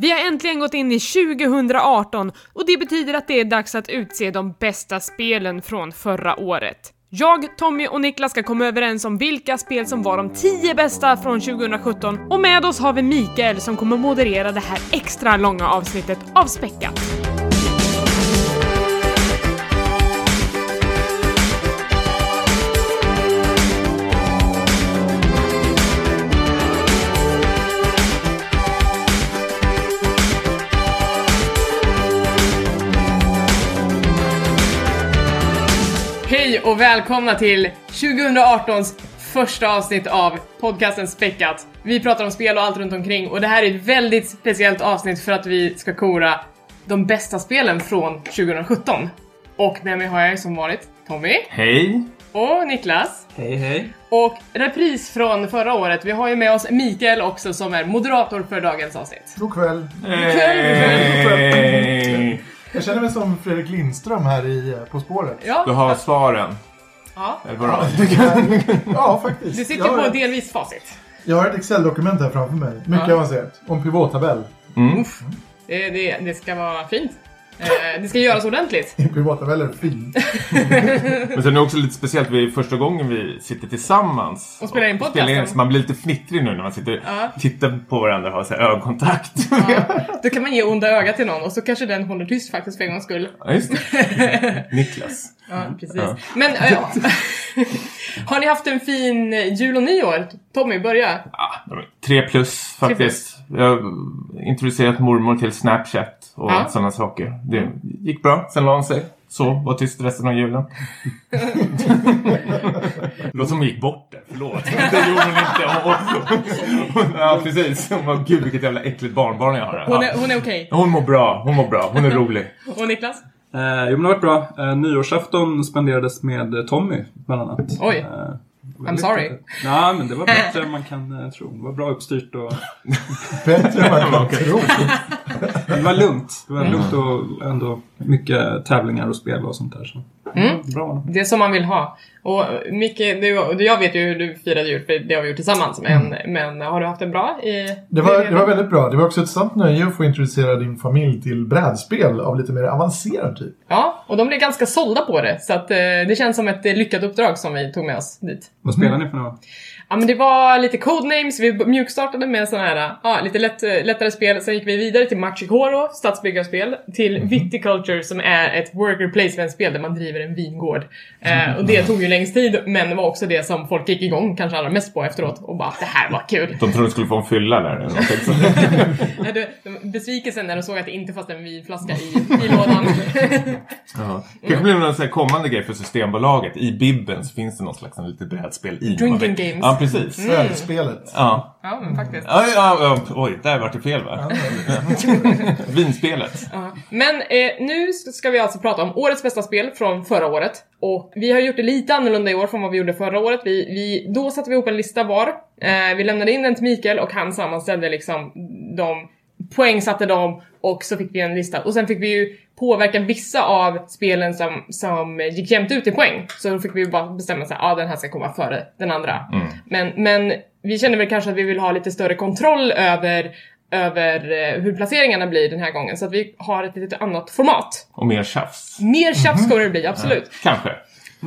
Vi har äntligen gått in i 2018 och det betyder att det är dags att utse de bästa spelen från förra året. Jag, Tommy och Niklas ska komma överens om vilka spel som var de 10 bästa från 2017 och med oss har vi Mikael som kommer moderera det här extra långa avsnittet av Späckat. Hej och välkomna till 2018s första avsnitt av podcasten Späckat. Vi pratar om spel och allt runt omkring och det här är ett väldigt speciellt avsnitt för att vi ska kora de bästa spelen från 2017. Och med mig har jag som vanligt Tommy Hej! och Niklas. Hej hej. Och repris från förra året. Vi har ju med oss Mikael också som är moderator för dagens avsnitt. God kväll. Hej! Jag känner mig som Fredrik Lindström här i eh, På spåret. Du Ja, har svaren. ja. Eller vadå? Ja, faktiskt. Du sitter på delvis facit. jag har ett Excel-dokument här framför mig. Mycket Ja. avancerat. Och en pivottabell. Mm. Det, det, det ska vara fint. Eh, det ska göras ordentligt. En pivottabell är fin. Men sen är det också lite speciellt, vi är första gången vi sitter tillsammans. Och spelar in podcasten. så man blir lite fnittrig nu när man sitter Ja. tittar på varandra och har så här ögonkontakt. Ja, då kan man ge onda ögat till någon och så kanske den håller tyst faktiskt för en gångs skull. Ja, just det. Niklas. Ja, precis. Ja. Men äh, har ni haft en fin jul och nyår? Tommy, börja. Ja, tre plus faktiskt. Jag har introducerat mormor till Snapchat och Ja. sådana saker. Det gick bra, sen la hon sig. Sov, var tyst resten av julen. Det låter som hon gick bort där, förlåt. Det gjorde hon inte. Hon, hon, ja, precis. Hon bara, gud vilket jävla äckligt barnbarn jag har. Hon Ja. är, hon är okej. Hon mår bra, hon mår bra. Hon är rolig. Och Niklas? Eh, jo men det har varit bra. Eh, nyårsafton spenderades med Tommy bland annat. Oj. Eh, I'm sorry. Nej men det var bättre än man kan eh, tro. Det var bra uppstyrt och Bättre än man kan tro. det var lugnt. Det var lugnt och ändå mycket tävlingar och spel och sånt där. Så. Mm. Bra det. Är som man vill ha. Och Micke, du, jag vet ju hur du firade jul, för det har vi gjort tillsammans. Men, men har du haft det bra i... Det var, det var väldigt bra. Det var också ett sant nöje att få introducera din familj till brädspel av lite mer avancerad typ. Ja, och de blev ganska sålda på det. Så att, eh, det känns som ett lyckat uppdrag som vi tog med oss dit. Vad spelar ni för något? Ja men det var lite codenames, vi mjukstartade med sådana här, ja lite lätt, lättare spel, sen gick vi vidare till Machikoro, stadsbyggarspel, till Viticulture som är ett worker placement-spel där man driver en vingård. Eh, och det tog ju längst tid, men det var också det som folk gick igång kanske allra mest på efteråt och bara det här var kul. De trodde de skulle få en fylla där. Eller du, Besvikelsen när de såg att det inte fanns en vinflaska i, i lådan. Ja. kanske blir det någon kommande grej för Systembolaget. I Bibben så finns det något slags en litet brädspel i. Drinking games. Ja, precis. Ölspelet. Ja. ja men faktiskt. Ja, ja, ja, oj, där vart det fel va? Vinspelet. Ja. Men eh, nu ska vi alltså prata om årets bästa spel från förra året. Och vi har gjort det lite annorlunda i år från vad vi gjorde förra året. Vi, vi, då satte vi ihop en lista var. Eh, vi lämnade in den till Mikael och han sammanställde liksom de poängsatte dem och så fick vi en lista. Och sen fick vi ju påverka vissa av spelen som, som gick jämnt ut i poäng. Så då fick vi ju bara bestämma ja ah, den här ska komma före den andra. Men, men vi känner väl kanske att vi vill ha lite större kontroll över över eh, hur placeringarna blir den här gången. Så att vi har ett lite annat format. Och mer tjafs. Mer tjafs kommer det bli, absolut. Kanske.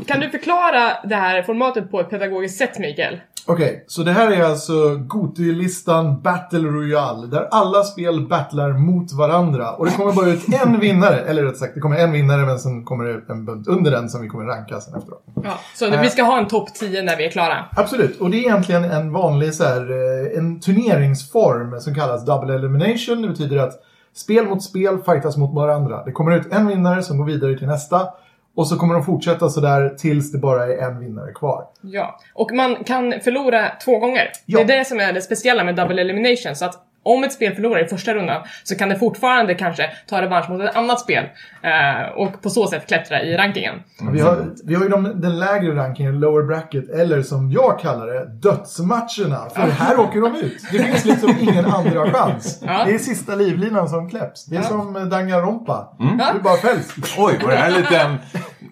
Kan du förklara det här formatet på ett pedagogiskt sätt, Mikael? Okej, så det här är alltså Goti-listan Battle Royale. Där alla spel battlar mot varandra. Och det kommer bara ut en vinnare, eller rätt sagt, det kommer en vinnare men sen kommer det en bunt under den som vi kommer ranka sen efteråt. Ja. Så vi ska ha en topp 10 när vi är klara. Absolut, och det är egentligen en vanlig så här, eh, en turneringsform som kallas Double Elimination. Det betyder att spel mot spel fightas mot varandra. Det kommer ut en vinnare som går vidare till nästa. Och så kommer de fortsätta sådär tills det bara är en vinnare kvar. Ja. Och man kan förlora två gånger. Ja. Det är det som är det speciella med double elimination. Så att om ett spel förlorar i första rundan så kan det fortfarande kanske ta revansch mot ett annat spel. Eh, och på så sätt klättra i rankingen. Vi har, vi har ju de, den lägre rankingen, lower bracket, eller som jag kallar det, dödsmatcherna. För här åker de ut. Det finns liksom ingen andra chans. Ja. Det är sista livlinan som kläpps. Det är som eh, Danganronpa. Mm. Du bara fälls. Oj, var det här en liten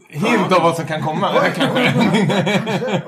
hint av vad som kan komma? Det här kanske.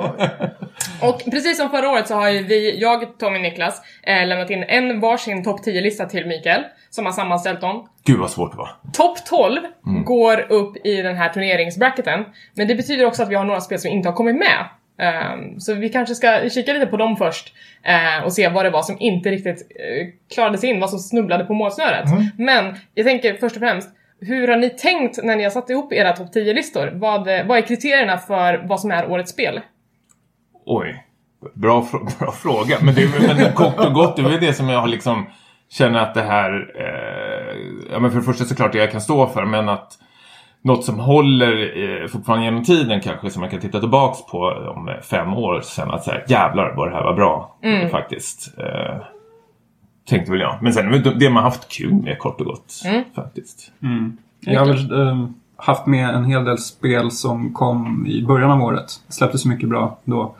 Och precis som förra året så har ju vi, jag, Tommy och Niklas, eh, lämnat in en varsin topp 10-lista till Mikael, som har sammanställt dem. Gud vad svårt det var. Topp 12 går upp i den här turneringsbracketen, men det betyder också att vi har några spel som inte har kommit med. Ehm, så vi kanske ska kika lite på dem först eh, och se vad det var som inte riktigt uh, klarade sig in, vad som snubblade på målsnöret. Men jag tänker först och främst, hur har ni tänkt när ni har satt ihop era topp 10-listor? Vad, eh, vad är kriterierna för vad som är årets spel? Oj. Bra, bra fråga. Men, det, är- men kort och gott, det är väl det som jag har liksom känner att det här... Eh, ja, men för det första såklart det jag kan stå för, men att något som håller eh, fortfarande genom tiden kanske som man kan titta tillbaks på om fem år sen att säga jävlar vad det här var bra faktiskt. Eh, tänkte väl jag. Men sen det det man haft kul med kort och gott faktiskt. Jag har väl eh, haft med en hel del spel som kom i början av året. Släpptes mycket bra då.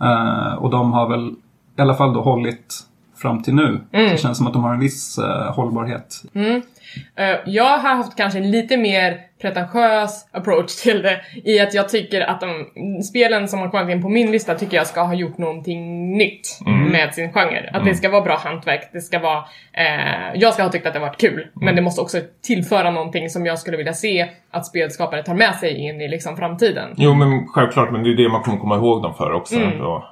Eh, och de har väl i alla fall då hållit fram till nu. Det känns som att de har en viss eh, hållbarhet. Eh, jag har haft kanske lite mer pretentiös approach till det i att jag tycker att de spelen som har kommit in på min lista tycker jag ska ha gjort någonting nytt med sin genre. Att det ska vara bra hantverk, det ska vara... Eh, jag ska ha tyckt att det varit kul, men det måste också tillföra någonting som jag skulle vilja se att spelskapare tar med sig in i liksom framtiden. Jo, men självklart. Men det är det man kommer komma ihåg dem för också. Då.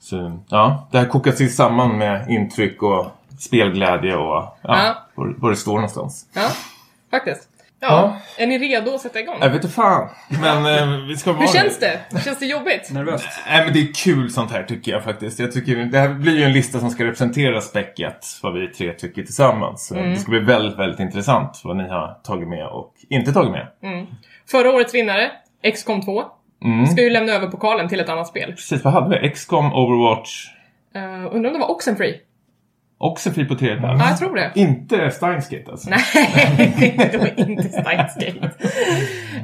Så, ja, det här kokas ju samman med intryck och spelglädje och ja, Ja. Var, var det står någonstans. Ja, faktiskt. Ja, Ja. är ni redo att sätta igång? Jag vet inte fan. Men eh, vi ska vara Hur känns det? Känns det jobbigt? Nervöst. Nej, men det är kul sånt här tycker jag faktiskt. Jag tycker, det här blir ju en lista som ska representera späcket, vad vi tre tycker tillsammans. Så Det ska bli väldigt, väldigt intressant vad ni har tagit med och inte tagit med. Förra årets vinnare, XCOM 2, Mm. ska ju lämna över pokalen till ett annat spel. Precis, vad hade vi? XCOM, Overwatch, Uh, undrar om det var Oxenfree? Också fri på tredje plats. Ja, jag tror det. Inte Steinsgate alltså. Nej, det var inte Steins Gate.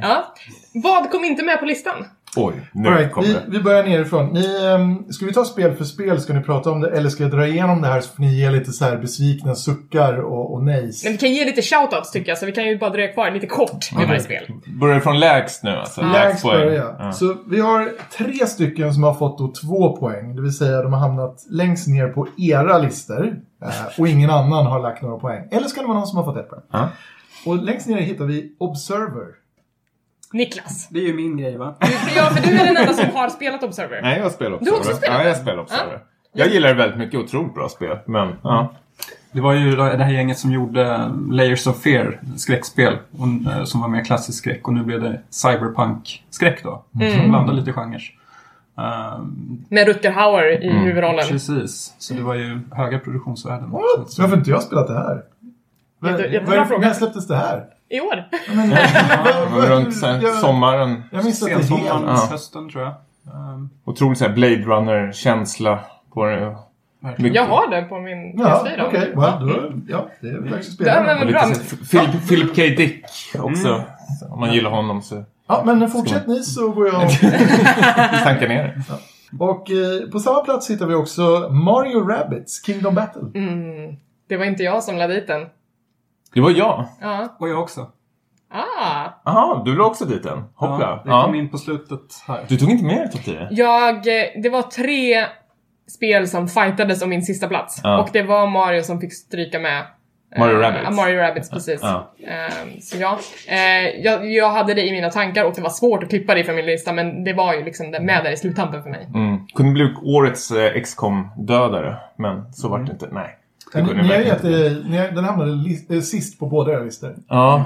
Ja. Vad kom inte med på listan? Oj, nu right, kommer vi, det. vi börjar nerifrån. Ni, ehm, ska vi ta spel för spel? Ska ni prata om det? Eller ska jag dra igenom det här så får ni ge lite så här besvikna suckar och, och nejs? Men vi kan ge lite shoutouts tycker jag, så vi kan ju bara dröja kvar lite kort med varje spel. Börjar från lägst nu alltså? Lägst poäng. börja. Ja. Så vi har tre stycken som har fått då två poäng. Det vill säga de har hamnat längst ner på era listor. eh, Och ingen annan har lagt några poäng. Eller ska det vara någon som har fått ett poäng. Och längst ner hittar vi Observer. Niklas. Det är ju min grej va? Ja, för du är den enda som har spelat Observer. Nej, jag spelar Du Observer. har också spelat Ja, jag spelar Observer. Jag gillar det väldigt mycket, otroligt bra spel. Men, ja. Det var ju det här gänget som gjorde Layers of Fear, skräckspel, och, eh, som var mer klassisk skräck. Och nu blev det cyberpunk-skräck då. Så de blandade lite genrer. Ehm, Med Rutger Hauer i huvudrollen. precis. Så det var ju höga produktionsvärden. What? Varför har inte jag spelat det här? Jätte- jättebra vad- fråga. När släpptes det här? I år. Men, Runt jag- sommaren. Jag missade det Sensommaren, helt. Ja. hösten tror jag. Ehm, Otroligt så Blade Runner-känsla på det. verkligen. Jag har det på min Ja, PS4. okej. Well, då, ja, det är dags att spela. Och lite så Philip, Philip K. Dick också. Så Om man gillar honom så Ja, men fortsätt ni så går jag... tankar ner det. Och eh, på samma plats hittar vi också Mario Rabbids Kingdom Battle. Mm. Det var inte jag som lade dit den. Det var jag. Ja. Och jag också. Ah. Jaha, du la också dit den? Ja, Hoppla. det Ja, kom in på slutet här. Du tog inte med dig topp 10? Jag, eh, det var tre spel som fightades om min sista plats. Ja. Och det var Mario som fick stryka med. Eh, Mario Rabbids. ja, Mario Rabbids, precis. Ja. Ehm, så ja, eh, jag, jag hade det i mina tankar och det var svårt att klippa det från min lista men det var ju liksom det- med där i sluttampen för mig. Mm. Kunde bli årets eh, XCOM-dödare, men så vart det inte. Nej. Det Ni, ni har gett, ni den hamnade eh, sist på båda era listor. Ja.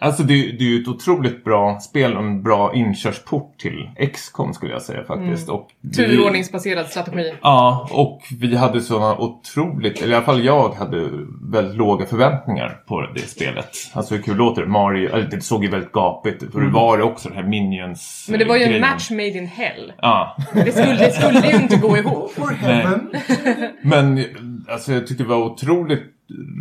Alltså det, det är ju ett otroligt bra spel och en bra inkörsport till XCOM skulle jag säga faktiskt. Och vi- Turordningsbaserad strategi. Ja, och vi hade sådana otroligt, eller i alla fall jag hade väldigt låga förväntningar på det spelet. Alltså hur kul låter det? Mario, eller det såg ju väldigt gapigt för det var det också, den här Minions Men det var ju en grejen. match made in hell. Ja, Det skulle, det skulle ju inte gå ihop. For heaven! men alltså jag tyckte det var otroligt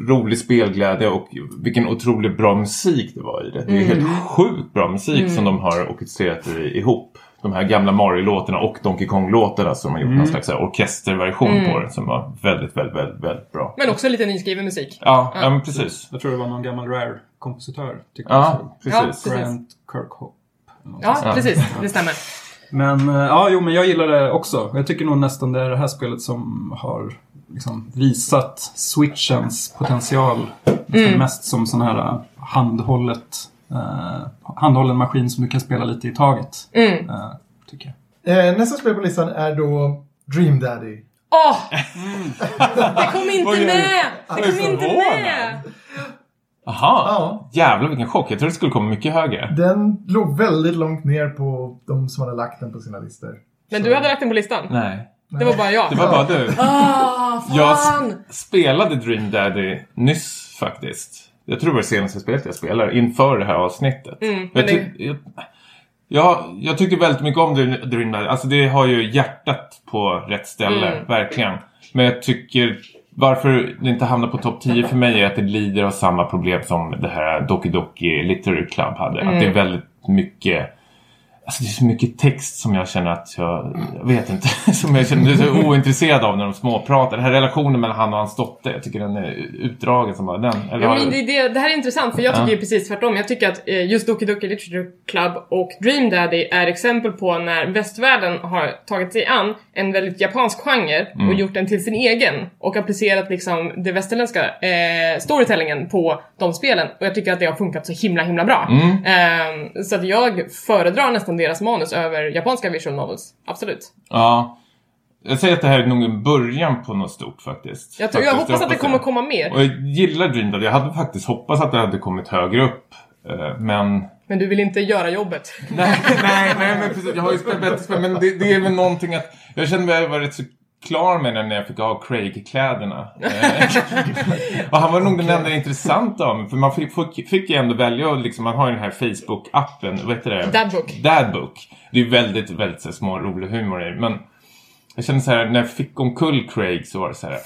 rolig spelglädje och vilken otroligt bra musik det var i det. Det är helt sjukt bra musik som de har orkestrerat ihop. De här gamla Mario-låtarna och Donkey Kong-låtarna som har gjort någon slags orkesterversion på det som var väldigt, väldigt, väldigt, väldigt bra. Men också lite nyskriven musik. Ja, ja men precis. Jag tror det var någon gammal Rare-kompositör. tycker jag Ja, så. precis. Ja, Grant Kirkhope. Ja, sånt. precis. Det stämmer. Men eh, ja, jo, men jag gillar det också. Jag tycker nog nästan det är det här spelet som har liksom visat switchens potential. Mm. Mest som sån här uh, handhållet, uh, handhållen maskin som du kan spela lite i taget. Mm. Uh, tycker jag. Eh, nästa spel på listan är då Dream Daddy. Åh! Det kom inte med! Det kom inte med! Aha, Ja. jävlar vilken chock. Jag trodde det skulle komma mycket högre. Den låg väldigt långt ner på de som hade lagt den på sina listor. Men Så- du hade lagt den på listan? Nej, Det var bara jag. det var bara du. Ah, Jag fan! s- spelade Dream Daddy nyss faktiskt. Jag tror det var det senaste spelet jag spelade inför det här avsnittet. Mm, jag, det- tyck, jag, jag, jag tyckte väldigt mycket om Dream Daddy. Alltså det har ju hjärtat på rätt ställe, Mm. verkligen. Men jag tycker varför det inte hamnar på topp 10 för mig är att det lider av samma problem som det här Doki Doki Literary Club hade. Att det är väldigt mycket Alltså det är så mycket text som jag känner att jag, jag vet inte, som jag känner mig så ointresserad av när de småpratar. Den här relationen mellan han och hans dotter, jag tycker den är utdragen som bara den. Eller Ja, men det, det, det här är intressant för jag tycker Ja. precis tvärtom. Jag tycker att eh, just Doki Doki Literature Club och Dream Daddy är exempel på när västvärlden har tagit sig an en väldigt japansk genre och gjort den till sin egen och applicerat liksom det västerländska eh, storytellingen på de spelen och jag tycker att det har funkat så himla himla bra. Eh, så att jag föredrar nästan deras manus över japanska visual novels. Absolut. Ja. Jag säger att det här är nog en början på något stort faktiskt. Jag, tror, jag Faktiskt, hoppas att det kommer komma mer. Och jag gillar Dream Daddy. Jag hade faktiskt hoppats att det hade kommit högre upp. eh, Men Men du vill inte göra jobbet. Nej, nej, nej, men precis. Jag har ju spelat bättre spel, men det, det är väl någonting att... Jag kände mig var rätt så klar med den när jag fick ha Craig-kläderna. Eh, och han var nog den enda intressanta av mig, för man fick, fick, fick ju ändå välja och liksom, man har ju den här Facebook-appen, vad heter det? Dadbook. Dadbook. Det är ju väldigt, väldigt så, små rolig humor i men jag kände så här, när jag fick omkull Craig så var det så här...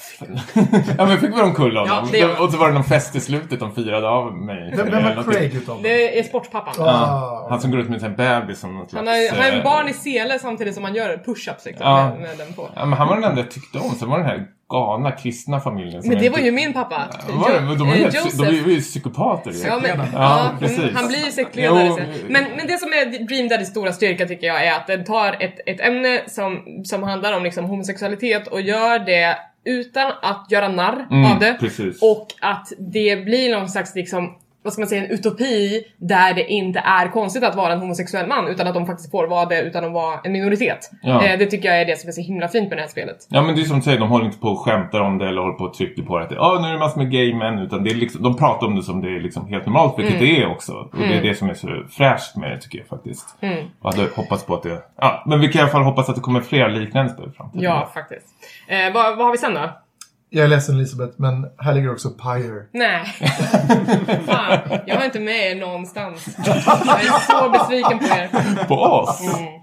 ja men jag fick väl omkull honom. Ja, det och så var det någon fest i slutet de firade av mig. Vem, vem var. Craig utav? Det är sportpappan. Ah, Han som går ut med en bebis som någon Han slags... har, han har eh, en barn i sele samtidigt som han gör push-ups liksom, Ja. med, med den på. Ja, men han var den enda jag tyckte om. Sen var det den här galna kristna familjen. Men det var inte- ju min pappa. Var det? De var ju eh, de är ju psykopater. ju. Ja, men, Ja, ja, precis. mm, han blir ju sektledare sen. Men, men det som är Dream Daddys stora styrka tycker jag är att den tar ett, ett ämne som, som handlar om liksom homosexualitet och gör det utan att göra narr Mm, av det. precis. Och att det blir någon slags liksom vad ska man säga, en utopi där det inte är konstigt att vara en homosexuell man utan att de faktiskt får vara det utan att vara en minoritet. Ja. Eh, det tycker jag är det som är så himla fint med det här spelet. Ja men det är som du säger, de håller inte på och skämtar om det eller håller på och trycker på det. att Ja, nu är det massor med gay män. Utan det är liksom, de pratar om det som det är liksom helt normalt, vilket Mm. det är också. Och det är det som är så fräscht med det tycker jag faktiskt. Mm. Och hade hoppats på att det... Ja, men vi kan i alla fall hoppas att det kommer fler liknande spel i framtiden. Ja, faktiskt. Eh, vad, vad har vi sen då? Jag är ledsen Elisabeth, men här ligger också Pyre. Nej. Fan, jag har inte med er någonstans. Jag är så besviken på er. På oss? Mm.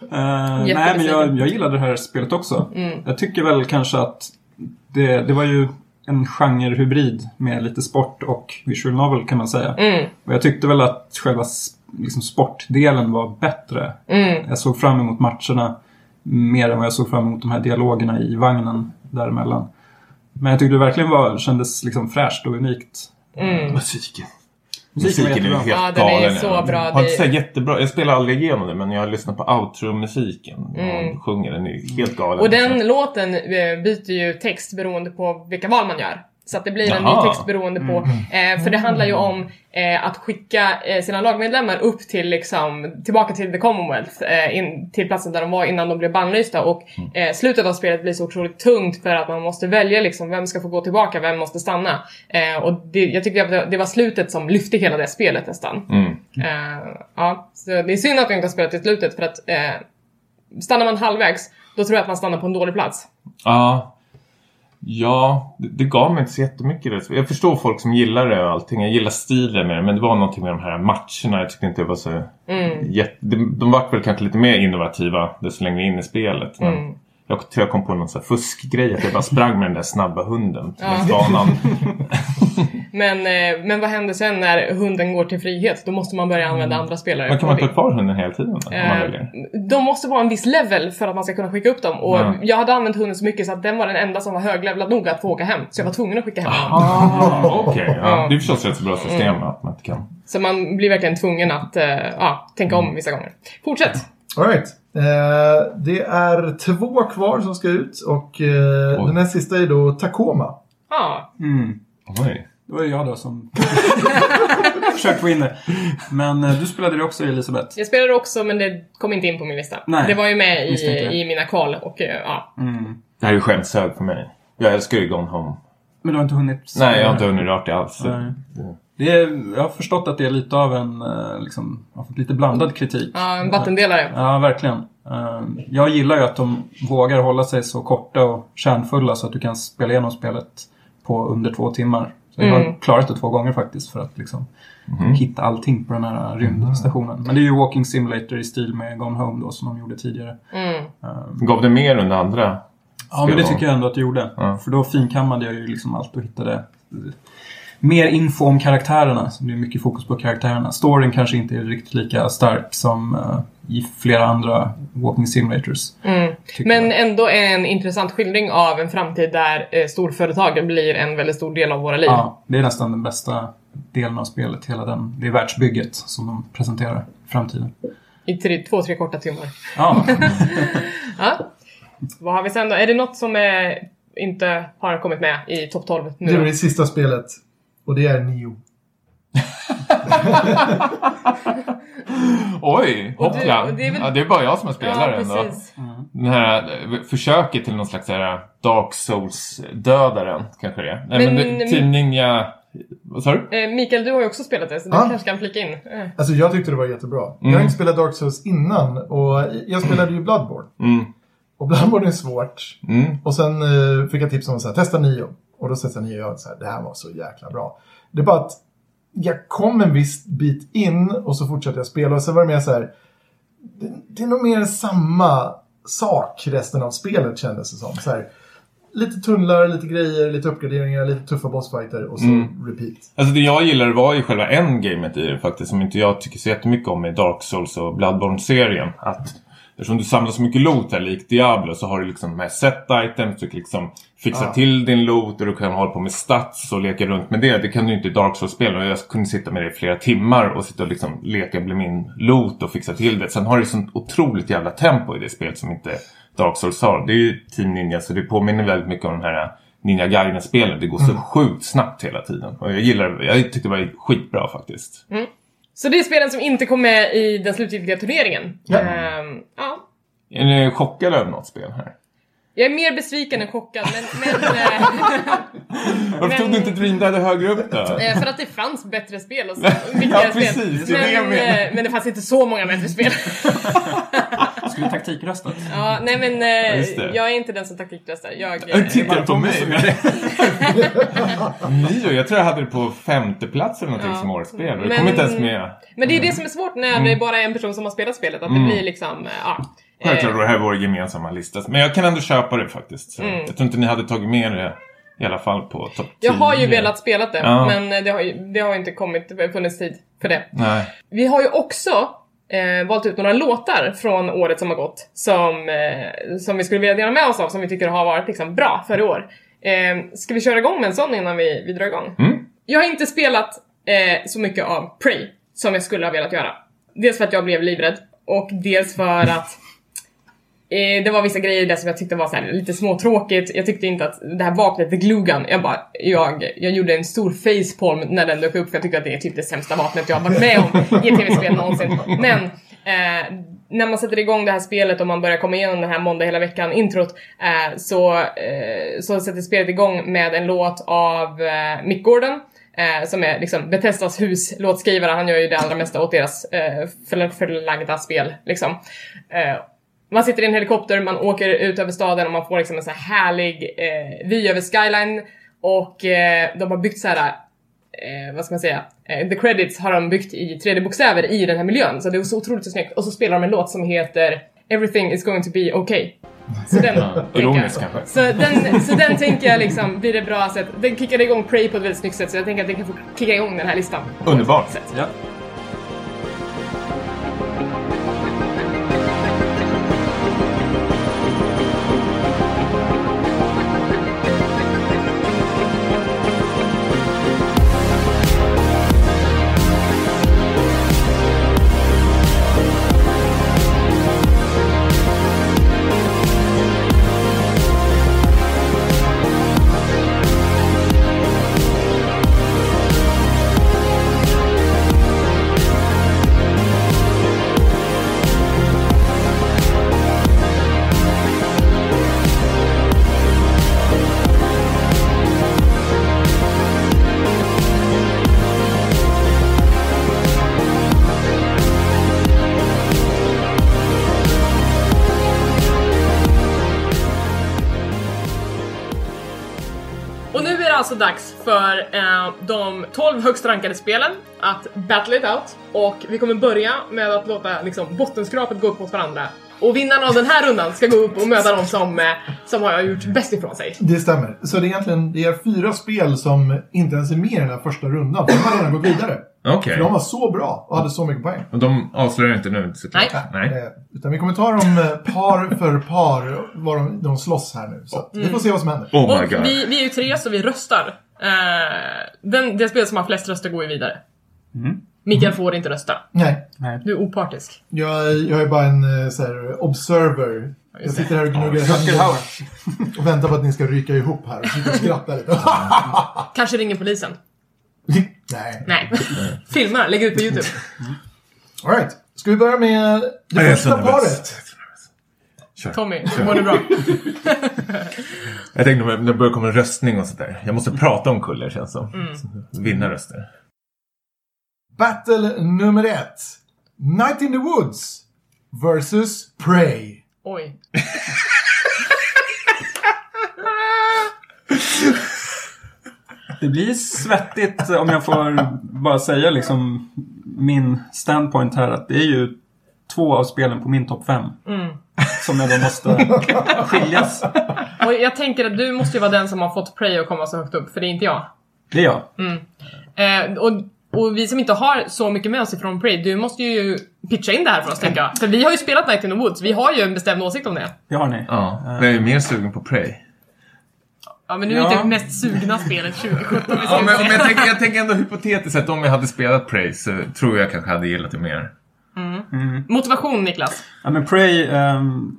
Eh, nej, men jag, jag gillade det här spelet också. Mm. Jag tycker väl kanske att det, det var ju en genrehybrid med lite sport och visual novel kan man säga. Mm. Och jag tyckte väl att själva liksom, sportdelen var bättre. Mm. Jag såg fram emot matcherna mer än vad jag såg fram emot de här dialogerna i vagnen däremellan. Men jag tyckte det verkligen var, kändes liksom fräscht och unikt. Mm. Musiken. Musiken Musiken är ju jättebra. helt Ja, den är galen. så bra. Har inte så jättebra. Jag spelar aldrig igenom det men jag har lyssnat på outro-musiken. Mm. Mm. sjunger den är helt galen. Och den alltså. låten eh, byter ju text beroende på vilka val man gör. Så att det blir en ny text beroende på, eh, för det handlar ju om eh, att skicka eh, sina lagmedlemmar upp till liksom, tillbaka till the Commonwealth, eh, in, till platsen där de var innan de blev bannlysta och eh, slutet av spelet blir så otroligt tungt för att man måste välja liksom, vem ska få gå tillbaka, vem måste stanna. Eh, och det, jag tycker att det, det var slutet som lyfte hela det spelet nästan. Mm. Ja, så det är synd att vi inte har spelat till slutet för att stannar man halvvägs, då tror jag att man stannar på en dålig plats. Ja. Ja, det, det gav mig inte så jättemycket. det. Jag förstår folk som gillar det och allting. Jag gillar stilen med det. Men det var någonting med de här matcherna. Jag tyckte inte det var så... Mm. Jätte, de, de var väl kanske lite mer innovativa desto längre in i spelet. Men Mm. Jag tror jag kom på någon sån här fuskgrej. Att jag bara sprang med den där snabba hunden till Ja. Men, eh, men vad händer sen när hunden går till frihet? Då måste man börja använda andra spelare. Men kan man ta kvar hunden hela tiden? Eh, de måste vara en viss level för att man ska kunna skicka upp dem. Och Ja. jag hade använt hunden så mycket så att den var den enda som var höglevlad nog att få åka hem. Så jag var tvungen att skicka hem honom. Ah, Okej, ja. Mm. det är förstås ett så bra system att man inte kan... Så man blir verkligen tvungen att ja, tänka Mm. om vissa gånger. Fortsätt! All right. Eh, det är två kvar som ska ut och eh, den här sista är då Tacoma. Ja, Mm. Oj. Det var ju jag då som försökte få in det. Men eh, du spelade det också Elisabeth. jag spelade också men det kom inte in på min lista. Nej, det var ju med i, i mina kval och eh, ja. Mm. Det här är ju skämshög för mig. Jag älskar ju Gone Home. Men du har inte hunnit Nej, jag har inte hunnit rört det alls. Nej. Det är, jag har förstått att det är lite av en, eh, liksom, har fått lite blandad kritik. ja, en vattendelare. Ja, verkligen. Eh, Jag gillar ju att de vågar hålla sig så korta och kärnfulla så att du kan spela igenom spelet på under två timmar. Så jag har Mm. klarat det två gånger faktiskt för att liksom hitta allting på den här rymdstationen. Men det är ju Walking Simulator i stil med Gone Home då som de gjorde tidigare. Mm. Gav det mer under andra? Ja, men det tycker jag ändå att det gjorde. Ja. För då finkammade jag ju liksom allt och hittade eh, mer info om karaktärerna. Så det är mycket fokus på karaktärerna. Storyn kanske inte är riktigt lika stark som eh, i flera andra Walking Simulators. Mm. Men jag. ändå en intressant skildring av en framtid där eh, storföretag blir en väldigt stor del av våra liv. Ja, det är nästan den bästa delen av spelet. Hela den, det är världsbygget som de presenterar i framtiden. I tre, två, tre korta timmar. Ja, Ja. Vad har vi sen då? Är det något som eh, inte har kommit med i topp 12 nu Det är det sista spelet. Och det är Nio. Oj, Och du- hoppla. och det är väl- Ja, det är bara jag som är spelare ja, ändå. precis. Den här eh, försöket till någon slags här Dark Souls-dödaren, kanske det är. Nej, men, Men- det, Team Ninja... Vad sa du? Eh, Mikael, du har ju också spelat det, så du kanske kan flika in. Eh. Alltså jag tyckte det var jättebra. Jag har Mm. inte spelat Dark Souls innan och jag spelade ju Bloodborne. Mm. Och Bloodborne är svårt. Mm. Och sen eh, fick jag tips om att testa Nio. Och då testade Nio och jag så här, det här var så jäkla bra. Det är bara att jag kom en viss bit in och så fortsatte jag spela och sen var det mer så här. Det, det är nog mer samma sak resten av spelet kändes det som. Så här, lite tunnlar, lite grejer, lite uppgraderingar, lite tuffa bossfighter och så Mm. repeat. Alltså det jag gillar var ju själva endgamet i det faktiskt, som inte jag tycker så jättemycket om i Dark Souls och Bloodborne-serien. Att eftersom du samlar så mycket loot här, likt Diablo, så har du liksom de här set items, du kan liksom fixa Ja. till din loot och du kan hålla på med stats och leka runt med det. Det kan du inte i Dark Souls-spel. Och jag kunde sitta med det i flera timmar och sitta och liksom leka med min loot och fixa till det. Sen har det sånt otroligt jävla tempo i det spelet som inte Dark Souls har. Det är ju Team Ninja, så det påminner väldigt mycket om den här Ninja Gaiden-spelen. Det går så sjukt snabbt hela tiden. Och jag gillar det. Jag tyckte det var skitbra faktiskt. Så det är spelen som inte kom med i den slutgiltiga turneringen. Ja. Ehm, ja. Är ni chockade över något spel här? Jag är mer besviken än chockad, men... men eh, Varför Men- tog du inte Dream Dead högre upp då? eh, för att det fanns bättre spel och så, Ja, precis, spel. det är det Men, eh, men det fanns inte så många bättre spel. skulle taktikröstat. ja, nej men det. jag är inte den som taktikröstar. Jag, Tittar på mig? Nio, jag tror jag hade det på femte plats eller någonting Ja. som årets spel. Det Men- kom inte ens med. Men det är det som är svårt när det är bara en person som har spelat spelet. Att det Mm. blir liksom, ja. Självklart, Eh, det här är vår gemensamma lista. Men jag kan ändå köpa det faktiskt. Mm. Jag tror inte ni hade tagit med det i alla fall på topp 10. jag har ju velat spela det, Ja. men eh, det har, ju, det har inte kommit, funnits tid för det. Nej. Vi har ju också eh, valt ut några låtar från året som har gått som, eh, som vi skulle vilja dela med oss av, som vi tycker har varit liksom, bra för i år. Eh, ska vi köra igång med en sån innan vi, vi drar igång? Mm. Jag har inte spelat eh, så mycket av Prey som jag skulle ha velat göra. Dels för att jag blev livrädd och dels för att Eh, det var vissa grejer där som jag tyckte var så här, lite småtråkigt. Jag tyckte inte att det här vapnet, the glue gun, jag bara, jag, jag gjorde en stor facepalm när den dök upp för jag tyckte att det är typ det sämsta vapnet jag har varit med om i ett tv-spel någonsin. Men eh, när man sätter igång det här spelet och man börjar komma igenom den här måndag hela veckan introt eh, så, eh, så sätter spelet igång med en låt av eh, Mick Gordon eh, som är liksom Bethesdas huslåtskrivare. Han gör ju det allra mesta åt deras eh, förlagda spel liksom. Eh, man sitter i en helikopter, man åker ut över staden och man får liksom en så här härlig eh, vy över skyline och eh, de har byggt så här eh, vad ska man säga, eh, the credits har de byggt i 3D-bokstäver i den här miljön. Så det är så otroligt så snyggt. Och så spelar de en låt som heter Everything is going to be okay. Så den. Ironiskt kanske. Så den, så den tänker jag liksom blir det bra sätt. Den kickade igång Prey på ett väldigt snyggt sätt så jag tänker att den kan få kicka igång den här listan. Underbart. sätt. Ja. Alltså dags för eh, de 12 högst rankade spelen att battle it out. Och vi kommer börja med att låta liksom, bottenskrapet gå upp mot varandra. Och vinnaren av den här rundan ska gå upp och möta de som, eh, som har gjort bäst ifrån sig. Det stämmer. Så det är egentligen det är fyra spel som inte ens är med i den här första rundan. De har redan gått vidare. Okej. För de var så bra och hade så mycket poäng. Och de avslöjar inte nu såklart. Nej. Nej. Eh, Utan vi kommer ta dem eh, par för par, var de, de slåss här nu. Så att vi får se vad som händer. Oh my Och god. vi, vi är ju tre så vi röstar. Eh, den, det spel som har flest röster går ju vidare. Mikael får inte rösta. Nej, Du är opartisk. jag, jag är bara en så här, observer. Jag sitter här och gnuggar Rutger Hauer. händer och väntar på att ni ska ryka ihop här och skratta lite. Kanske ringer polisen. Nej. Nej. Filmar, lägger ut på YouTube. Alright, ska vi börja med det Jag första paret? Kör. Tommy, mår du bra? Jag tänkte när det börjar komma en röstning och sådär. Jag måste prata om kuller känns som. Mm. Vinna röster. Battle nummer ett. Night in the Woods versus Prey. Oj. Det blir svettigt om jag får bara säga liksom min standpoint här att det är ju två av spelen på min topp fem. Som jag då måste skiljas. Och jag tänker att du måste ju vara den som har fått Prey att komma så högt upp, för det är inte jag. Det är jag. Eh, och, och vi som inte har så mycket med oss ifrån Prey, du måste ju pitcha in det här för oss tänker jag. För vi har ju spelat Night in the Woods, vi har ju en bestämd åsikt om det. Det har ni. Ja. Men jag är mer sugen på Prey. Ja men nu är Ja. inte det mest sugna spelet 2017 vi ska Ja, men, men jag, tänker, jag tänker ändå hypotetiskt att om jag hade spelat Prey så tror jag kanske hade gillat det mer. Motivation Niklas. Ja, men Prey, ehm,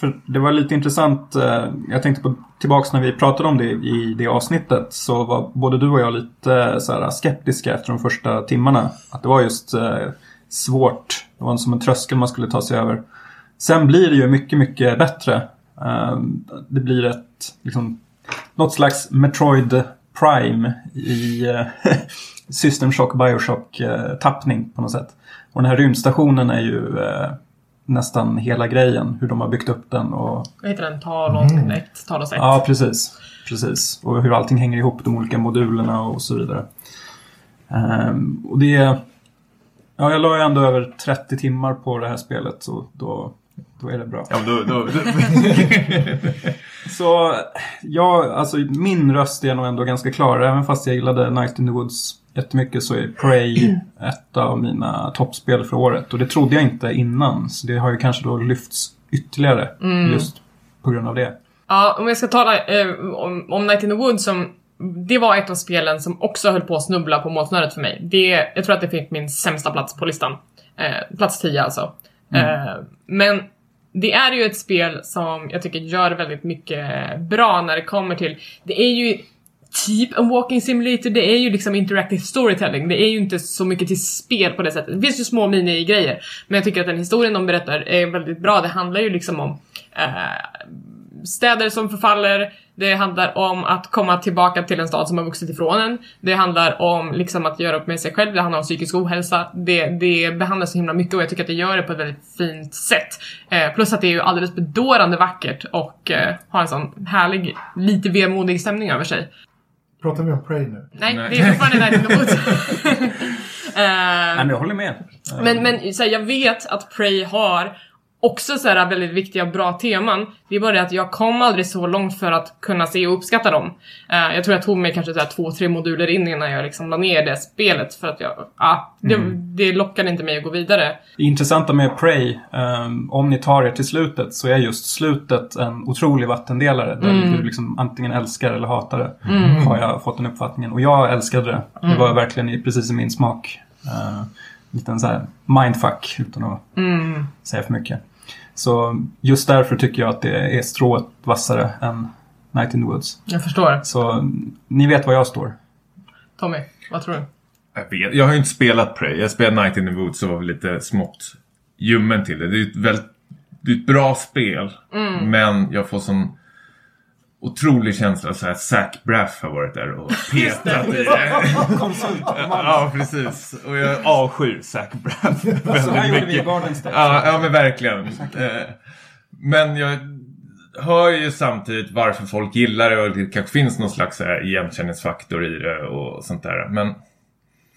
för det var lite intressant. eh, jag tänkte på, tillbaks när vi pratade om det i det avsnittet. Så var både du och jag lite så här, skeptiska efter de första timmarna. Att det var just eh, svårt. Det var som en tröskel man skulle ta sig över. Sen blir det ju mycket, mycket bättre. Ehm, det blir ett, liksom, något slags Metroid Prime i eh, System Shock Bioshock eh, tappning på något sätt. Och den här rymdstationen är ju eh, nästan hela grejen. Hur de har byggt upp den och Vad heter den? Talos 1, Talos 1. Ja, precis. Precis. Och hur allting hänger ihop, de olika modulerna och så vidare. Ehm, och det... Ja, jag la ju ändå över 30 timmar på det här spelet så då, då är det bra. Ja, då, då, då, Så ja, alltså min röst är nog ändå ganska klar. Även fast jag gillade Night in the Woods jättemycket så är Prey ett av mina toppspel för året. Och det trodde jag inte innan. Så det har ju kanske då lyfts ytterligare just på grund av det. Ja, om jag ska tala eh, om, om Night in the Woods som det var ett av spelen som också höll på att snubbla på målsnöret för mig. Det, jag tror att det fick min sämsta plats på listan. Eh, plats 10 alltså. Mm. Eh, men det är ju ett spel som jag tycker gör väldigt mycket bra när det kommer till... Det är ju typ en walking simulator, det är ju liksom interactive storytelling. Det är ju inte så mycket till spel på det sättet. Det finns ju små mini-grejer. Men jag tycker att den historien de berättar är väldigt bra. Det handlar ju liksom om eh, städer som förfaller. Det handlar om att komma tillbaka till en stad som har vuxit ifrån en. Det handlar om liksom att göra upp med sig själv. Det handlar om psykisk ohälsa. Det, det behandlas så himla mycket och jag tycker att det gör det på ett väldigt fint sätt. Eh, plus att det är ju alldeles bedårande vackert och eh, har en sån härlig, lite vemodig stämning över sig. Pratar vi om Prey nu? Nej, Nej. det är fortfarande Night in the Woods. Eh, Nej, men jag håller med. men, men så här, jag vet att Prey har också så här väldigt viktiga och bra teman. Det är bara det att jag kom aldrig så långt för att kunna se och uppskatta dem. Eh, jag tror jag tog mig kanske så här två, tre moduler in innan jag liksom la ner det spelet för att jag, ja, det, det lockade inte mig att gå vidare. Det intressanta med Prey, ehm, om ni tar er till slutet, så är just slutet en otrolig vattendelare. Där du liksom antingen älskar eller hatar det. Har jag fått den uppfattningen. Och jag älskade det. Det var verkligen precis i min smak. Uh, liten så mindfuck, utan att säga för mycket. Så just därför tycker jag att det är strået vassare än Night in the Woods. Jag förstår. Så mm, ni vet var jag står. Tommy, vad tror du? jag, vet, jag har ju inte spelat Prey. Jag spelade Night in the Woods och var väl lite smått ljummen till det. Det är ett, väldigt, det är ett bra spel. Men jag får sån otrolig känsla så här Zac Braff har varit där och petat i det. Konsult. Ja, precis. Och jag avskyr Zac Braff Så här väldigt gjorde vi i mycket. Garden State. Ja, ja men verkligen. Eh, Men jag... hör ju samtidigt varför folk gillar det och det kanske finns någon slags igenkänningsfaktor i det och sånt där. Men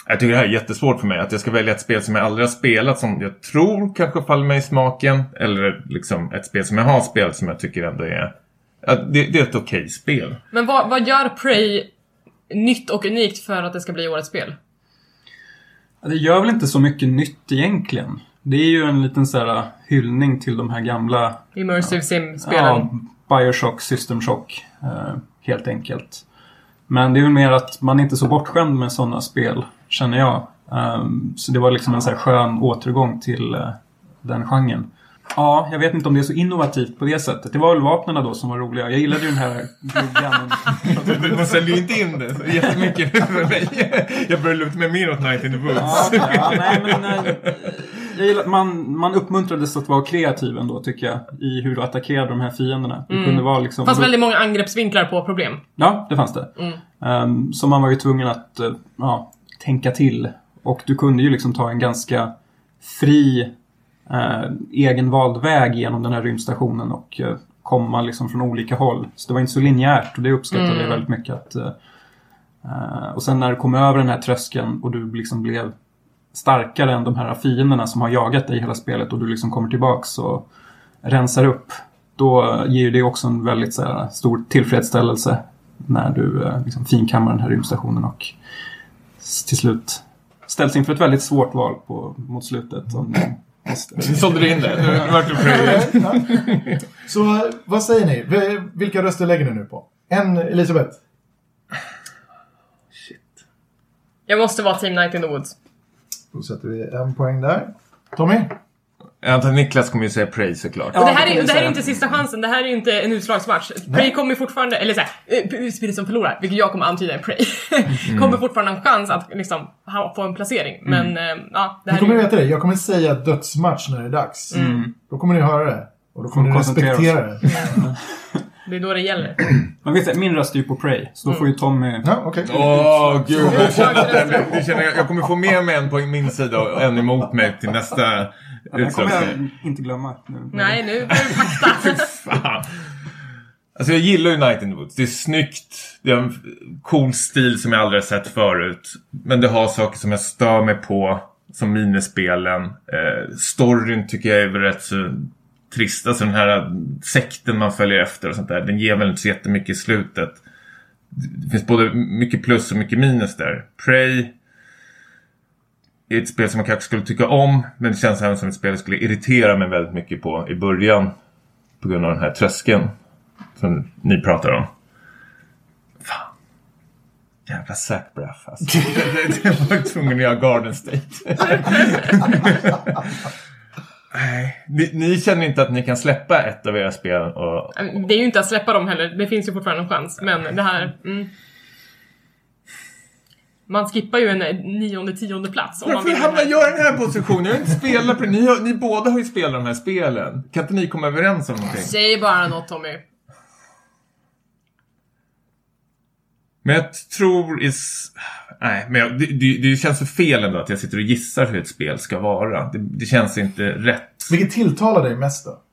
jag tycker det här är jättesvårt för mig. Att jag ska välja ett spel som jag aldrig har spelat som jag tror kanske faller mig i smaken. Eller liksom ett spel som jag har spelat som jag tycker ändå är... Ja, det, det är ett okej spel. Men vad, vad gör Prey nytt och unikt för att det ska bli årets spel? Det gör väl inte så mycket nytt egentligen. Det är ju en liten så här hyllning till de här gamla Immersive Sim-spelen. Ja, Bioshock, System Shock. Eh, helt enkelt. Men det är väl mer att man är inte så bortskämd med sådana spel, känner jag. Um, så det var liksom en så här skön återgång till uh, den genren. Ja, jag vet inte om det är så innovativt på det sättet. Det var väl vapnen då som var roliga. Jag gillade ju den här gluggan. Du, du säljer ju inte in det så jättemycket för mig. Jag börjar luta mig mer åt Night in the Woods. ja, ja, nej, men, uh, jag gillar, man, man uppmuntrades att vara kreativ ändå tycker jag. I hur du attackerade de här fienderna. Det kunde vara liksom... Fanns väldigt många angreppsvinklar på problem. Ja, det fanns det. Um, så man var ju tvungen att uh, ja, tänka till. Och du kunde ju liksom ta en ganska fri uh, egenvald väg genom den här rymdstationen och uh, komma liksom från olika håll. Så det var inte så linjärt och det uppskattade jag väldigt mycket. Att, uh, och sen när du kom över den här tröskeln och du liksom blev starkare än de här fienderna som har jagat dig hela spelet och du liksom kommer tillbaks och rensar upp. Då ger ju det också en väldigt här, stor tillfredsställelse när du eh, liksom, finkammar den här rymdstationen och till slut ställs inför ett väldigt svårt val på, mot slutet. Om, sålde du in det. Nu vart du. Ja. Så vad säger ni? Vilka röster lägger ni nu på? En Elisabeth. Jag måste vara Team Night in the Woods. Då sätter vi en poäng där. Tommy? Jag antar att Niklas kommer ju säga Prey såklart. Ja. och det här, är, det här är inte sista chansen, det här är ju inte en utslagsmatch. Prey kommer ju fortfarande, eller såhär, eh, spelet som förlorar, vilket jag kommer antyda är Prey, Mm. kommer fortfarande ha en chans att liksom ha, få en placering. Men eh, ja, det Ni här kommer är ju... veta det. Jag kommer säga dödsmatch när det är dags. Då kommer ni höra det. Och då kommer ni respektera det. Det är då det gäller. Man vet min röst är ju på Prey, så då får ju Tommy... Ja, okej. Åh, gud. Jag känner jag, jag kommer få med mig en på min sida och en emot mig till nästa Ja, den kommer jag inte glömma. Nu. Nej, nu får du fakta. Alltså jag gillar ju Night in the Woods. Det är snyggt. Det har en cool stil som jag aldrig har sett förut. Men det har saker som jag stör mig på. Som minispelen. Eh, storyn tycker jag är väl rätt så trist. Alltså den här sekten man följer efter och sånt där. Den ger väl inte så jättemycket i slutet. Det finns både mycket plus och mycket minus där. Prey är ett spel som man kanske skulle tycka om. Men det känns även som ett spel jag skulle irritera mig väldigt mycket på i början. På grund av den här tröskeln. Som ni pratar om. Fan. Jävla Zac Braff alltså. Jag var tvungen att göra Garden State. Nej, ni, ni känner inte att ni kan släppa ett av era spel och... Det är ju inte att släppa dem heller, det finns ju fortfarande en chans. Men det här... Mm. Man skippar ju en eh, nionde, tionde plats om Varför hamnar jag i den här positionen? Jag har inte spelat på det. Ni, har, ni båda har ju spelat de här spelen. Kan inte ni komma överens om någonting? Säg bara något Tommy. Men jag tror is... Nej, men jag, det, det, det känns för fel ändå att jag sitter och gissar hur ett spel ska vara. Det, det känns inte rätt. Vilket tilltalar dig mest då? Ja,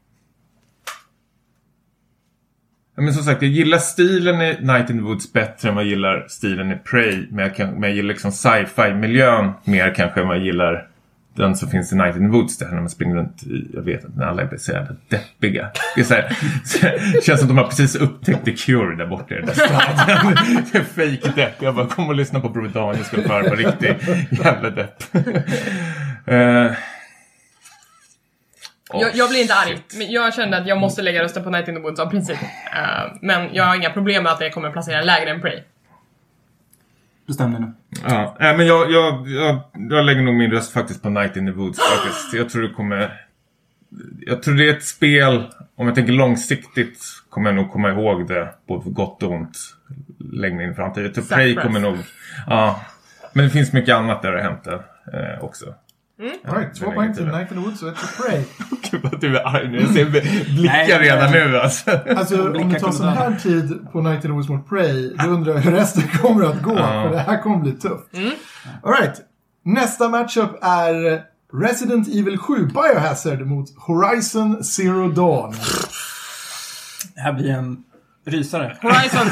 men som sagt, jag gillar stilen i Night in the Woods bättre än vad jag gillar stilen i Prey. Men jag, kan, men jag gillar liksom sci-fi-miljön mer kanske än vad jag gillar den som finns i Night in the Woods. Det här när man springer runt i, jag vet inte, när alla är så jävla deppiga. Det är så här, det känns som att de har precis upptäckt The Cure där borta i den där staden. Det är fake depp. Jag bara, kom och lyssna på Broder Daniel ska föra på riktig jävla depp. Eh, jag, jag blir inte arg, shit. men jag kände att jag måste lägga rösten på Night in the Woods av princip. Eh, men jag har inga problem med att det kommer placera lägre än Prey. Bestäm dig nu. Ja, nej, men jag, jag, jag, jag lägger nog min röst faktiskt på Night in the Woods faktiskt. Jag tror det kommer... Jag tror det är ett spel, om jag tänker långsiktigt, kommer jag nog komma ihåg det både för gott och ont längre in i framtiden. Jag tror Zac Prey kommer nog... Ja. Men det finns mycket annat där det har hänt eh, också. All right, två poäng till in the Woods och ett till Prey. Gud vad du är arg nu. Jag ser blickar redan nu alltså. Alltså om det tar sån här tid på Night in the Woods mot Prey, då undrar jag hur resten kommer att gå. Ja. För det här kommer bli tufft. All right. Nästa matchup är Resident Evil 7 Biohazard mot Horizon Zero Dawn. Det här blir en rysare. Horizon.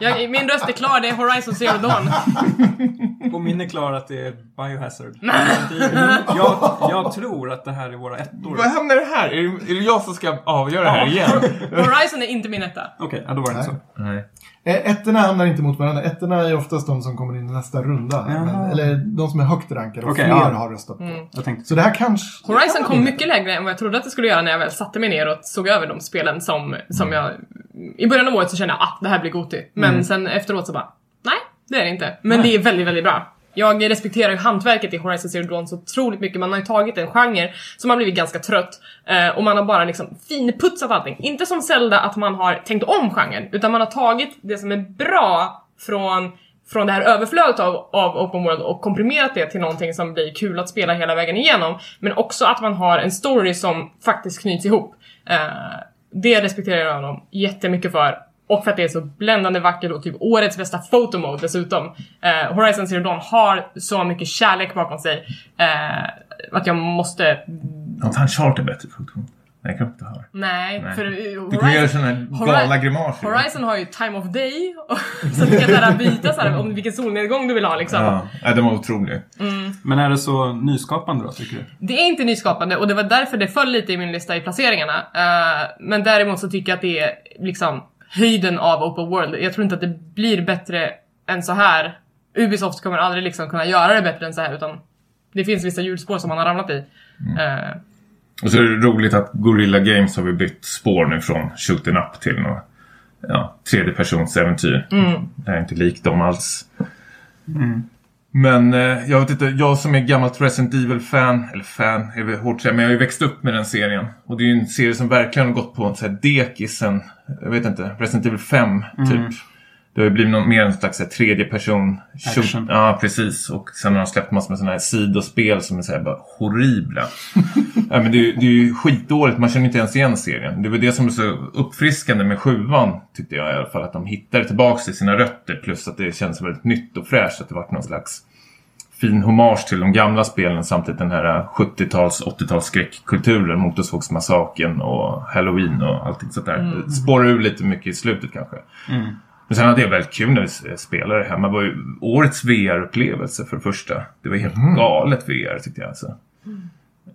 Jag, min röst är klar, det är Horizon Zero Dawn. Och min är klar att det är Biohazard. jag, jag tror att det här är våra ettor. Vad händer det här? Är det, är det jag som ska avgöra det här igen? Horizon är inte min etta. Okej, ja, då var det inte så. Nej. Eh, Ettorna hamnar inte mot varandra. Ettorna är oftast de som kommer in i nästa runda. Jaha. Men, eller de som är högt rankade och Okej, fler ja. har röstat på. Jag tänkte Så det här kanske... Horizon kom mycket lägre än vad jag trodde att det skulle göra när jag väl satte mig ner och såg över de spelen som, som jag... I början av året så kände jag att det här blir Goti. Men sen efteråt så bara, nej, det är det inte. Men det är väldigt, väldigt bra. Jag respekterar ju hantverket i Horizon Zero Dawn så otroligt mycket. Man har ju tagit en genre som har blivit ganska trött eh, och man har bara liksom finputsat allting. Inte som Zelda att man har tänkt om genren, utan man har tagit det som är bra från från det här överflödet av, av open world och komprimerat det till någonting som blir kul att spela hela vägen igenom. Men också att man har en story som faktiskt knyts ihop. Eh, det respekterar jag honom jättemycket för. Och för att det är så bländande vackert och typ årets bästa fotomode dessutom. Eh, Horizon Zero Dawn har så mycket kärlek bakom sig. Eh, att jag måste... Har inte han Charter bättre fotomode? Nej, kanske inte har. Nej, Nej. för Du kan göra Hori- galna grimaser. Horizon har ju time of day. och- så att du kan här byta så här, om vilken solnedgång du vill ha liksom. Ja, ja den var otrolig. Men är det så nyskapande då, tycker du? Det är inte nyskapande och det var därför det föll lite i min lista i placeringarna. Eh, men däremot så tycker jag att det är liksom höjden av open world. Jag tror inte att det blir bättre än så här. Ubisoft kommer aldrig liksom kunna göra det bättre än så här utan det finns vissa hjulspår som man har ramlat i. Eh, Och så är det roligt att Gorilla Games har vi bytt spår nu från shooting up till något ja, tredjepersons äventyr. Det är inte likt dem alls. Men eh, jag vet inte, jag som är gammalt Resident Evil-fan, eller fan är väl hårt säga, men jag har ju växt upp med den serien. Och det är ju en serie som verkligen har gått på en sån här dekis sen, jag vet inte, Resident Evil 5 typ. Det har ju blivit något mer en slags här, tredje person. Action. Ja, precis. Och sen har de släppt massor med sådana här sidospel som är så här bara horribla. ja, men det, är, det är ju skitdåligt, man känner inte ens igen serien. Det var det som är så uppfriskande med sjuan, tyckte jag i alla fall. Att de hittade tillbaka till sina rötter. Plus att det känns väldigt nytt och fräscht. Att det varit någon slags fin hommage till de gamla spelen. Samtidigt den här 70-tals, 80-tals skräckkulturen. Motorsågsmassakern och Halloween och allting sånt där. Det spårar ur lite mycket i slutet kanske. Men sen hade jag väldigt kul när vi spelade det hemma. Det var ju årets VR-upplevelse för det första. Det var helt galet VR tyckte jag alltså.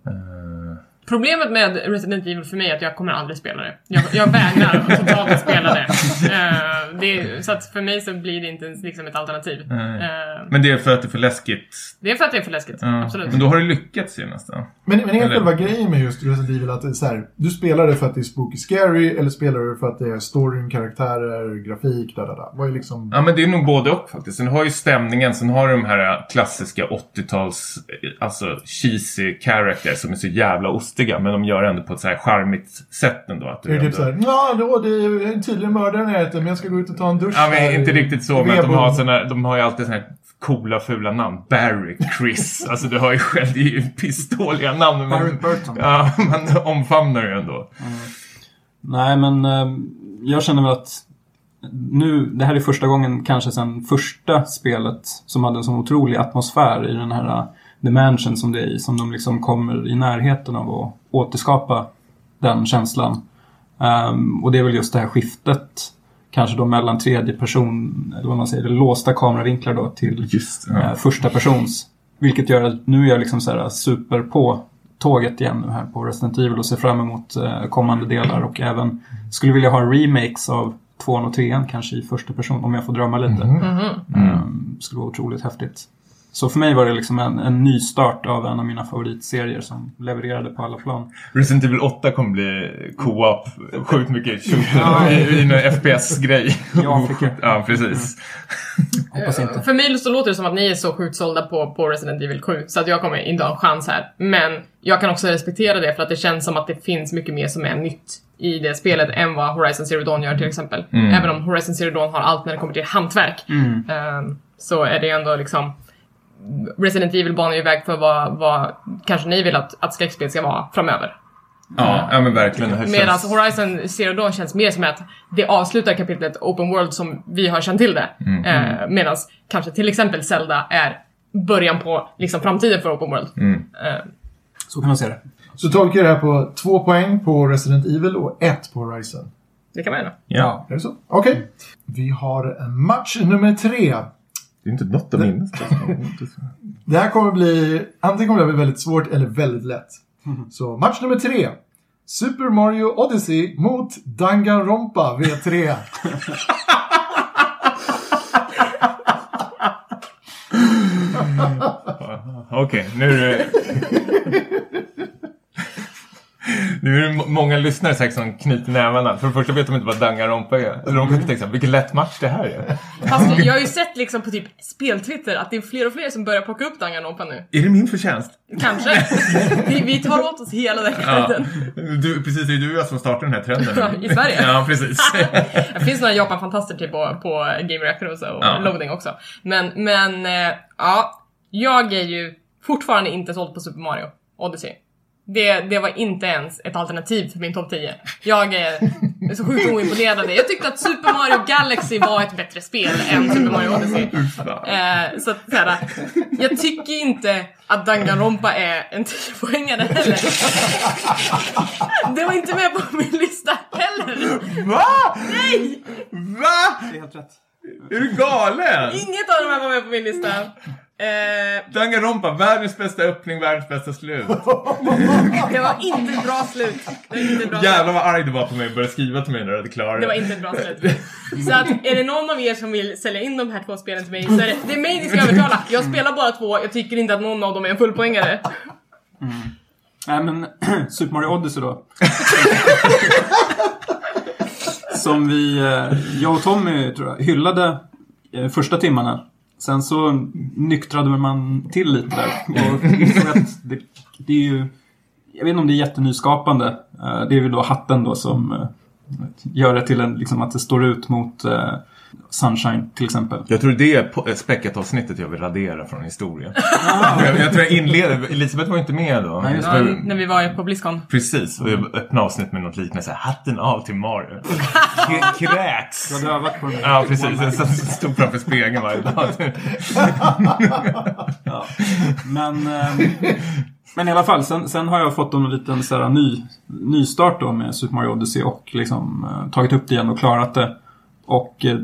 Eh, Problemet med Resident Evil för mig är att jag kommer aldrig spela det. Jag, jag vägrar att totalt spela det. Eh, det är, så att för mig så blir det inte ens liksom ett alternativ. Eh, Men det är för att det är för läskigt. det är för att det är för läskigt. Ja. Absolut. Men då har det lyckats ju nästan. Men, men är själva grejen med just Resident Evil att det är så här, du spelar det för att det är spooky scary eller spelar du för att det är storyn, karaktärer, grafik, da da da. Vad är liksom... Ja men det är nog både och faktiskt. Sen har ju stämningen, sen har du de här klassiska 80-tals, eh, alltså cheesy characters som är så jävla ostiga. Men de gör det ändå på ett så här charmigt sätt ändå. Att Det är ändå... typ såhär, ja då, det är en tydlig mördare när jag äter, men jag ska gå ut och ta en dusch Ja men inte riktigt så, men att de vedboden." har, såna, de har ju alltid såna här coola fula namn. Barry, Chris. alltså du har ju själv, det är ju pissdåliga namn. Men Barry man, Burton. ja, man omfamnar ju ändå. Nej, men eh, jag känner väl att nu, det här är första gången kanske sedan första spelet som hade en sån otrolig atmosfär i den här uh, The Mansion som det är i, som de liksom kommer i närheten av att återskapa den känslan. Ehm, och det är väl just det här skiftet, kanske då mellan tredje person, eller vad man säger, låsta kameravinklar då till Just eh, första persons. Vilket gör att nu är jag liksom så här super på tåget igen nu här på Resident Evil och ser fram emot eh, kommande delar och även skulle vilja ha remakes av tvåan och trean kanske i första person om jag får drömma lite. Mm, skulle vara otroligt häftigt. Så för mig var det liksom en, en ny start av en av mina favoritserier som levererade på alla plan. Resident Evil 8 kommer bli co-op, sjukt mycket i, i en FPS-grej. Afrika. ja, precis. Hoppas inte. För mig så låter det som att ni är så sjukt sålda på, på Resident Evil 7 så att jag kommer inte ha en chans här. Men jag kan också respektera det för att det känns som att det finns mycket mer som är nytt i det spelet än vad Horizon Zero Dawn gör till exempel. Även om Horizon Zero Dawn har allt när det kommer till hantverk. ehm, så är det ändå liksom Resident Evil banar ju väg för vad, vad kanske ni vill att, att skräckspel ska vara framöver. Ja, ja men verkligen. Medan känns... Horizon Zero Dawn känns mer som att det avslutar kapitlet Open World som vi har känt till det. Mm. Eh, Medan kanske till exempel Zelda är början på liksom framtiden för Open World. Mm. Eh, Så kan man se det. Så tolkar jag det här på två poäng på Resident Evil och ett på Horizon. Det kan man göra. Ja. Är det så? Okej. Vi har match nummer tre. Det är inte något att minnas. Det här kommer bli, antingen kommer det bli väldigt svårt eller väldigt lätt. Så match nummer tre. Super Mario Odyssey mot Danganronpa V3. Okej, nu är det... Nu är det må- många lyssnare säkert som knyter nävarna. För det första vet de inte vad Danganronpa är. De kanske tänker såhär, vilken lätt match det här är. Fast jag har ju sett liksom på typ speltwitter att det är fler och fler som börjar plocka upp Danganronpa nu. Är det min förtjänst? Kanske. vi, vi tar åt oss hela den Ja. skiten. Du, precis, det är du och jag som startar den här trenden. Ja, i Sverige. Ja, precis. Det finns några Japan-fantaster typ på, på Game Reactor och, så, och Ja. loading också. Men, men eh, ja, jag är ju fortfarande inte såld på Super Mario Odyssey. Det, det var inte ens ett alternativ för min topp 10. Jag är så sjukt oimponerad av det. Jag tyckte att Super Mario Galaxy var ett bättre spel än Super Mario Odyssey. Eh, så att såhär, jag tycker inte att Danganronpa är en 10-poängare heller. Det var inte med på min lista heller. Va? Nej! Va? Det är helt rätt. Är du galen? Inget av de här var med på min lista. Eh, Danganronpa, världens bästa öppning, världens bästa slut. det var inte ett bra slut. Det var inte ett bra Jävlar vad arg du var på mig och började skriva till mig när du hade klarat Det var inte ett bra slut. Så att är det någon av er som vill sälja in de här två spelen till mig så är det, det är mig ni ska övertala. Jag spelar bara två, jag tycker inte att någon av dem är en fullpoängare. Nej men, Super Mario Odyssey då. Som vi, eh, jag och Tommy tror jag, hyllade eh, första timmarna. Sen så nyktrade man till lite där. Och liksom att det, det är ju, jag vet inte om det är jättenyskapande. Eh, det är väl då hatten då som eh, gör det till en, liksom att det står ut mot eh, Sunshine till exempel. Jag tror det är späcket-avsnittet jag vill radera från historien. jag, jag tror jag inleder, Elisabeth var inte med då. Nej, just Ja, när vi var på Blizzcon. Precis, och jag öppnade avsnitt med något liknande så här, hatten av till Mario. Kräks! Du hade övat på den. Ja, precis. Jag stod framför spegeln varje dag. Ja. Men, eh, men i alla fall, sen, sen har jag fått en liten så här, ny, nystart då med Super Mario Odyssey och liksom, eh, tagit upp det igen och klarat det. Och eh,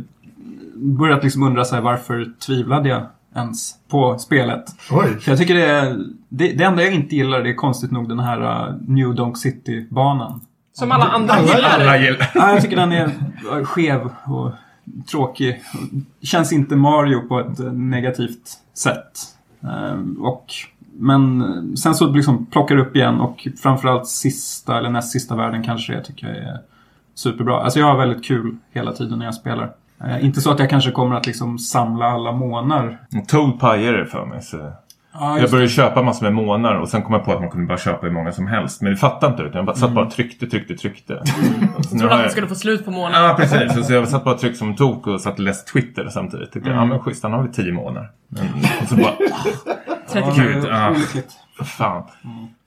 börjat liksom undra så här, varför tvivlade jag ens på spelet? Oj. För jag tycker det är, det, det enda jag inte gillar det är konstigt nog den här eh, New Donk City-banan. Som alla andra Alla gillar. Alla gillar. Ja, jag tycker den är eh, skev och tråkig. Känns inte Mario på ett eh, negativt sätt. Ehm, Och, men sen så liksom plockar det upp igen och framförallt sista eller näst sista världen kanske jag tycker jag är superbra. Alltså jag har väldigt kul hela tiden när jag spelar. Eh, inte så att jag kanske kommer att liksom samla alla månar. Toad pajade det för mig. Så. Ja, Jag började köpa massor med månar och sen kom jag på att man kunde bara köpa hur många som helst. Men det fattade inte utan jag bara, satt bara och tryckte, tryckte, tryckte. Nu Jag trodde att du skulle få slut på månaden. Ja, precis. Så jag satt bara och tryckte som en tok och satt och läste Twitter samtidigt. Tyckte Mm. ja men schysst, han har väl tio månader. Men, och så bara, 30 Gud, det olyckligt. fan.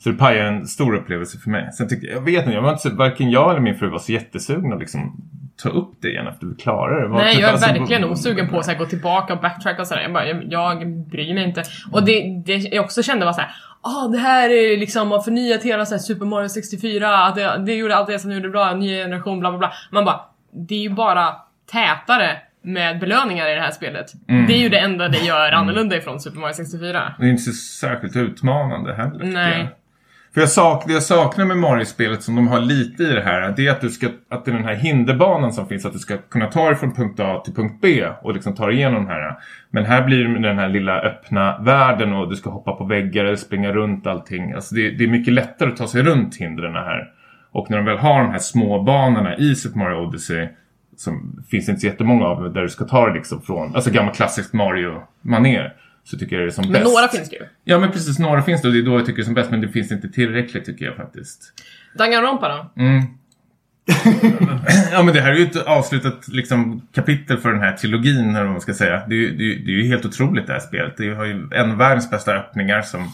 Så det pajade en stor upplevelse för mig. Sen tyckte jag, vet inte, jag var inte så, varken jag eller min fru var så jättesugna liksom ta upp det igen efter vi klarade det. Det var Nej, typ jag är alltså- verkligen osugen på att gå tillbaka och backtracka och sådär. Jag, bara, jag, jag bryr mig inte. Och det, det jag också kände var så här. Ah, det här är liksom att förnyat hela så här, Super Mario 64, att det, det gjorde allt det som gjorde bra, ny generation, bla bla bla. Man bara, det är ju bara tätare med belöningar i det här spelet. Mm. Det är ju det enda det gör annorlunda ifrån Super Mario 64. Det är inte så särskilt utmanande heller. Nej. För jag sak, det jag saknar med Mario-spelet som de har lite i det här, det är att du ska, att det är den här hinderbanan som finns, att du ska kunna ta dig från punkt A till punkt B och liksom ta dig igenom den här. Men här blir det den här lilla öppna världen och du ska hoppa på väggar eller springa runt allting. Alltså det, det är mycket lättare att ta sig runt hindren här. Och när de väl har de här små banorna i Super Mario Odyssey som finns inte så jättemånga av där du ska ta dig liksom från, alltså gammal klassiskt Mario-manér. Så tycker jag det är som Men bäst. några finns det ju. Ja men precis, några finns det och det är då jag tycker det är som bäst men det finns inte tillräckligt tycker jag faktiskt. Danganronpa då? Mm. ja men det här är ju ett avslutat liksom, kapitel för den här trilogin eller vad man ska säga. Det är, det är, det är ju helt otroligt det här spelet. Det har ju en av världens bästa öppningar som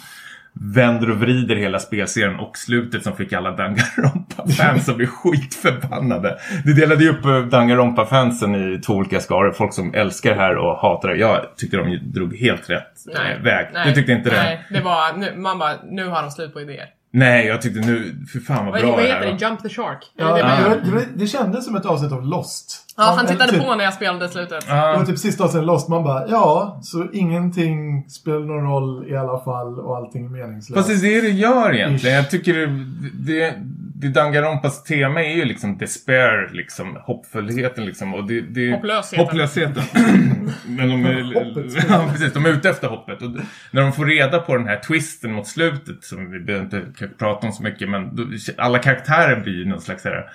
vänder och vrider hela spelserien och slutet som fick alla Danganronpa-fans att bli skitförbannade. Det delade ju upp eh, Danganronpa-fansen i två olika skaror. Folk som älskar det här och hatar det. Jag tyckte de drog helt rätt eh, väg. nej, du tyckte inte det? Nej, det var, nu, man bara, nu har de slut på idéer. Nej, jag tyckte nu, för fan vad Vad, bra vad det heter här det? var. Jump the Shark? Ja, det det det, det, det, det kändes som ett avsnitt av Lost. Ja, han tittade typ, på när jag spelade slutet. Det var typ sista avsnittet Lost. Man bara, ja, så ingenting spelar någon roll i alla fall och allting är meningslöst. Fast det är det det gör egentligen. Jag tycker det, det, det Danganronpas tema är ju liksom despair, liksom hoppfullheten liksom. Och det, det, Hopplösheten. Hopplösheten. Men de är, Hoppet. ja, precis, de är ute efter hoppet. Och när de får reda på den här twisten mot slutet, som vi behöver inte prata om så mycket, men då, alla karaktärer blir ju någon slags här,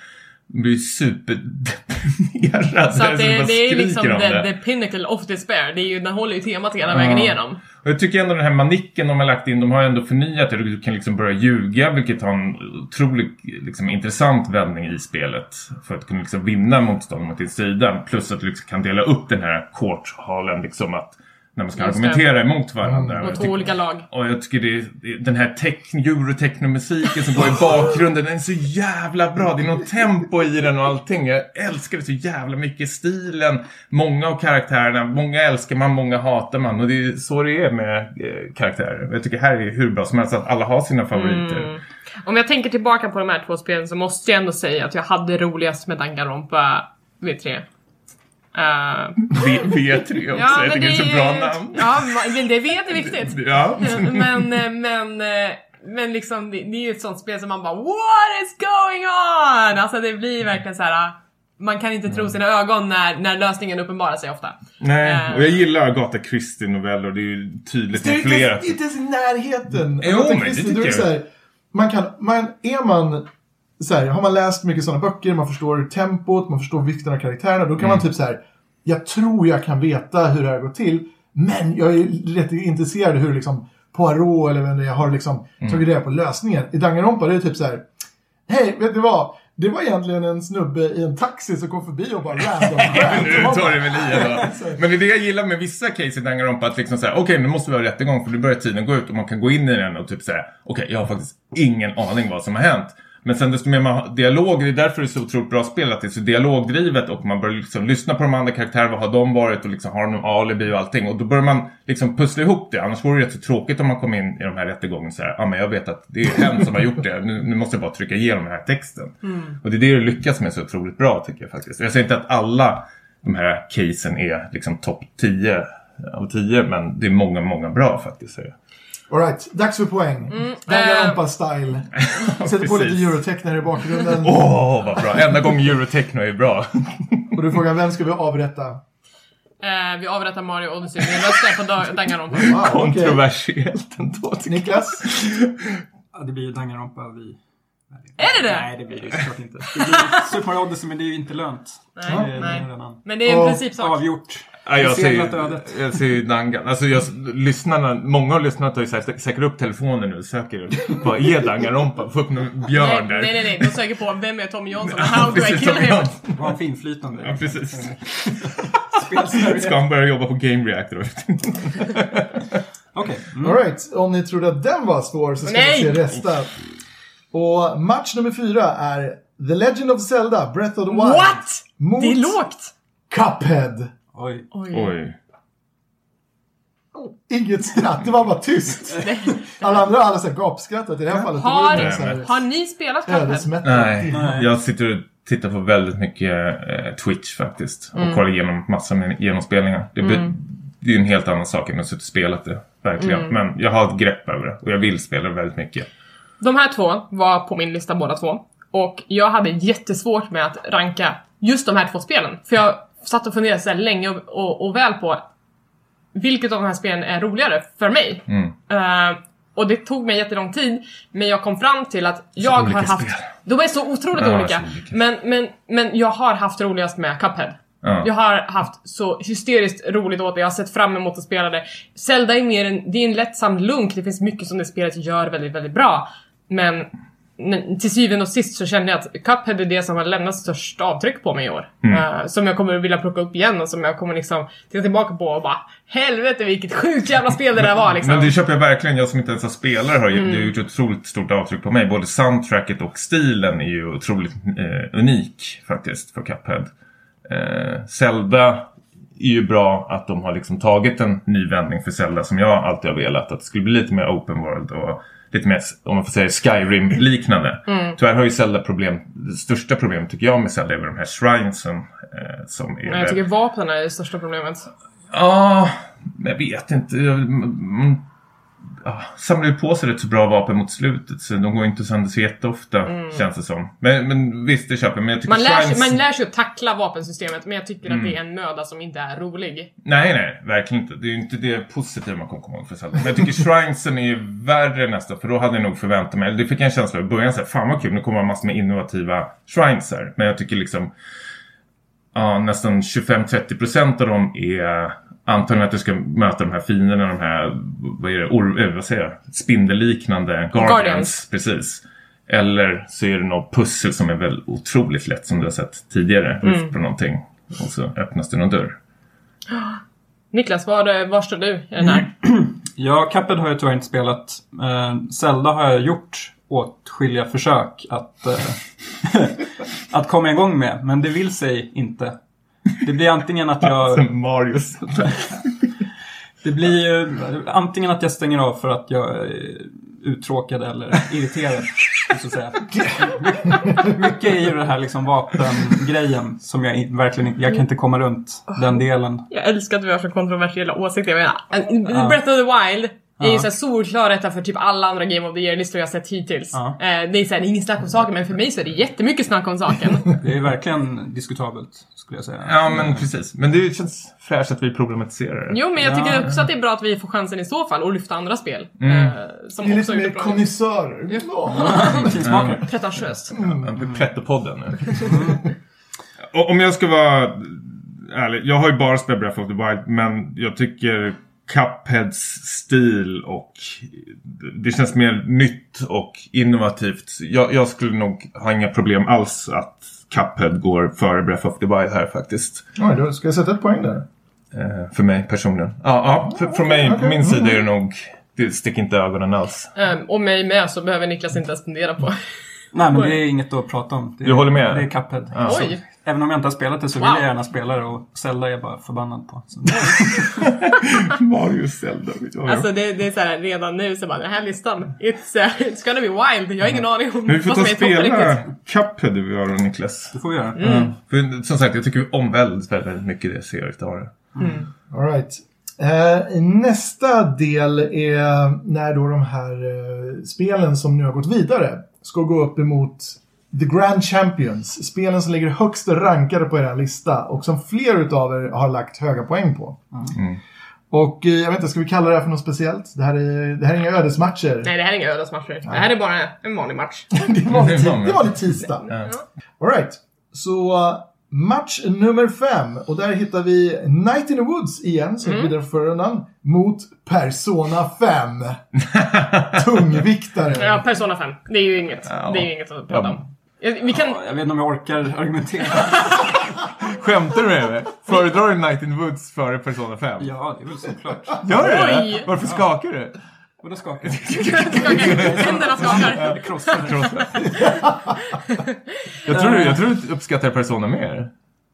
blir superdeprimerade. Så det, det är liksom om the, det. the pinnacle of despair. Det är ju, den håller ju temat hela Ja. vägen igenom. Och jag tycker ändå den här manicken de har lagt in, de har ändå förnyat det. Du kan liksom börja ljuga, vilket har en otroligt liksom, intressant vändning i spelet. För att kunna liksom vinna motstånd mot din sida. Plus att du liksom kan dela upp den här courthallen, liksom att när man ska Just det. argumentera emot varandra. Och Mot två olika lag. och jag tycker det är, det den här techn, eurotechnomusiken som går i bakgrunden, den är så jävla bra. Det är något tempo i den och allting. Jag älskar det så jävla mycket. Stilen, många av karaktärerna, många älskar man, många hatar man. Och det är så det är med eh, karaktärer. Jag tycker här är hur bra som helst att alla har sina favoriter. Mm. Om jag tänker tillbaka på de här två spelen så måste jag ändå säga att jag hade roligast med Danganronpa V3. Uh, V- V3 också, jag tycker det är så bra namn. Ja, men det vet är viktigt. Ja. men, eh, men, eh, men liksom det, det är ju ett sånt spel som man bara What is going on? Alltså det blir verkligen så här. Man kan inte tro sina ögon när, när lösningen uppenbarar sig ofta. Nej, och jag gillar Agatha Christie-noveller. Det är ju tydligt Det är med flera. inte, inte ens i närheten. Jo, Agatha men det tycker är jag. här, man kan, man, är man så här, har man läst mycket sådana böcker, man förstår tempot, man förstår vikten av karaktärerna, då kan man Mm. typ så här. Jag tror jag kan veta hur det här går till, men jag är rätt intresserad hur liksom Poirot eller vem det är har liksom Mm. tagit reda på lösningen. I Danganronpa det är typ så här. Hej, vet du vad? Det var egentligen en snubbe i en taxi som kom förbi och bara random. Nu Man tar det väl i. Men det är det jag gillar med vissa case i Danganronpa. Att liksom säga, okej nu måste vi ha rättegång för nu börjar tiden gå ut och man kan gå in i den och typ säga, okej jag har faktiskt ingen aning vad som har hänt. Men sen desto mer man har dialog, det är därför det är så otroligt bra spel, att det är så dialogdrivet och man börjar liksom lyssna på de andra karaktärerna, vad har de varit och liksom har de alibi och allting. Och då börjar man liksom pussla ihop det, annars vore det rätt så tråkigt om man kom in i de här rättegången så här, ja men jag vet att det är hen som har gjort det, nu, nu måste jag bara trycka igenom den här texten. Och det är det du lyckas med så otroligt bra tycker jag faktiskt. Jag säger inte att alla de här casen är liksom topp 10 av 10, men det är många, många bra faktiskt. säger jag. Alright, dags för poäng. Danganronpa-style. Sätter på lite Precis. eurotechner i bakgrunden. Åh, vad bra! Enda gången Eurotechno är bra. Och du frågar vem ska vi avrätta? Eh, vi avrättar Mario Odyssey. Vi röstar på Da- Danganronpa. Wow. Kontroversiellt ändå. Niklas? Ja, det blir ju Danganronpa vi... Är det det? Nej, det blir det ju såklart inte. Det blir Super Mario Odyssey, men det är ju inte lönt. Nej, det är nej. redan Men det är en Och- principsak. avgjort. Ja, jag ödet. jag säger Dangan. Alltså jag, lyssnarna, många har lyssnat och säkert säkert upp telefonen nu och söker vad är Danganronpa? Få upp någon björn Nej, där. nej, nej, nej. De söker på vem är Tommy Johnson och how do I precis, kill him? Var en finflytande. Ja, precis. Ska han börja jobba på Game Reactor? Okej. Mm. Alright, om ni trodde att den var svår så ska Nej! vi se resten. Och match nummer fyra är The Legend of Zelda, Breath of the Wild. What? Mot Det är lågt! Cuphead. Oj. Oj. Oj. Inget skratt, det var bara tyst. Alla andra har alla så här gapskrattat. I det här fallet Har, det så här har ni spelat Cuphead? Nej, Nej. jag sitter och tittar på väldigt mycket eh, Twitch faktiskt. Och Mm. kollar igenom massor med genomspelningar. Det, be- det är ju en helt annan sak än att sitta och spela det. Verkligen. Mm. Men jag har ett grepp över det. Och jag vill spela väldigt mycket. De här två var på min lista båda två. Och jag hade jättesvårt med att ranka just de här två spelen. För jag satt och funderade så här länge och, och, och väl på vilket av de här spelen är roligare för mig. Mm. Eh, och det tog mig jättelång tid, men jag kom fram till att jag har haft... spel. De är så otroligt Ja, olika. så olika. Men, men, men jag har haft roligast med Cuphead. Ja. Jag har haft så hysteriskt roligt åt det, jag har sett fram emot att spela det. Zelda är mer en, det är en lättsam lunk, det finns mycket som det spelet gör väldigt, väldigt bra. Men till syvende och sist så kände jag att Cuphead är det som har lämnat störst avtryck på mig i år. Eh, som jag kommer vilja plocka upp igen och som jag kommer liksom titta tillbaka på och bara Helvete vilket sjukt jävla spel det där var liksom. Men det köper jag verkligen. Jag som inte ens har spelare har det har gjort ett otroligt stort avtryck på mig. Både soundtracket och stilen är ju otroligt eh, unik faktiskt för Cuphead. Eh, Zelda är ju bra att de har liksom tagit en ny vändning för Zelda som jag alltid har velat. Att det skulle bli lite mer open world och lite mer, om man får säga Skyrim-liknande. Tyvärr har ju Zelda problem, det största problemet tycker jag med Zelda är de här shrinesen. Eh, som är jag tycker vapnen är det största problemet. Ja, men jag vet inte. Mm, ja, samlar ju på sig rätt så bra vapen mot slutet så de går inte sönder så jätteofta känns det som. Men, men visst, det köper. Men jag tycker Man lär, sig, man lär sig att tackla vapensystemet men jag tycker att det är en möda som inte är rolig. Nej, nej, verkligen inte. Det är ju inte det positiva man kommer komma ihåg för Zelda. Men jag tycker Shrinesen är ju värre nästan, för då hade jag nog förväntat mig, eller det fick jag en känsla av i början, så här, fan vad kul, nu kommer det massor med innovativa Shrines här. Men jag tycker liksom, ja, nästan 25-30% av dem är antagligen att du ska möta de här fienderna, de här, vad är det, or, eh, vad säger jag, spindelliknande Guardians. Guardians. Precis. Eller så är det något pussel som är väl otroligt lätt som du har sett tidigare. Upp på någonting. Och så öppnas det någon dörr. Niklas, var, var står du i den här? Ja, Cuphead har jag tyvärr inte spelat. Eh, Zelda har jag gjort åtskilliga försök att, eh, att komma igång med, men det vill sig inte. Det blir antingen att jag... Marius. Det blir ju antingen att jag stänger av för att jag är uttråkad eller irriterad. Så att säga. Mycket är ju det här liksom vapengrejen som jag verkligen inte... Jag kan inte komma runt den delen. Jag älskar att vi har så kontroversiella åsikter. Jag menar, Breath of the Wild är ju såhär solklar etta för typ alla andra Game of the Year-listor jag sett hittills. Ja. Eh, det är såhär, det är ingen snack om saken, men för mig så är det jättemycket snack om saken. Det är verkligen diskutabelt, skulle jag säga. Ja, men precis. Men det känns fräscht att vi problematiserar det. Jo, men jag tycker Ja. också att det är bra att vi får chansen i så fall att lyfta andra spel. Mm. Eh, som Vi är också lite mer konnässörer. Ja. Pretentiöst. Mm. Pretto-podden nu. Om jag ska vara ärlig. Jag har ju bara spelat Breath of the Wild. Men jag tycker Cupheads stil och det känns mer nytt och innovativt. Jag, jag skulle nog ha inga problem alls att Cuphead går före Breath of the Wild här faktiskt. Oj, då ska jag sätta ett poäng där? Eh, för mig personligen. Ja, ja för, från mig, på min sida är det nog... Det sticker inte ögonen alls. Um, och mig med så behöver Niklas inte ens fundera på. Nej, men det är inget att prata om. Det är, Du håller med? Det är Cuphead. Ja. Så, Oj! Även om jag inte har spelat det så vill Wow. jag gärna spela det och Zelda är jag bara förbannad på. Så. Mario Zelda. Alltså det, det är såhär redan nu så bara den här listan, it's, uh, it's gonna be wild. Jag har ingen aning om Men vi får vad ta som och spela riktigt. Cuphead vi har och Niklas. Det får vi göra. Mm. För som sagt, jag tycker om väldigt, väldigt mycket det seriet har. All right. Eh, nästa del är när då de här eh, spelen som nu har gått vidare ska gå upp emot The Grand Champions. Spelen som ligger högst rankade på er lista och som fler utav er har lagt höga poäng på. Mm. Och eh, jag vet inte, ska vi kalla det här för något speciellt? Det här är, det här är inga ödesmatcher. Nej, det här är inga ödesmatcher. Det här är bara en vanlig match. det var lite, det var lite tisdag. Ja. All right. Så uh, match nummer fem. Och där hittar vi Night in the Woods igen, som mm. vidare förra rundan, mot Persona 5. Tungviktare. Ja, Persona 5. Det är ju inget. Ja. Det är ju inget att prata Ja. om. Vi kan... Ja, jag vet inte om jag orkar argumentera. Skämtar du med mig? Föredrar du Night in the Woods före Persona 5? Ja, det är väl såklart. Gör du det? Oj. Varför skakar du? Och då skakar Händerna skakar. jag. Det krossar. Jag tror, du- jag tror du uppskattar Persona mer.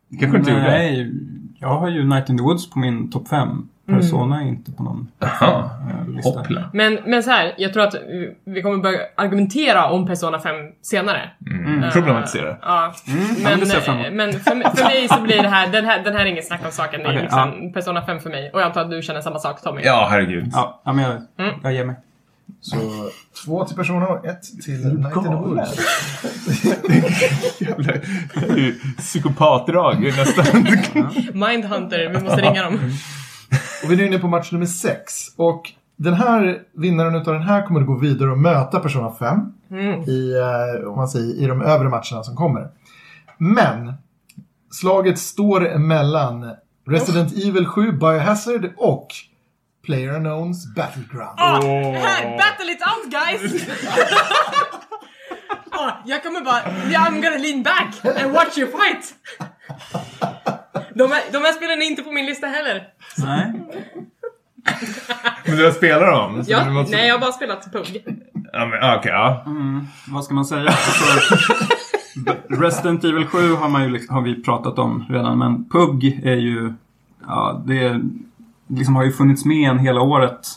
Det kanske inte gjorde. Nej, jag har ju Night in the Woods på min topp 5. Persona är inte på någon Jaha. eh, lista. Hoppla. Men, men så här, jag tror att vi- kommer börja argumentera om Persona 5 senare. Mm. Eh, Problematisera. Ja. men Men, eh, men för, för mig så blir det här, den här, den här är inget snack om saken. Det är Okej, liksom Persona 5 för mig. Och jag antar att du känner samma sak Tommy. Ja, herregud. Ja, ja, men jag, Mm. jag ger mig. Så två till Persona och ett till Night in the Woods. Jävla det är ju psykopatdrag nästan. Mindhunter, vi måste ringa dem. Och vi är nu inne på match nummer sex. Och den här vinnaren utav den här kommer att gå vidare och möta Persona 5 Mm. i, eh, om man säger, i de övre matcherna som kommer. Men slaget står mellan Resident Evil 7 Biohazard och PlayerUnknown's Battleground. Ah, här, battle it out guys! Ja, jag kommer bara, I'm gonna lean back and watch you fight. De här, de här spelen är inte på min lista heller. Nej. Men du har spelat dem? så Ja, du måste- nej, jag har bara spelat PUG. Ja, men, ah, okej, ja. Vad ska man säga? Alltså, Resident Evil 7 har, man ju, liksom- har vi pratat om redan, men PUG är ju... Ja, det är, liksom har ju funnits med en hela året.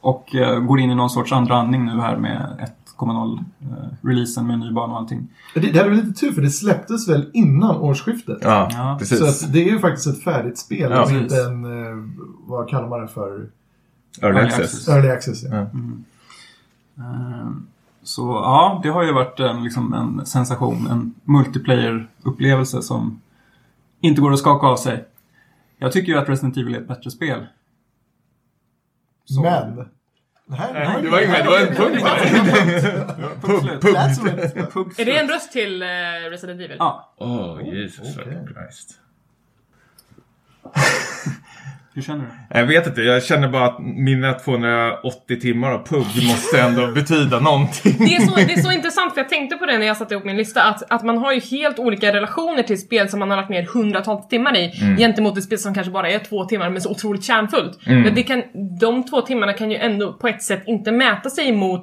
Och eh, går in i någon sorts andra andning nu här med 1.0-releasen med ny bana och allting. Det, det hade väl lite tur för det släpptes väl innan årsskiftet. Ja, Ja. precis. Så att det är ju faktiskt ett färdigt spel. Ja, inte en, eh, vad kallar man det för? Early Early access. access. Early access. Ja. Ja. Eh, Så ja, det har ju varit en, liksom en sensation. En multiplayer-upplevelse som inte går att skaka av sig. Jag tycker ju att Resident Evil är ett bättre spel. Så- Men... Det här, Nej, det var inget, det var en punkt. Punkt Är det en röst till eh, Resident Evil? Ja, Åh, Jesus Christ. Hur känner du? Jag vet inte, jag känner bara att mina 280 timmar av PUG måste ändå betyda någonting. Det är, så, det är så intressant för jag tänkte på det när jag satte ihop min lista att, att man har ju helt olika relationer till spel som man har lagt ner hundratals timmar i gentemot ett spel som kanske bara är två timmar men så otroligt kärnfullt. Men det kan, de två timmarna kan ju ändå på ett sätt inte mäta sig mot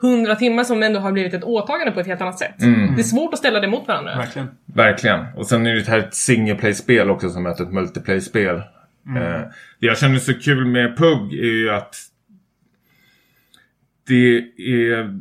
hundra timmar som ändå har blivit ett åtagande på ett helt annat sätt. Det är svårt att ställa det mot varandra. Verkligen. Verkligen. Och sen är det här ett single play-spel också som möter ett multiplayer-spel. Mm. Eh, det jag känner så kul med PUG är ju att det är...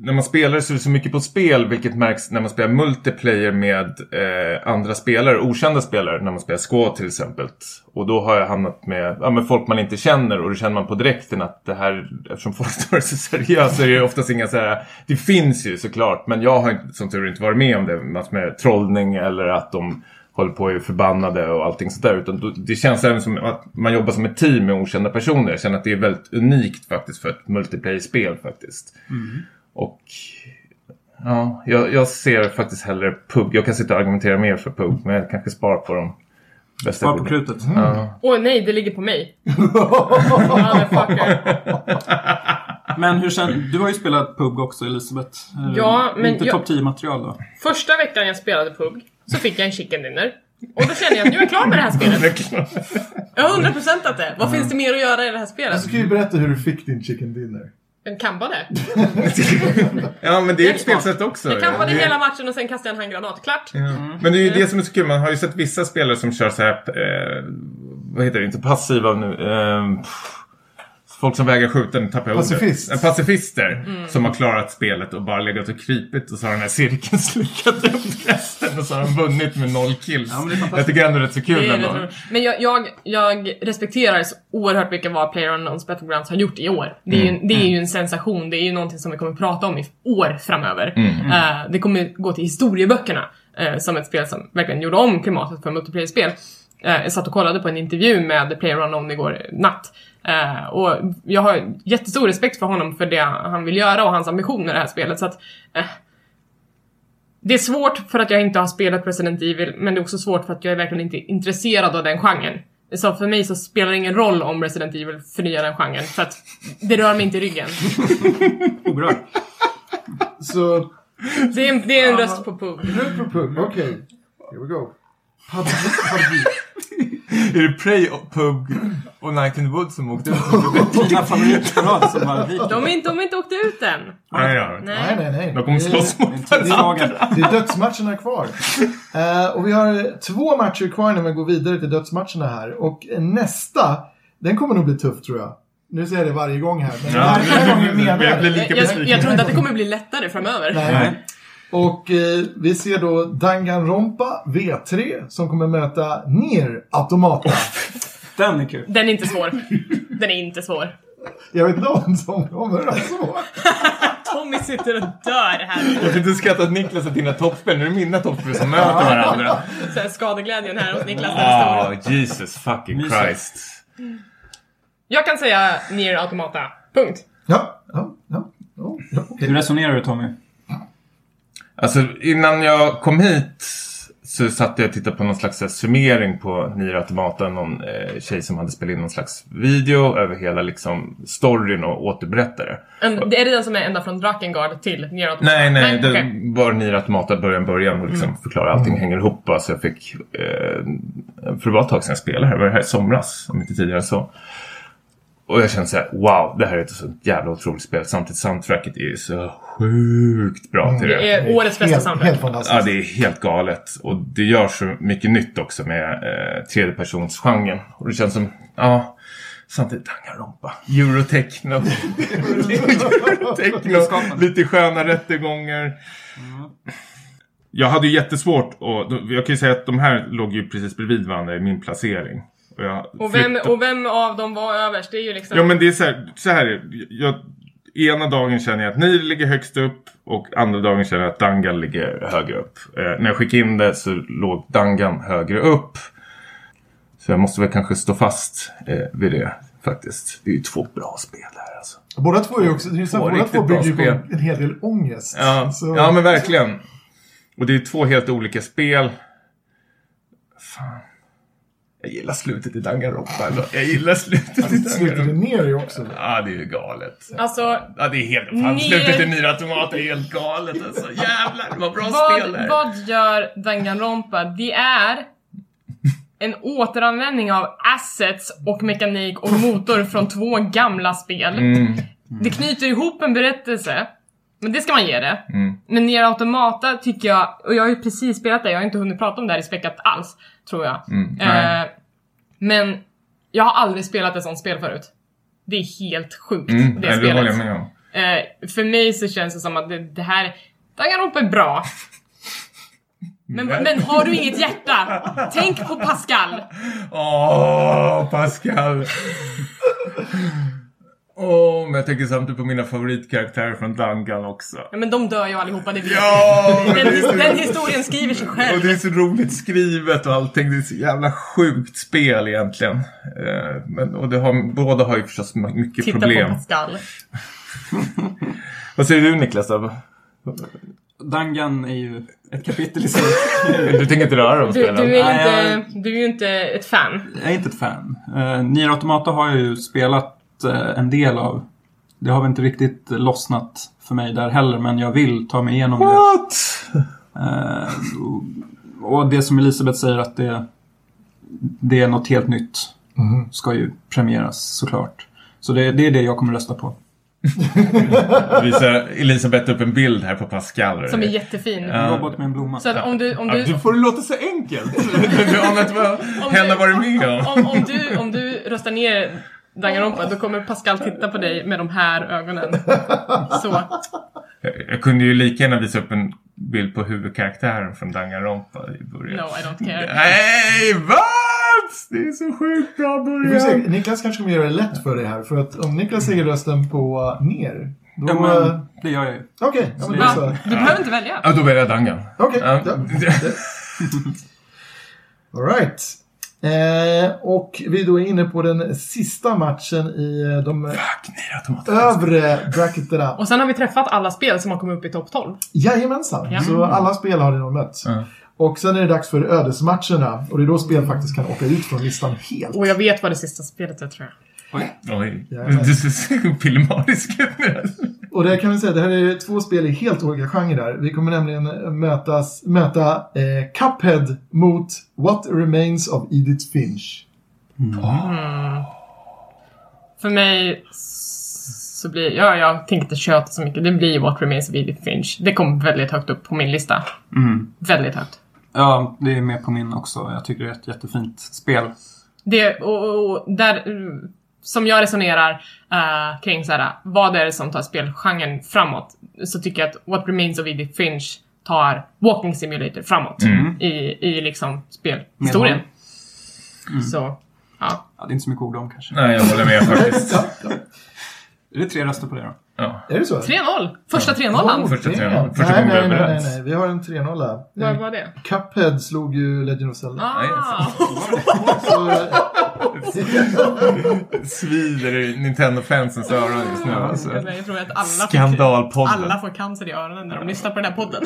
När man spelar så är det så mycket på spel, vilket märks när man spelar multiplayer med eh, andra spelare, okända spelare, när man spelar Squad till exempel. Och då har jag hamnat med, ja, med folk man inte känner och då känner man på direkten att det här, eftersom folk tar det så seriöst så är det oftast inga så här, det finns ju såklart, men jag har som tur inte varit med om det, massor med trollning eller att de håller på och är förbannade och allting sådär. Utan då, det känns även som att man jobbar som ett team med okända personer. Jag känner att det är väldigt unikt faktiskt för ett multiplayer-spel faktiskt. Och ja, jag, jag ser faktiskt hellre PUG. Jag kan sitta och argumentera mer för PUG, men jag kanske sparar på de bästa Svar på krutet. Åh nej, det ligger på mig. Men hur känner du? har ju spelat PUG också, Elisabeth. Eh, Ja, men Inte jag- topp 10-material då? Första veckan jag spelade PUG så fick jag en chicken dinner. Och då kände jag att nu är jag klar med det här spelet. Jag har 100% att det. Vad finns det mer att göra i det här spelet? Alltså, kan ju berätta hur du fick din chicken dinner. En kampade. ja, men det är ett Jättesmart. spelsätt också. Jag kampade Det- hela matchen och sen kastade jag en handgranat. Klart. Ja. Men det är ju det som är så kul. Man har ju sett vissa spelare som kör så här, eh, vad heter det, inte passiva nu. Eh, pff, folk som vägrar skjuta, nu tappar jag ordet. Pacifist. Eh, Pacifister. Mm. Som har klarat spelet och bara legat och krypit och så har den här cirkeln slukat upp resten och så har de vunnit med noll kills. Ja, jag tycker ändå det är rätt så kul ändå. Men jag, jag, jag respekterar så oerhört mycket vad PlayerUnknown's Battlegrounds har gjort i år. Det är, ju, Mm. det är ju en sensation. Det är ju någonting som vi kommer prata om i år framöver. Mm. Eh, det kommer gå till historieböckerna eh, som ett spel som verkligen gjorde om klimatet för multiplayer-spel. Eh, jag satt och kollade på en intervju med PlayerUnknown igår natt. Eh, och jag har jättestor respekt för honom för det han vill göra och hans ambitioner i det här spelet. Så att, eh, det är svårt för att jag inte har spelat Resident Evil, men det är också svårt för att jag är verkligen inte intresserad av den genren. Så för mig så spelar det ingen roll om Resident Evil förnyar den genren, för att det rör mig inte i ryggen. Oberörd. Så, Det är en, det är en röst på pub. röd på pub. Okej. Here we go. PUBG. PUBG. Är det Prey, och Pug och Night in the Woods som åkte ut? Dina favoritparad som har vikt. De är inte, de är inte åkt ut än. Nej, ja. Nej, Nej. nej, nej. De kommer slåss mot Det är tidsfråga. Det är dödsmatcherna kvar. Eh, och vi har två matcher kvar när vi går vidare till dödsmatcherna här. Och nästa, den kommer nog bli tuff tror jag. Nu säger jag det varje gång här, men här, den här gången menar jag Jag det. jag tror inte att det kommer bli lättare framöver. Nej. Och eh, vi ser då Danganronpa V3 som kommer möta Nier Automata. Den är kul. Den är inte svår. Den är inte svår. Jag vet om som kommer alltså. Tommy sitter och dör här. Jag får inte skratta åt Niklas och dina toppspel. Nu är det mina toppspel som möter varandra. Så här, skadeglädjen här hos Niklas är stor. Ah, Jesus fucking. Christ. Jag kan säga Nier Automata. Punkt. Ja, ja, ja. ja, ja okej. Hur resonerar du Tommy? Alltså innan jag kom hit så satt jag och tittade på någon slags här summering på Nier Automata. Någon eh, tjej som hade spelat in någon slags video över hela liksom storyn och återberättare. En, det är det den som är ända från Drakengard till Nier Automata? Nej, nej, det okej. var Nier Automata början, början och liksom förklara allting hänger ihop. Så jag fick, eh, för det var ett tag sedan jag spelade här, det var här i somras, om inte tidigare så. Och jag kände så här, wow, det här är ett så jävla otroligt spel. Samtidigt soundtracket är ju så sjukt bra till det. Det är årets bästa helt, soundtrack. helt fantastiskt. Ja, det är helt galet. Och det gör så mycket nytt också med eh, tredjepersonsgenren. Och det känns som, ja, samtidigt Danganronpa. Eurotechno. Eurotechno. Lite sköna rättegångar. Jag hade ju jättesvårt och jag kan ju säga att de här låg ju precis bredvid varandra i min placering. Och, jag Och vem, och vem av dem var överst? Det är ju liksom... Ja men det är så här, så här jag, Ena dagen känner jag att Nir ligger högst upp och andra dagen känner jag att Dangan ligger högre upp. Eh, när jag skickade in det så låg Dangan högre upp. Så jag måste väl kanske stå fast eh, vid det faktiskt. Det är ju två bra spel här alltså. Båda två är ju också, det är Två båda två bygger ju på spel. en hel del ångest. Ja, Så- ja men verkligen. Och det är två helt olika spel. Fan. Jag gillar slutet i Danganronpa ändå. Jag gillar slutet i Slutet är Danganronpa. ner ju också. Ja, det är ju galet. Alltså, Ja, det är helt... Fan, Ner- slutet i Nier Automata är helt galet alltså. Jävlar, vad bra spel vad, är. vad gör Danganronpa? Det är en återanvändning av assets och mekanik och motor från två gamla spel. Mm, Det knyter ihop en berättelse. Men det ska man ge det. mm. Men Nier Automata tycker jag, och jag har ju precis spelat det, jag har inte hunnit prata om det här i späckat alls, tror jag. Mm, eh, men jag har aldrig spelat ett sånt spel förut. Det är helt sjukt, Mm, det nej, det spelet. håller jag med om. Eh, för mig så känns det som att det, det här, Danganronpa är bra. Men, men har du inget hjärta? Tänk på Pascal! Åh, Pascal. Åh, men jag tänker samtidigt på mina favoritkaraktärer från Dangan också. Ja, men de dör ju allihopa, det vet Ja! Den, den historien skriver sig Och själv. det är så roligt skrivet och allting. Det är så jävla sjukt spel egentligen. Eh, Men, och det har, båda har ju förstås mycket Titta problem. på Pascal. Vad säger du Niklas då? Dangan är ju ett kapitel i sig. Du tänker inte röra de Du, spelen? du, är Nej, inte, du är ju inte ett fan. Jag är inte ett fan. Uh, Nier Automata har jag ju spelat eh, en del av. Det har väl inte riktigt lossnat för mig där heller, men jag vill ta mig igenom det. What? Eh, och- och det som Elisabeth säger att det, det är något helt nytt. Mhm. Ska ju premieras såklart. Så det, det är det jag kommer rösta på. Visar Elisabeth upp en bild här på Pascal. Som är jättefin. En robot med en blomma. Så om du, om Ja, du, du får det låta så enkelt. Du anar inte vad Om henne du- varit med om. om, om, du, om du röstar ner Danganronpa, då kommer Pascal titta på dig med de här ögonen. Så. Jag, kunde ju lika gärna visa upp en bild på huvudkaraktären från Danganronpa i början. No, I don't care. Nej, vad? Det är så sjukt bra får se. början. Niklas kanske kommer göra det lätt för dig här. För att om Niklas lägger rösten på ner. Då... Ja, men det gör jag ju. Okej, ja, Va? så. Du behöver inte välja. Ja, då väljer jag Dangan. Okej, Ja. ja. Alright. Eh, och vi då är inne på den sista matchen i eh, de Fuck, övre bracketterna. Och sen har vi träffat alla spel som har kommit upp i topp 12. Jajamensan, Ja. så alla spel har ni nog mött. Ja. Och sen är det dags för ödesmatcherna. Och det är då spel faktiskt kan åka ut från listan helt. Och jag vet vad det sista spelet är tror jag. Oj, Jajamän. du ser så pillemarisk ut nu. Och det kan vi säga, det här är två spel i helt olika genrer. Vi kommer nämligen mötas, möta eh, Cuphead mot What Remains of Edith Finch. För mig så blir, ja jag tänker inte köta så mycket. Det blir What Remains of Edith Finch. Det kom väldigt högt upp på min lista. Mm. Väldigt högt. Ja, det är med på min också. Jag tycker det är ett jättefint spel. Det, och, och, där, mm, som jag resonerar eh, kring så här, vad är det som tar spelgenren framåt? Så tycker jag att What Remains of Edith Finch tar Walking Simulator framåt Mm. i, i liksom spelhistorien. Mm. Så, ja. Ja, det är inte så mycket ord om kanske. Nej, jag håller med faktiskt. Ja, ja. Är det tre röster på det då? Ja. Är det så? 3-0! Första 3-0 Oh, Första det- 3-0. Första nej, nej, nej, nej, nej. Vi har en 3-0. Vad var det? Cuphead slog ju Legend of Zelda. Ah! Så, Svider i Nintendo-fansens öron just nu alltså. Jag tror att alla får, Skandalpodden. alla får cancer i öronen när de lyssnar på den här podden.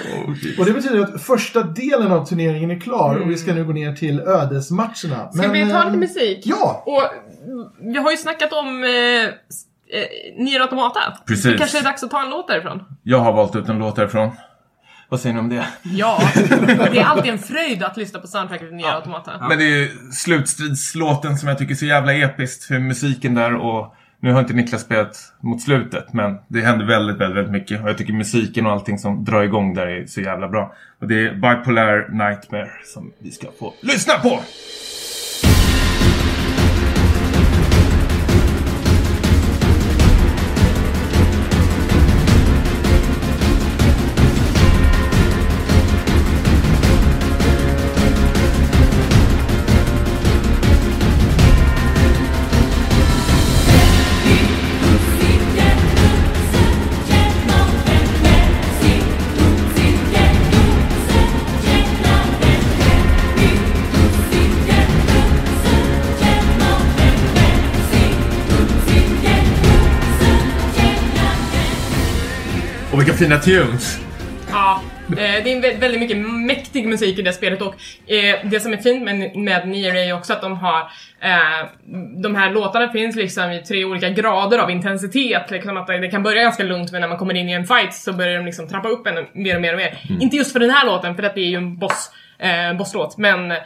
och det betyder att första delen av turneringen är klar och vi ska nu gå ner till ödesmatcherna. Ska vi ta lite musik? Ja! Och mm, vi har ju snackat om eh, eh, Nier Automata. Precis. Det kanske är dags att ta en låt därifrån. Jag har valt ut en låt därifrån. Vad säger ni om det? Ja, det är alltid en fröjd att lyssna på soundtracket till Nier Automata. Men det är ju slutstridslåten som jag tycker är så jävla episkt för musiken där och nu har inte Niklas spelat mot slutet men det händer väldigt, väldigt, väldigt mycket och jag tycker musiken och allting som drar igång där är så jävla bra. Och det är Bipolar Nightmare som vi ska få lyssna på! Fina tunes! Ja, eh, det är en vä- väldigt mycket mäktig musik i det spelet och eh, det som är fint med, med Nier är också att de har eh, de här låtarna finns liksom i tre olika grader av intensitet. Liksom att det kan börja ganska lugnt men när man kommer in i en fight så börjar de liksom trappa upp ännu mer och mer och mer. Inte just för den här låten för det är ju en boss, eh, bosslåt men eh,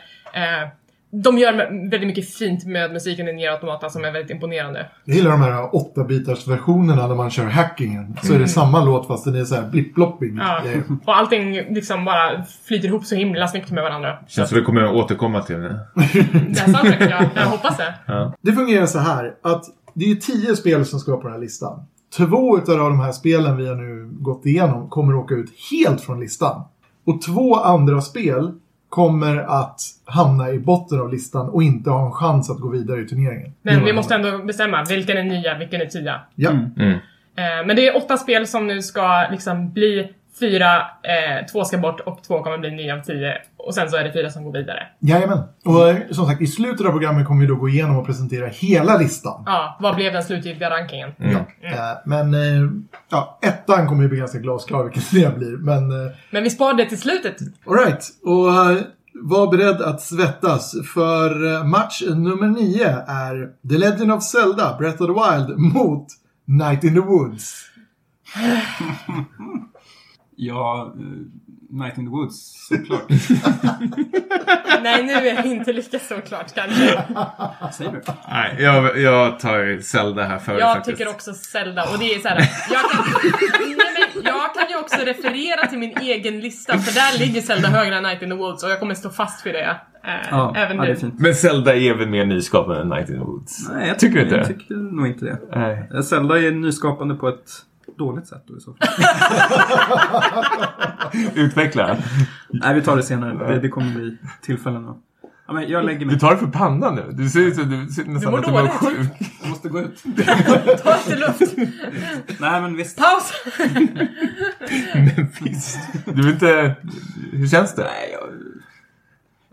de gör väldigt mycket fint med musiken i Nier Automata som är väldigt imponerande. Jag gillar de här 8-bitars versionerna när man kör hackingen. Så är det samma låt fast den är så här blipp-blopping. Mm. Ja. grejer. Och allting liksom bara flyter ihop så himla snyggt med varandra. Så Känns som vi kommer att återkomma till det. det här soundtracket, jag, jag hoppas det. Det fungerar så här att det är tio spel som ska vara på den här listan. Två utav de här spelen vi har nu gått igenom kommer att åka ut helt från listan. Och två andra spel kommer att hamna i botten av listan och inte ha en chans att gå vidare i turneringen. Men vi måste ändå bestämma vilken är nya, vilken är tia. Ja. Mm. Eh, men det är åtta spel som nu ska liksom bli fyra, eh, två ska bort och två kommer bli nio av tio. Och sen så är det fyra som går vidare. Jajamän. Och eh, som sagt, i slutet av programmet kommer vi då gå igenom och presentera hela listan. Ja, vad blev den slutgiltiga rankingen? Mm. Eh, Men eh, ja, ettan kommer ju bli ganska glasklar vilken det blir. Men eh, Men vi sparar det till slutet. Alright, och eh, var beredd att svettas för match nummer nio är The Legend of Zelda Breath of the Wild mot Night in the Woods. Ja, eh, Night in the Woods, såklart. Nej, nu är det inte lika såklart kanske. Säger du? Nej, jag, jag tar Zelda här före Jag faktiskt. tycker också Zelda och det är så här. Jag kan, nej, men jag kan ju också referera till min egen lista för där ligger Zelda högre än Night in the Woods och jag kommer stå fast vid det. Eh, Ja, även ja, nu. Men Zelda är väl mer nyskapande än Night in the Woods? Nej, jag Tycker du inte Jag tycker nog inte det. Nej. Zelda är nyskapande på ett dåligt sätt då i så fall. Utveckla. Nej, vi tar det senare. Det, det kommer bli tillfällen att... Ja, men jag lägger Du mig. tar det för pannan nu. Du ser ut som du ser nästan mår att du mår dåligt. sjuk. Jag måste gå ut. Ta lite luft. Nej, men visst. Paus! Men visst. Du vill inte... Hur känns det? Nej, jag...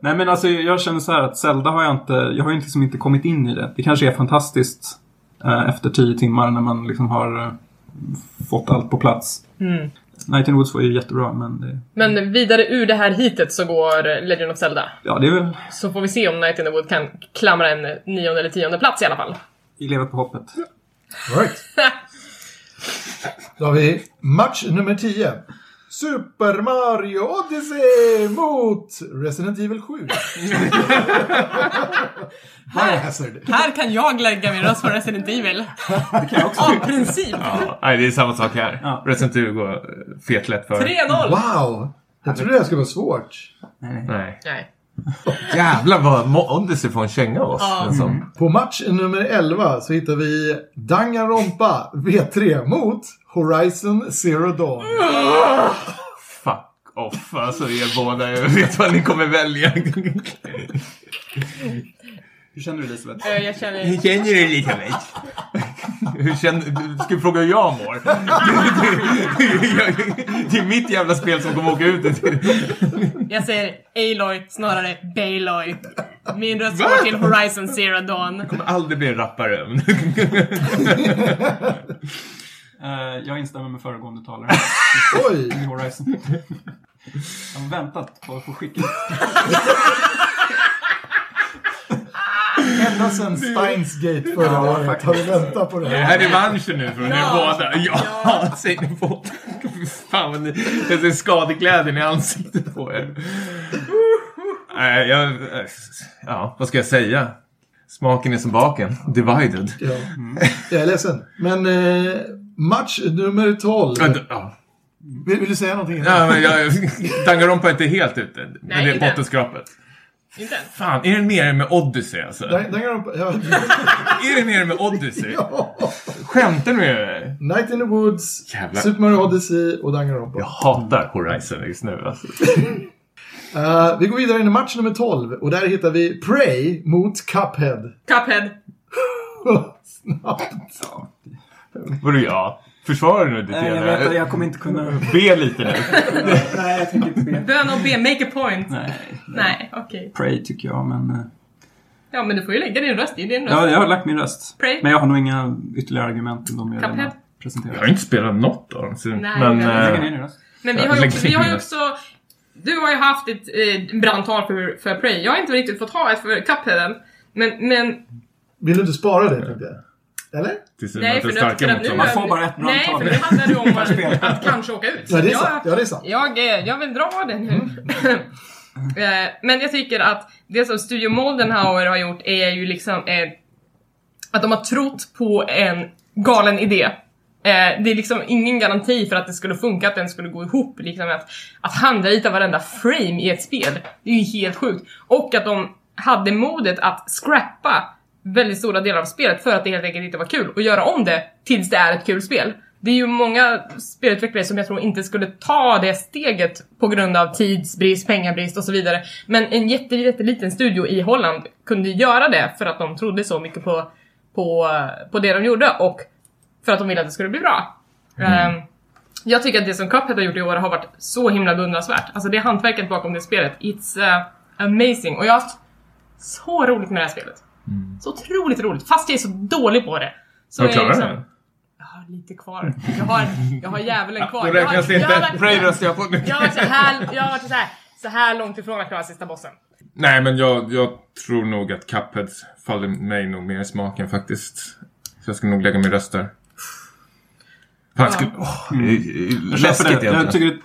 Nej, men alltså jag känner så här att Zelda har jag inte... Jag har ju liksom inte kommit in i det. Det kanske är fantastiskt eh, efter tio timmar när man liksom har eh, fått allt på plats. Mm. Night in the Woods var ju jättebra, men det... Men vidare ur det här hitet så går Legend of Zelda. Ja, det är väl... Så får vi se om Night in the Wood kan klamra en nionde eller tionde plats i alla fall. Vi lever på hoppet. Alright. Då har vi match nummer 10. Super Mario Odyssey mot Resident Evil 7. Biohazard. Här kan jag lägga min röst på Resident Evil. Det kan jag också. Av princip. Ja, nej, det är samma sak här. Ja. Resident Evil går fetlätt för. 3-0! Wow! Jag trodde det här skulle vara svårt. Nej, nej. Nej. Jävlar vad Odyssey får en känga av oss. Ja. som. På match nummer 11 så hittar vi Danganronpa V3 mot Horizon Zero Dawn. Fuck off. Alltså er båda. Jag vet vad ni kommer välja. Hur känner du Elisabeth? Eh, Jag känner... känner du lite mig? Hur känner, du ska fråga hur jag mår. Det är mitt jävla spel som kommer åka ut. Jag säger Aloy snarare Baloy. Min röst går till Horizon Zero Dawn. Jag kommer aldrig bli en rappare. Eh, jag instämmer med föregående talare. Oj! Horizon. Jag har väntat på att få skicka. Ända sedan Steins Gate förra året har vi väntat på det Är det här. här revanschen nu från er Ja. båda? Ja, säger ni båda. Fan vad ni... Jag ser skadeglädjen i ansiktet på er. Nej, jag... Ja, vad ska jag säga? Smaken är som baken. Divided. Ja. Jag är ledsen. Men eh, match nummer 12. Ja, Ja, Vill, vill du säga någonting? ja men jag... Danganronpa är inte helt ute. Men Nej, det är bottenskrapet. Inte. Fan, är det nere med Odyssey alltså? De, ja, Är det nere med Odyssey? ja. Skämtar du med mig? Night in the Woods, Jävlar. Super Mario Odyssey och Danganronpa. Jag hatar Horizon just nu alltså. Eh, vi går vidare in i match nummer 12 och där hittar vi Prey mot Cuphead. Cuphead. Snabbt. Vadå ja? Försvarar du nu ditt Nej, jag vet jag kommer inte kunna... Be lite nu. Nej, jag tänker inte be. Bön och be, make a point. Nej. Nej, okej. Pray tycker jag, men... eh, Ja, men du får ju lägga din röst. Det är din röst. Ja, jag har lagt min röst. Pray. Men jag har nog inga ytterligare argument än de jag redan har Jag presenterat. har inte spelat något av dem. Nej, men... men- röst. Men vi har ju också, vi har ju också du har ju haft ett eh, brandtal för, för Prey. Jag har inte riktigt fått ha ett för Cuphead än. Men, men Vill du inte spara det, tänkte jag? Eller? Tills nej, för för nu, starka för att nu... Man får bara ett Nej, för nu handlar det om att, att kanske åka ut. Ja, det är jag, sant. Ja, det är sant. Jag, eh, jag vill dra det nu. Eh, Men jag tycker att det som Studio Moldenhauer har gjort är ju liksom eh, att de har trott på en galen idé. Det är liksom ingen garanti för att det skulle funka, att den skulle gå ihop. Liksom att, att handrita varenda frame i ett spel, det är ju helt sjukt. Och att de hade modet att scrappa väldigt stora delar av spelet för att det helt enkelt inte var kul och göra om det tills det är ett kul spel. Det är ju många spelutvecklare som jag tror inte skulle ta det steget på grund av tidsbrist, pengabrist och så vidare. Men en jätte, jätteliten studio i Holland kunde göra det för att de trodde så mycket på, på, på det de gjorde och för att de ville att det skulle bli bra. Ehm, jag tycker att det som Cuphead har gjort i år har varit så himla beundransvärt. Alltså det hantverket bakom det spelet, it's uh, amazing. Och jag har haft så roligt med det här spelet. Så otroligt roligt, fast jag är så dålig på det. Så Har du klarat liksom- den? Jag har lite kvar. Jag har, jag har djävulen kvar. Då räknas det inte. Pray röstar jag på nu. jag har varit så här, jag har varit så här, så här långt ifrån att klara sista bossen. Nej, men jag, jag tror nog att Cuphead faller mig nog mer i smaken faktiskt. Så jag ska nog lägga min röst där. Fan, Ja. skulle... Åh, det är Jag läskigt det. egentligen. Jag tycker det är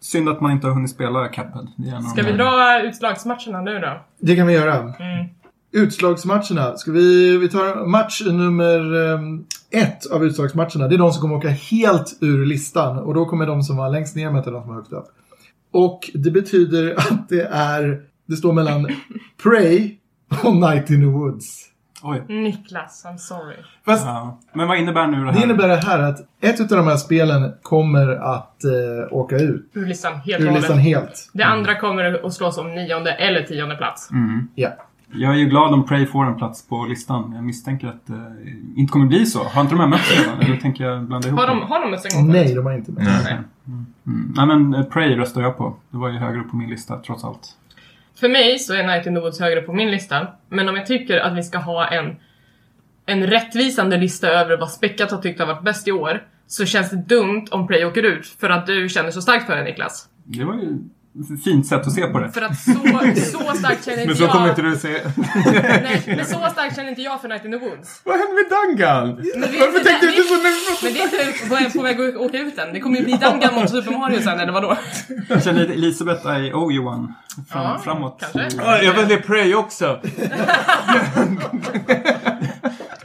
synd att man inte har hunnit spela Cuphead. Det Ska vi här- dra utslagsmatcherna nu då? Det kan vi göra. Mm. Utslagsmatcherna. Ska vi, vi tar match nummer um, ett av utslagsmatcherna. Det är de som kommer åka helt ur listan. Och då kommer de som var längst ner möta de som var högst upp. Och det betyder att det är... Det står mellan Prey och Night in the Woods. Oj. Niklas, I'm sorry. Fast Ja. Men vad innebär nu det här? det innebär det här att ett av de här spelen kommer att eh, åka ut Ur listan helt ur listan helt. Det andra kommer att slås om nionde eller tionde plats. Mm. Ja. Jag är ju glad om Prey får en plats på listan. Jag misstänker att det inte kommer bli så. Har inte de här mötts redan? Eller tänker jag blanda ihop Har de, har de ett en gång Nej, de har inte med. Nej. Mm. Nej men eh, Prey röstar jag på. Det var ju högre upp på min lista trots allt. För mig så är Night in the Woods högre på min lista. Men om jag tycker att vi ska ha en, en rättvisande lista över vad Späckat har tyckt har varit bäst i år. Så känns det dumt om Prey åker ut för att du känner så starkt för det Niklas. Det var ju fint sätt att se på det. För att så, så starkt känner inte Men så jag... kommer inte du se. Nej, men så starkt känner inte jag för Night in the Woods. Vad hände med Dangan? Men det är Varför inte tänkte du inte så nu? Men det är inte på väg- på väg att åka ut än. Det kommer ju bli Dangan mot Super Mario sen, eller vadå? Jag känner lite Elisabeth I owe you one. Fram, Ja, framåt. kanske. Ja, jag väljer Prey också.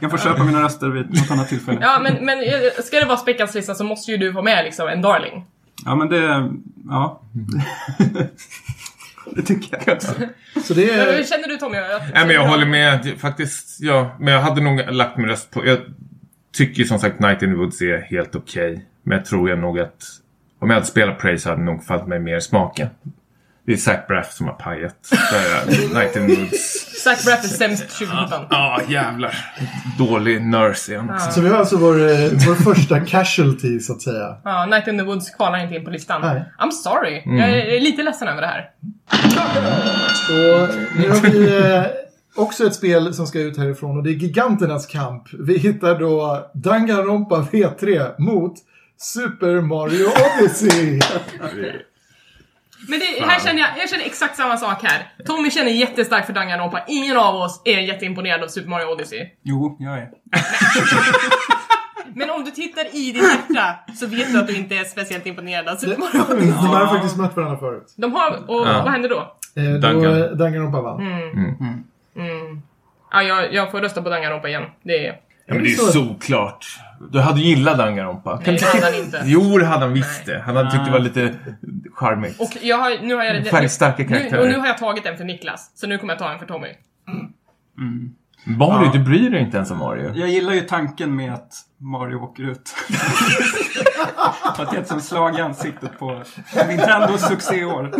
Jag kan få köpa mina röster vid något annat tillfälle. Ja, men, men eh, ska det vara Späckats lista så måste ju du vara med liksom, en darling. Ja, men det... Ja. det tycker jag också. Så det Men Hur är... känner du Tommy? Jag, Nej, men jag håller med. Faktiskt, ja. Men jag hade nog lagt min röst på... Jag tycker som sagt Night in the Woods är helt okej. Men jag tror jag nog att... Om jag hade spelat Prey så hade det nog fallit mig mer i smaken. Det är Zac Braff som har pajat Night in the Woods. Zac Braff är sämst 2017. Ja, jävlar. Dålig nurse igen. Ja. Så vi har alltså vår, eh, vår första casualty, så att säga. Ja, Night in the Woods kvalar inte in på listan. Nej. I'm sorry. Jag är lite ledsen över det här. Och nu har vi eh, också ett spel som ska ut härifrån och det är Giganternas kamp. Vi hittar då Danganronpa V3 mot Super Mario Odyssey. Men det, här känner jag, jag känner exakt samma sak här. Tommy känner jättestarkt för Danganronpa. Ingen av oss är jätteimponerad av Super Mario Odyssey. Jo, jag är. Men om du tittar i ditt hjärta så vet du att du inte är speciellt imponerad av Super Mario De Odyssey. har faktiskt mött varandra förut. De har, och Ja. vad hände då? Eh, då Duncan. Danganronpa vann. Mm. Ja, jag, jag får rösta på Danganronpa igen. Det är... Ja, men det är ju såklart. Du hade gillat Danganronpa. Nej, det hade han inte. Jo, det hade han visst det. Han hade tyckt det var lite charmigt. Och jag har, nu har jag... Färgstarka nu, karaktärer. och nu har jag tagit en för Niklas. Så nu kommer jag ta en för Tommy. Mario, Ja. du bryr dig inte ens om Mario. Jag gillar ju tanken med att Mario åker ut. att det är som slag i ansiktet på Nintendos succéår.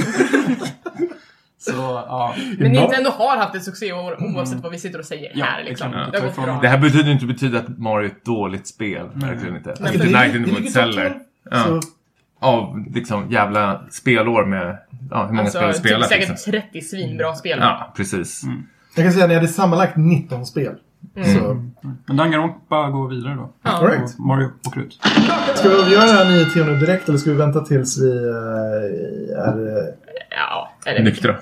Så, ja. Men Nintendo har haft ett succéår oavsett vad vi sitter och säger Ja, här det liksom. jag Det har gått bra. Det här betyder inte betyda att Mario är ett dåligt spel. Verkligen inte. Nej, Inte Night in the det Woods heller. 12. Ja. Så, Av liksom jävla spelår med... Ja, hur många Alltså, spel har typ spelat säkert liksom. 30 svinbra spel. Ja, precis. jag kan säga att ni hade sammanlagt 19 spel. Så, Men Danganronpa går vidare då. Ja. right. Och Mario åker ut. Ska vi avgöra den här 9 nu direkt eller ska vi vänta tills vi eh, är... eh, Ja, eller Nyktra.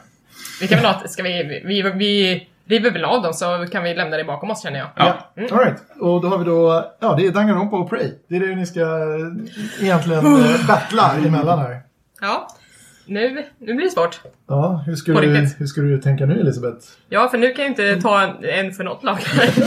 Vi kan väl ha, ska vi, vi, vi river väl av dem så kan vi lämna det bakom oss känner jag. Ja. All right. Och då har vi då, ja det är Danganronpa och Prey. Det är det ni ska eh, egentligen eh, battla emellan här. Ja. Nu, nu blir det svårt. Ja, hur ska, På du, hur ska du tänka nu Elisabeth? Ja, för nu kan jag inte ta en, en för något lag.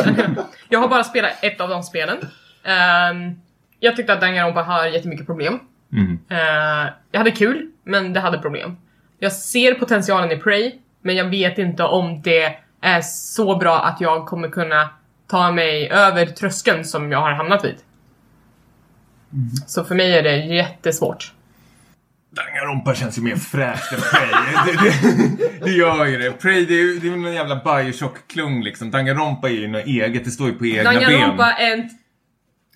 jag har bara spelat ett av de spelen. Ehm, jag tyckte att Danganronpa har jättemycket problem. Mm. Eh, jag hade kul, men det hade problem. Jag ser potentialen i Prey, men jag vet inte om det är så bra att jag kommer kunna ta mig över tröskeln som jag har hamnat vid. Så för mig är det jättesvårt. Danganronpa känns ju mer fräscht än Prey. Det, det, det gör ju det. Prey det är ju det är någon jävla Bioshock-klung liksom. Danganronpa är ju något eget. Det står ju på egna Danganronpa ben. är en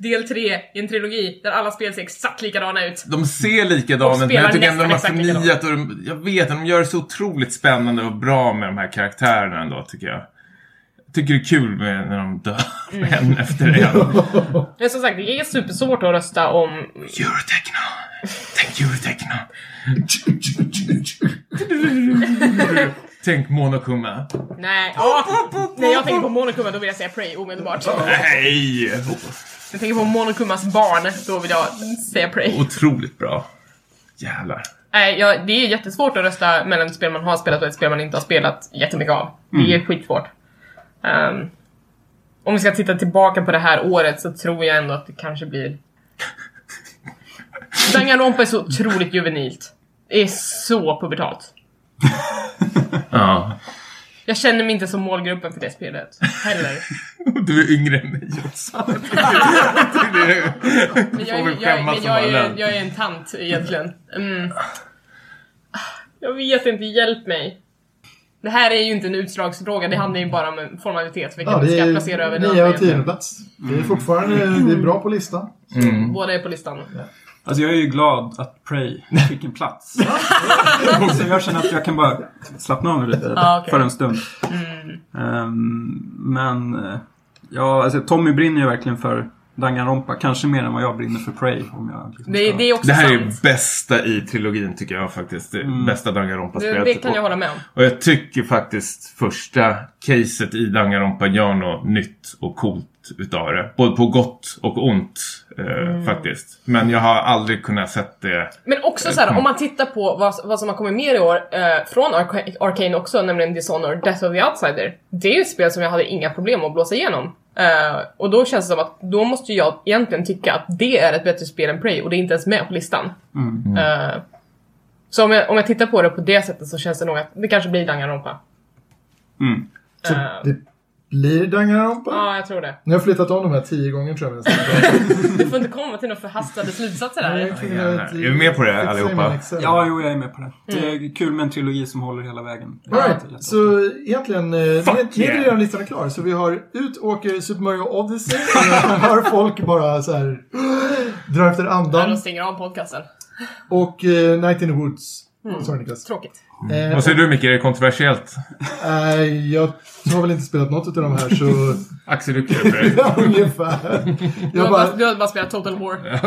del 3 i en trilogi där alla spel ser exakt likadana ut. De ser likadana ut, men jag tycker ändå de har förnyat och de, jag vet att de gör det så otroligt spännande och bra med de här karaktärerna ändå, tycker jag. Jag tycker det är kul med när de dör Mm. en efter en. Men som sagt, det är supersvårt att rösta om... Eurotechno. Tänk Eurotechno. Tänk Monokuma. Nej, åh! När jag tänker på Monokuma då vill jag säga Prey omedelbart. Nej! Jag tänker på Monokumas barn, då vill jag säga Prey. Otroligt bra. Jävlar. Nej, ja, det är jättesvårt att rösta mellan ett spel man har spelat och ett spel man inte har spelat jättemycket av. Det är skitsvårt. Ehm, om vi ska titta tillbaka på det här året så tror jag ändå att det kanske blir... Danganronpa är så otroligt juvenilt. Det är så pubertalt. Ja. Jag känner mig inte som målgruppen för det spelet. Heller. Du är yngre än mig också. Men jag, jag, som jag, är, jag är en tant egentligen. Mm. Jag vet inte, hjälp mig. Det här är ju inte en utslagsfråga, det handlar ju bara om en formalitet vilken Ja, vi ska placera över den 9 av andra 10 egentligen. plats. Det är fortfarande det är bra på listan. Mm. Båda är på listan. Alltså jag är ju glad att Prey fick en plats. så jag känner att jag kan bara slappna av nu lite Ah, okej. för en stund. Ehm, men eh, ja, alltså Tommy brinner ju verkligen för Danganronpa. Kanske mer än vad jag brinner för Prey. Om jag liksom Det, det är också Det här sant. är bästa i trilogin tycker jag faktiskt. Det bästa Det, Danganronpa-spelet. det kan jag hålla med om. Och jag tycker faktiskt första caset i Danganronpa gör något nytt och coolt utav det. Både på gott och ont eh, faktiskt. Men jag har aldrig kunnat sett det. Men också så här, om man tittar på vad, vad som har kommit mer i år eh, från Arca- Arcane också, nämligen Dishonored, Death of the Outsider. Det är ju ett spel som jag hade inga problem att blåsa igenom. Eh, och då känns det som att då måste jag egentligen tycka att det är ett bättre spel än Prey och det är inte ens med på listan. Eh, så om jag, om jag tittar på det på det sättet så känns det nog att det kanske blir Danganronpa. Mm. Så Eh. det Blir Danganronpa? Ja, jag tror det. Ni har flyttat om de här tio gånger tror jag. Du får inte komma till några förhastade slutsatser här. Är vi med på det, allihopa? Ja, jo, jag är med på det. Det är kul med en trilogi som håller hela vägen. Alright, så egentligen, eh, Fuck ni, ni yeah. redan listan är klar. Så vi har ut åker Super Mario Odyssey. jag hör folk bara så här drar efter Ja, de andan. stänger av podcasten. Och eh, Night in the Woods. Sorry Niklas. Tråkigt. Eh, Vad säger du Micke, är det kontroversiellt? eh, jag har väl inte spelat något av de här så... Axel, du det. ja, ungefär. Du Jag, har, bara, bara, du har bara spelat Total War.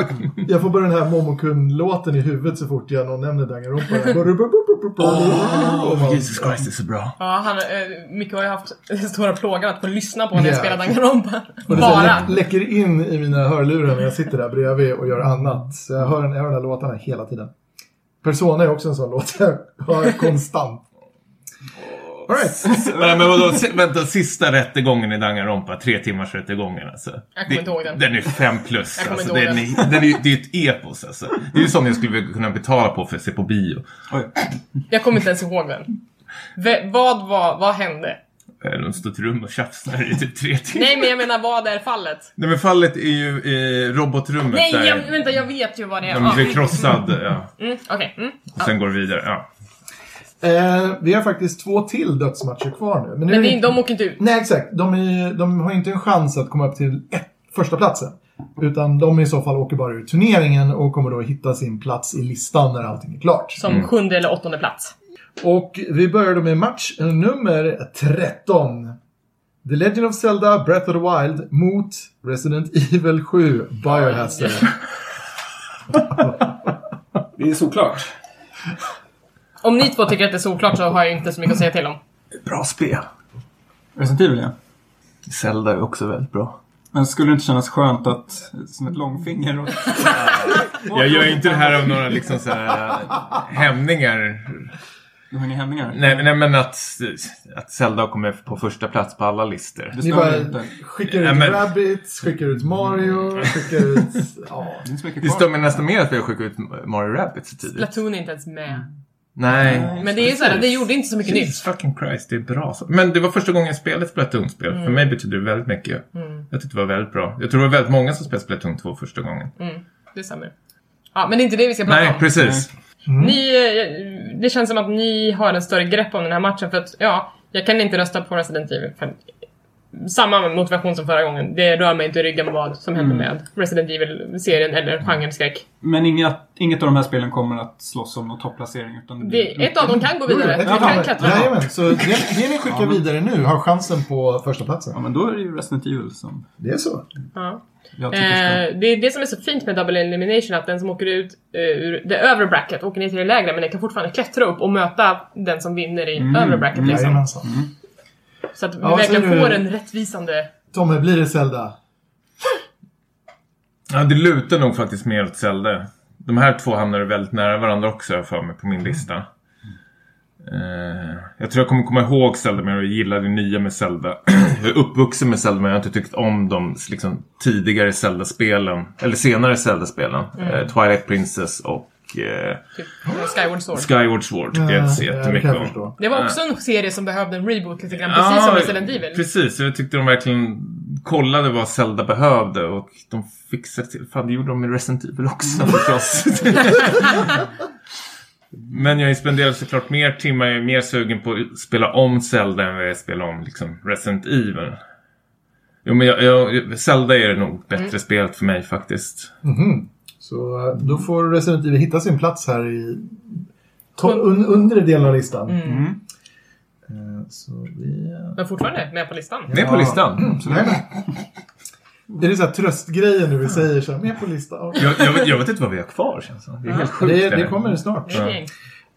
jag får bara den här Momokun-låten i huvudet så fort jag någon nämner Danganronpa. Oh, Jesus Christ, det är så bra. Ja, han, eh, Micke har ju haft den stora plågan att få lyssna på när jag Ja. spelar Danganronpa. Det Bara. lä- läcker in i mina hörlurar när jag sitter där bredvid och gör annat. Så jag hör, den- jag hör de här låtarna hela tiden. Persona är också en sån låt jag hör konstant. Alright. Nej, men vadå, vänta, sista rättegången i Danganronpa, tre timmars rättegången alltså. Jag kommer inte ihåg den. Den är fem plus. Jag Alltså, den är, den är, det är ett epos alltså. Det är ju sånt jag skulle kunna betala på för att se på bio. Oj. Jag kommer inte ens ihåg den. V- vad var, vad hände? Eh, De står i ett rum och tjafsar i typ tre timmar. Nej, men jag menar vad är fallet? Nej men fallet är ju eh, robotrummet Nej, där. jag, vänta, jag vet ju vad det är. De blir krossad, ja. Mm, Okej. Mm. Och sen går det vidare, ja. Eh, vi har faktiskt två till dödsmatcher kvar nu. Men, nu Men är det, det är- de åker inte ut. Nej, exakt. De, är, de har inte en chans att komma upp till ett, första platsen. Utan de i så fall åker bara ur turneringen och kommer då hitta sin plats i listan när allting är klart. Som sjunde eller åttonde plats. Och vi börjar då med match nummer 13. The Legend of Zelda Breath of the Wild mot Resident Evil 7 Biohazard. Det är såklart. Om ni två tycker att det är solklart så har jag inte så mycket att säga till om. Bra spel. Resident Evil, ja. Zelda är också väldigt bra. Men skulle det inte kännas skönt att, som ett långfinger och... Jag gör inte det här av några liksom så här hämningar. Du har inga hämningar? Nej, nej men att, att Zelda kommer på första plats på alla listor. Ni stör bara inte. skickar ut Ja, men- Rabbids, skickar ut Mario, skickar ut... Ja. Det så Det mig nästan mer att vi har skickat ut Mario Rabbids så tidigt. Platoon är inte ens med. Nej. Men det är ju såhär, det gjorde inte så mycket nytt. Jesus fucking Christ, det är bra. så- Men det var första gången jag spelade Splatoon-spel. För mig betyder det väldigt mycket. Jag tyckte det var väldigt bra. Jag tror det var väldigt många som spelade Splatoon 2 första gången. Mm, det stämmer. Ja, men det är inte det vi ska prata Nej, om. precis. Mm. Ni, eh, det känns som att ni har en större grepp om den här matchen för att, ja, jag kan inte rösta på Resident Evil samma motivation som förra gången. Det rör mig inte i ryggen vad som händer med Resident Evil-serien eller genren skräck. Men inget, inget av de här spelen kommer att slåss om någon topplacering. Utan det Det, ett av dem kan gå vidare. Ett Det av kan klättra. Jajamän, så det, det ni skickar vidare nu har chansen på första platsen. Ja, men då är det ju Resident Evil som Det är så. Ja. Eh, det är det som är så fint med Double Elimination, att den som åker ut eh, ur det övre bracket åker ner till det lägre, men den kan fortfarande klättra upp och möta den som vinner i övre bracket. Liksom. Jajamensan. Så att vi Ja, verkligen får en rättvisande... Tommy, blir det Zelda? Ja, det lutar nog faktiskt mer åt Zelda. De här två hamnar väldigt nära varandra också för mig på min lista. Eh, jag tror jag kommer komma ihåg Zelda men jag gillar det nya med Zelda. jag är uppvuxen med Zelda men jag har inte tyckt om de liksom, tidigare Zelda-spelen. Eller senare Zelda-spelen. Eh, Twilight Princess och eh, Typ Skyward Sword. Skyward Sword tycker jag inte så Ja, jättemycket om. förstå. Det var också en serie som behövde en reboot lite grann, precis som Resident Evil. Precis, jag tyckte de verkligen kollade vad Zelda behövde och de fixade till. Fan, det gjorde de med Resident Evil också förstås. Men jag spenderat såklart mer timmar, jag är mer sugen på att spela om Zelda än vad jag är spela om liksom, Resident Evil. Jo men jag, jag, Zelda är nog bättre Mm. spelet för mig faktiskt. Mhm. Så eh, då får Resident Evil hitta sin plats här i un, undre delen av listan. Mm. Eh, Så vi... eh, Men fortfarande med på listan. Det är på listan. Jajamän. Är det så här tröstgrejen nu vi säger så här, med på listan? Jag, jag, vet, jag vet inte vad vi har kvar känns det. Det är helt sjukt. Det, det kommer snart. Gäng.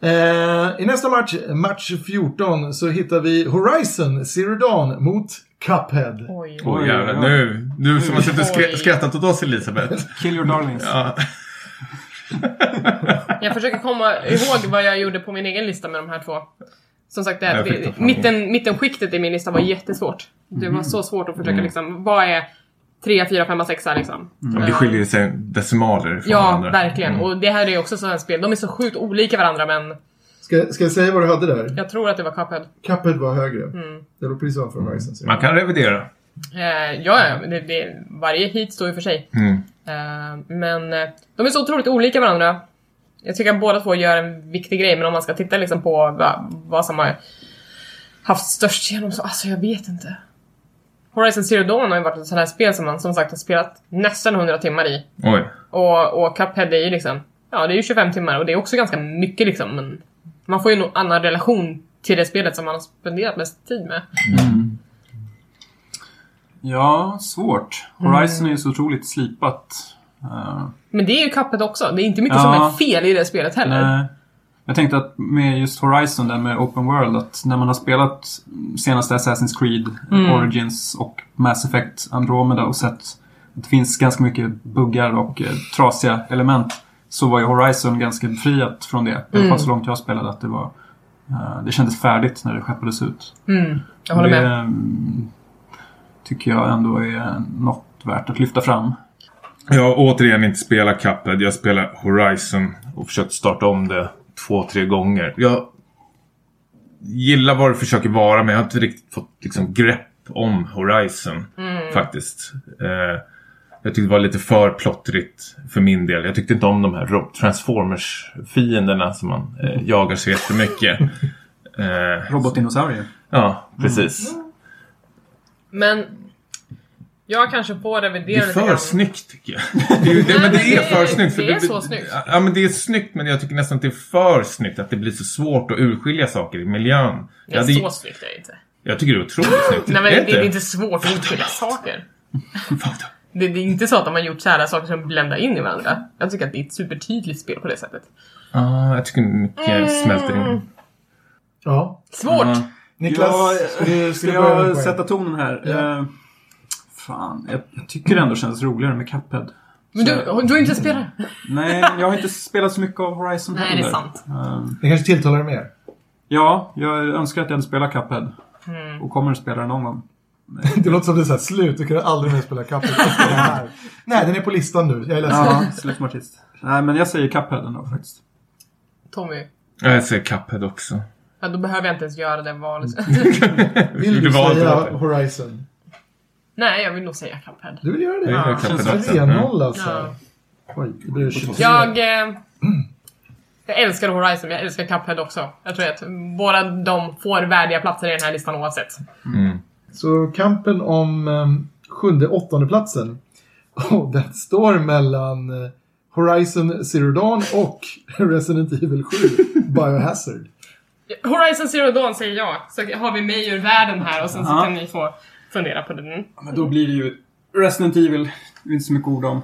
Eh, I nästa match, match 14, så hittar vi Horizon Zero Dawn mot Cuphead. Oj. Åh Oj, oj, oj. nu. Du som har suttit och skrattat åt oss Elisabeth. Kill your darlings. Ja. Jag försöker komma ihåg vad jag gjorde på min egen lista med de här två. Som sagt, det, mitten, mittenskiktet i min lista var jättesvårt. Det var så svårt att försöka liksom, vad är 3, 4, 5, 6 liksom? Men det skiljer sig decimaler från Ja, varandra. verkligen. Mm. Och det här är också sådana spel, de är så sjukt olika varandra men Ska, ska jag säga vad du hade där? Jag tror att det var Cuphead. Cuphead var högre. Mm. Det låg precis ovanför Horizon Zero Man kan revidera. Eh, ja, det, det, varje hit står ju för sig. Mm. Eh, men eh, de är så otroligt olika varandra. Jag tycker att båda två gör en viktig grej, men om man ska titta liksom på vad, vad som har haft störst genomslag, alltså jag vet inte. Horizon Zero Dawn har ju varit ett sånt här spel som man som sagt har spelat nästan 100 timmar i. Oj. Och, och Cuphead är ju liksom, ja det är ju 25 timmar och det är också ganska mycket liksom, men man får ju en annan relation till det spelet som man har spenderat mest tid med. Ja, svårt. Horizon är ju så otroligt slipat. Eh, Men det är ju Cuphead också, det är inte mycket Ja. som är fel i det spelet heller. Nej. Jag tänkte att med just Horizon där med Open World att när man har spelat senaste Assassin's Creed Mm. Origins och Mass Effect Andromeda och sett att det finns ganska mycket buggar och eh, trasiga element så var ju Horizon ganska befriat från det. I alla Mm. fall så långt jag spelade att det var eh, det kändes färdigt när det skeppades ut. Mm, jag håller det med. mm, tycker jag ändå är något värt att lyfta fram. Jag har återigen inte spelat Cuphead. Jag spelar Horizon och försökt starta om det två, tre gånger. Jag gillar vad det försöker vara men jag har inte riktigt fått liksom, grepp om Horizon. Faktiskt. Eh, jag tyckte det var lite för plottrigt för min del. Jag tyckte inte om de här Transformers-fienderna som man eh, jagar så jättemycket. Eh, Robotdinosaurier. ja, precis. Men jag kanske får Det revidera är lite för grann. snyggt tycker jag. Det, är det, Nej, men det är det- för snyggt. För det är så snyggt. Ja, men det är snyggt men jag tycker nästan att det är för snyggt. Att det blir så svårt att urskilja saker i miljön. Det Jag, är så snyggt är det inte. jag tycker det är otroligt snyggt. Nej men Är det, det är inte svårt att utskilja saker. Det, det är inte så att de har gjort så här saker som bländar in i varandra. Jag tycker att det är ett supertydligt spel på det sättet. Ja, jag tycker mycket smälter in. Ja. Svårt! Ja. Niklas, Ja, börja med jag sätta tonen här? Ja. Eh, fan, jag, jag tycker det ändå känns roligare med Cuphead. Men du, du har inte spelat? Nej, jag har inte spelat så mycket av Horizon Nej, heller. det är sant. Eh, Det kanske tilltalar dig mer? ja, jag önskar att jag hade spelat Cuphead. Mm. Och kommer att spela det någon gång. Det låter som det är så här, slut, du kan aldrig mer spela Cuphead det. Nej, den är på listan nu. Jag är ledsen. Ja, slut som artist. Nej, men jag säger Cuphead ändå faktiskt. Tommy. Ja, Jag säger Cuphead också. Ja, då behöver jag inte ens göra det valet. Vill Du säga det. Horizon? Nej, jag vill nog säga Cuphead. Du vill göra det? Ja. Cuphead Känns också. som Mm. 3-0 alltså. Ja. Oj, det blir 23. Jag... Eh, jag älskar Horizon, men jag älskar Cuphead också. Jag tror att båda de får värdiga platser i den här listan oavsett. Mm. Så kampen om um, sjunde, åttonde platsen. Och den står mellan eh, Horizon Zero Dawn och Resident Evil 7 Biohazard. Horizon Zero Dawn säger jag, så har vi mig ur världen här och sen så Ja. kan ni få fundera på den. Men då blir det ju Resident Evil. Det är inte så mycket ord om.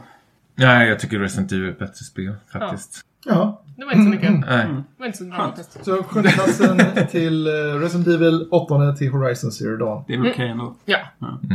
Nej, jag tycker Resident Evil är ett bättre spel faktiskt. Ja, Det var inte så mycket. Nej. Det var inte så bra faktiskt. så sjunde platsen till eh, Resident Evil, åttonde till Horizon Zero Dawn. Det är väl okej ändå. Ja.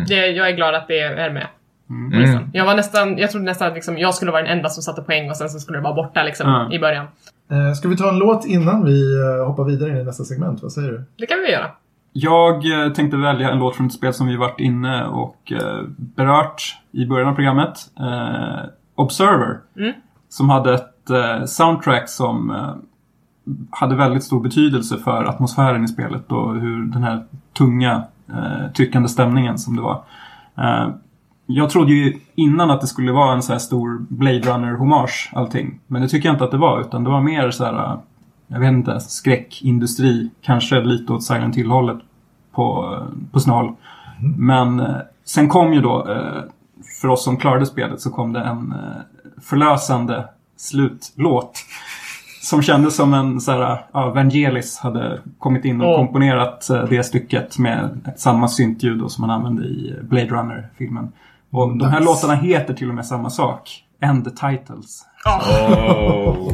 Det, jag är glad att det är med. på Mm. Jag var nästan, jag trodde nästan att liksom, jag skulle vara den enda som satte poäng och sen så skulle det vara borta liksom i början. Eh, ska vi ta en låt innan vi eh, hoppar vidare in i nästa segment? Vad säger du? Det kan vi göra. Jag tänkte välja en låt från ett spel som vi varit inne och berört i början av programmet. Eh, Observer. Mm. Som hade ett eh, soundtrack som eh, hade väldigt stor betydelse för atmosfären i spelet och hur den här tunga, eh, tryckande stämningen som det var. Eh, jag trodde ju innan att det skulle vara en så här stor Blade Runner-hommage allting. Men det tycker jag inte att det var, utan det var mer så här, eh, jag vet inte, skräckindustri. Kanske lite åt Silent Hill-hållet på, eh, på snål. Men eh, sen kom ju då, för oss som klarade spelet, så kom det en förlösande slutlåt. Som kändes som en så här, ja, Vangelis hade kommit in och Åh. komponerat eh, det stycket med ett, samma syntljud som man använde i Blade Runner-filmen. Och de här Nice. låtarna heter till och med samma sak. And the titles. Oh.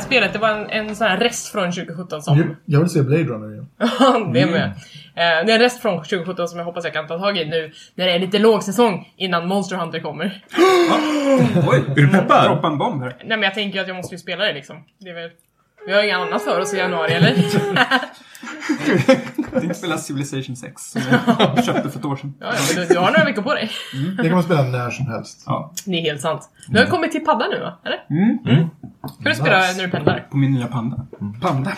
Här spelet. Det var en, en sån här rest från 2017 som... Jag- Jag vill se Blade Runner igen. det med. Eh, det är en rest från 2017 som jag hoppas jag kan ta tag i nu när det är lite lågsäsong innan Monster Hunter kommer. Oj! Är du peppad? Droppa en bomb här. Nej men jag tänker ju att jag måste ju spela det liksom. Det är väl... Vi har inget annat för oss i januari eller? Tänkte spela Civilization 6 som jag köpte för ett år sedan. ja, ja, men du, du har några veckor på dig. Det kan man spela när som helst. Ja, Det är helt sant. Du har kommit till padda nu va? Eller? Mm. Hur du spelar Nice. när du pendlar? på min nya panda. Panda?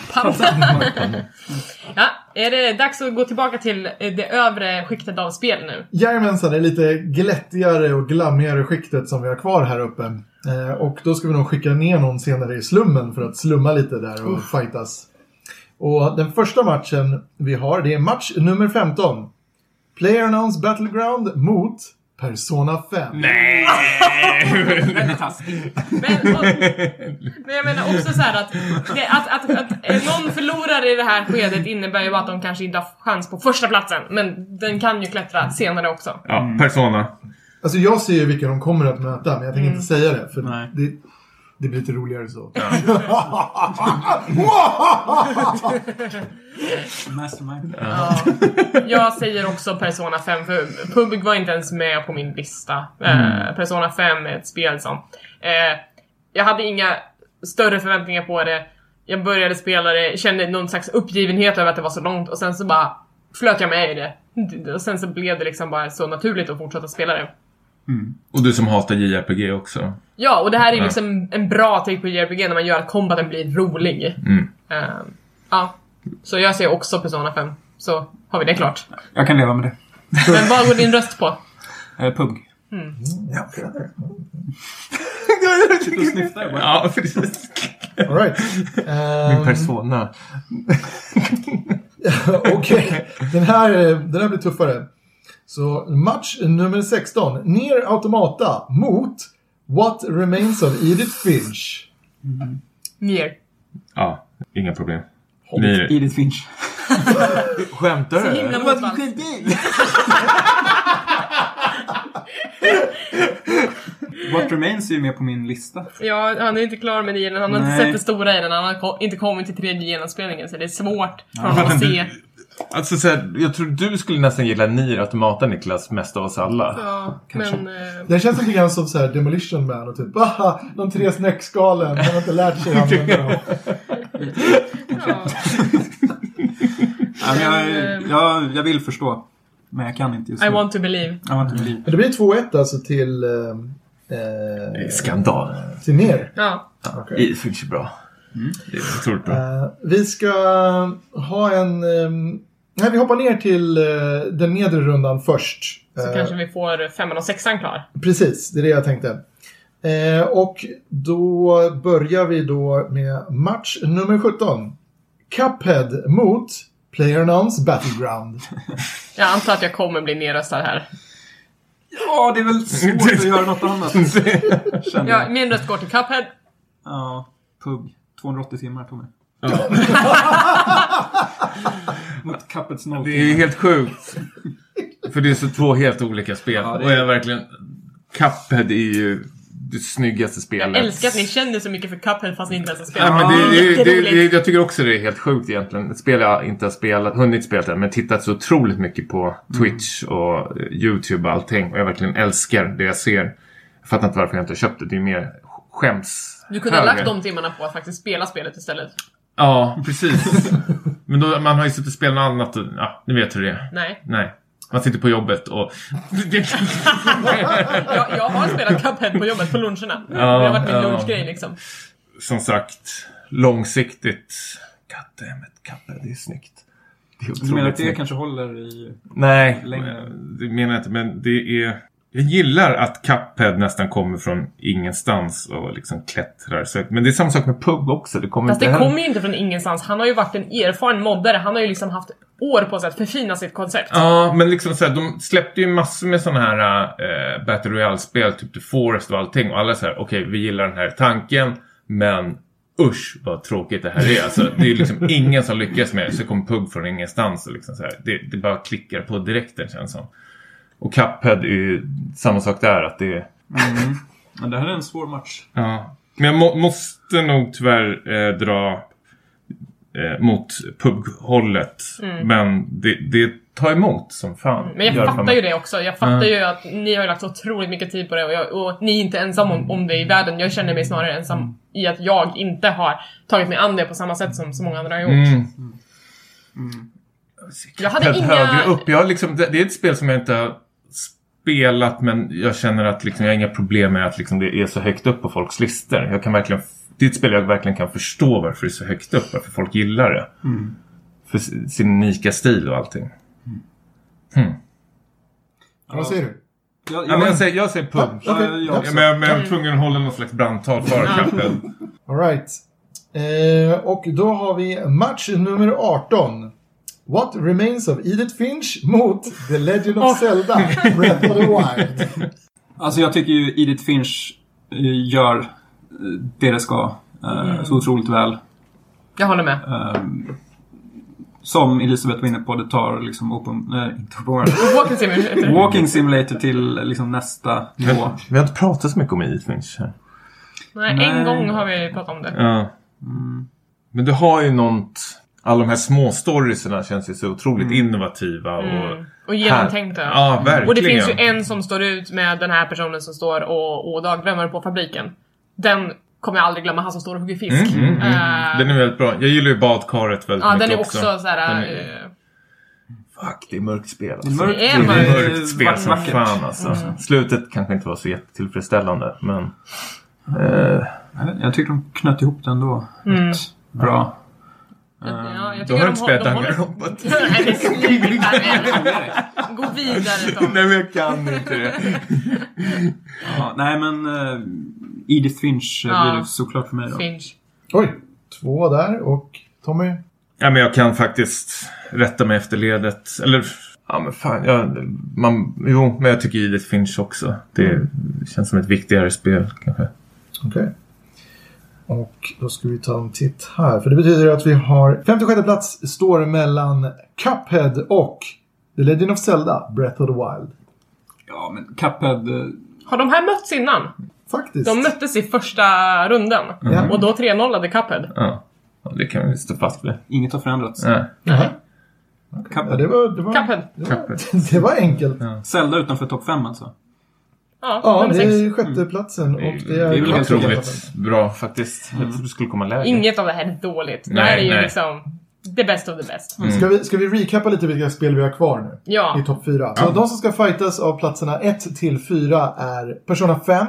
Ja, är det dags att gå tillbaka till det övre skiktet av spel nu? Jajamensan, det är lite glättigare och glammigare skiktet som vi har kvar här uppe. Eh, och då ska vi nog skicka ner någon senare i slummen för att slumma lite där och fightas. Och den första matchen vi har, det är match nummer 15. PlayerUnknown's Battleground mot Persona 5. Nej! Väldigt taskigt. Men, och, men jag menar också så här att, det, att, att, att någon förlorar i det här skedet innebär ju att de kanske inte har chans på första platsen Men den kan ju klättra senare också. Ja, Persona. Alltså jag ser ju vilka de kommer att möta, men jag tänker inte säga det. För Nej. det, det blir lite roligare så. Mastermind. Ja. Jag säger också Persona 5 för Pubg var inte ens med på min lista. Eh, Persona 5 är ett spel som... Eh, jag hade inga större förväntningar på det. Jag började spela det, kände någon slags uppgivenhet över att det var så långt och sen så bara flöt jag med i det. Och sen så blev det liksom bara så naturligt att fortsätta spela det. Och du som hatar JRPG också. Ja, och det här är Ja. liksom en bra take på JRPG när man gör att kombaten blir rolig. Mm. Eh, ja. Så jag ser också Persona 5. Så har vi det klart. Jag kan leva med det. Men vad går din röst på? Eh, Pug. Ja, Sitter och snyftar bara. Ja, precis. all right. Min Ehm, persona. Okej, den, här, eh, den här blir tuffare. Så match nummer 16. Ner Automata mot What Remains of Edith Finch. Nier. Ja, inga problem. Ni, Edith Finch. skämtar Så himla du? motvalls. What Remains är ju med på min lista. Ja, han är inte klar med Nier. Han har inte Nej. sett det stora i den. Han har inte kommit till tredje genomspelningen så det är svårt för honom att se. Alltså så här, jag tror du skulle nästan gilla Nier Automata Niklas, mest av oss alla. Ja, Kanske. men... Eh, Den känns lite grann som så här Demolition Man och typ aha, de tre snäckskalen. Han har inte lärt sig använda dem. ja. Ja, jag, jag, jag vill förstå. Men jag kan inte just I nu. want to believe. I want to believe. Men det blir 2-1 alltså till... Eh, eh, Skandal. till ner. Ja. Okej. Det finns ju bra. Det är otroligt bra. Eh, vi ska ha en... ehm, nej, vi hoppar ner till eh, den nedre rundan först. Så Eh, kanske vi får femman och sexan klar. Precis, det är det jag tänkte. Eh, och då börjar vi då med match nummer 17. Cuphead mot PlayerUnknown's Battleground. Jag antar att jag kommer bli nedröstad här. Ja, det är väl svårt att göra något annat. Ja, min röst går till Cuphead. Ja, Pug. 280 timmar tog mig. Mot Cupheads noll Det är ju helt sjukt. För det är så två helt olika spel. Ja, det är- Och jag verkligen... Cuphead är ju det snyggaste spelet. Jag älskar att ni känner så mycket för Cuphead fast ni inte ens har spelat. Ja, men det, det, det, Jätteroligt. det, jag tycker också det är helt sjukt egentligen. Ett spel jag inte har spelat, hunnit spela än, men tittat så otroligt mycket på Twitch och eh, YouTube och allting. Och jag verkligen älskar det jag ser. Jag fattar inte varför jag inte har köpt det. Det är mer skäms. Du kunde ha lagt de timmarna på att faktiskt spela spelet istället. Ja, precis. men då, man har ju suttit och spelat något annat och, ja, ni vet hur det är. Nej. Nej. Man sitter på jobbet och... Jag, jag har spelat Cuphead på jobbet på luncherna. det har varit min ja. lunchgrej liksom. som sagt, långsiktigt... Goddammit, Cuphead, det är snyggt. Det är Du menar att det snyggt. kanske håller i... Nej, längre? det menar jag inte. Men det är... Jag gillar att Cuphead nästan kommer från ingenstans och liksom klättrar. Så, men det är samma sak med Pug också. Det kommer Fast inte det kommer ju inte från ingenstans. Han har ju varit en erfaren moddare. Han har ju liksom haft år på sig att förfina sitt koncept. Ja, men liksom så här, de släppte ju massor med sådana här äh, Battle Royale-spel, typ The Forest och allting. Och alla säger okej, vi gillar den här tanken, men usch vad tråkigt det här är. Alltså, det är liksom ingen som lyckas med det. Så kommer Pug från ingenstans och liksom så här. Det, det bara klickar på direkten känns som. Och Cuphead är ju samma sak där, att det är... Mm. Men det här är en svår match. Ja. Men jag må, måste nog tyvärr eh, dra eh, mot pubhållet. Men det, det tar emot som fan. Men jag Gör fattar fan. ju det också. Jag fattar Ja. ju att ni har ju lagt så otroligt mycket tid på det och, jag, och ni är inte ensamma om, om det i världen. Jag känner mig snarare ensam i att jag inte har tagit mig an det på samma sätt som så många andra har gjort. Mm. Jag hade inga... högre upp. Jag liksom, det, det är ett spel som jag inte har spelat men jag känner att liksom, jag har inga problem med att liksom, det är så högt upp på folks listor. Jag kan verkligen, det är ett spel jag verkligen kan förstå varför det är så högt upp. Varför folk gillar det. För s- sin unika stil och allting. Vad säger du? Jag, Ja, men jag, säger, jag säger. Ja, okej. jag Ja. Ja, men jag, men jag är tvungen att hålla någon slags brandtal för Cuphead. All right. Eh, och då har vi match nummer 18. What remains of Edith Finch mot The Legend of. Zelda Breath of the Wild. Alltså jag tycker ju Edith Finch eh, gör eh, det det ska. eh, Så otroligt väl. Jag håller med. Ehm, Som Elisabeth var inne på, det tar liksom open, nej, inte open world. Walking Simulator. Walking Simulator till liksom nästa nivå. Vi har inte pratat så mycket om Edith Finch här. Nej, en Nej. gång har vi pratat om det. Ja. Men du har ju något... Alla de här små storiesarna känns ju så otroligt innovativa och... Mm. Och genomtänkta. Ja, verkligen. Och det finns ju en som står ut med den här personen som står och, och dagdrömmer på fabriken. Den kommer jag aldrig glömma, han som står och hugger fisk. Mm, mm, mm. Eh, Den är väldigt bra. Jag gillar ju badkaret väldigt ja, mycket den är också, såhär... Den är- eh, Fuck, det är mörkt spel alltså. Det är mörkt, Det är Det är mörkt. mörkt spel vackert. som fan alltså. Slutet kanske inte var så jättetillfredsställande men... Eh, Jag tycker de knöt ihop det ändå. Rätt Bra. Ja, jag då har du inte spelat Danganronpa. Nej, men sluta nu. Gå vidare Tom. Nej men jag kan inte det. Ja, nej men uh, Edith Finch eh, Ja. blir det såklart för mig då. Finch. Oj, två där och Tommy. Ja men jag kan faktiskt rätta mig efter ledet. Eller... Ja men fan, jag, man, jo, men jag tycker Edith Finch också. Det känns som ett viktigare spel kanske. Okej. Och då ska vi ta en titt här. För det betyder att vi har 56 plats står mellan Cuphead och The Legend of Zelda Breath of the Wild. Ja, men Cuphead... eh, Har de här mötts innan? Faktiskt. De möttes i första runden. Ja. Och då 3-0 Cuphead. Ja. ja det kan vi stå fast vid. Inget har förändrats. Ja. Jaha. Ja, Cuphead. det var, det var, Cuphead. det var, det var enkelt. Ja, Zelda utanför topp 5 alltså. Ja, nummer det är sjätteplatsen och det är... Det är väl helt otroligt bra faktiskt. Jag trodde det skulle komma lägre. Inget av det här är dåligt. det Nej, här är ju nej. liksom the best of the best. Ska, vi, ska vi recappa lite vilka spel vi har kvar nu? Ja. I topp 4. Så de som ska fightas av platserna 1 till 4 är Persona 5,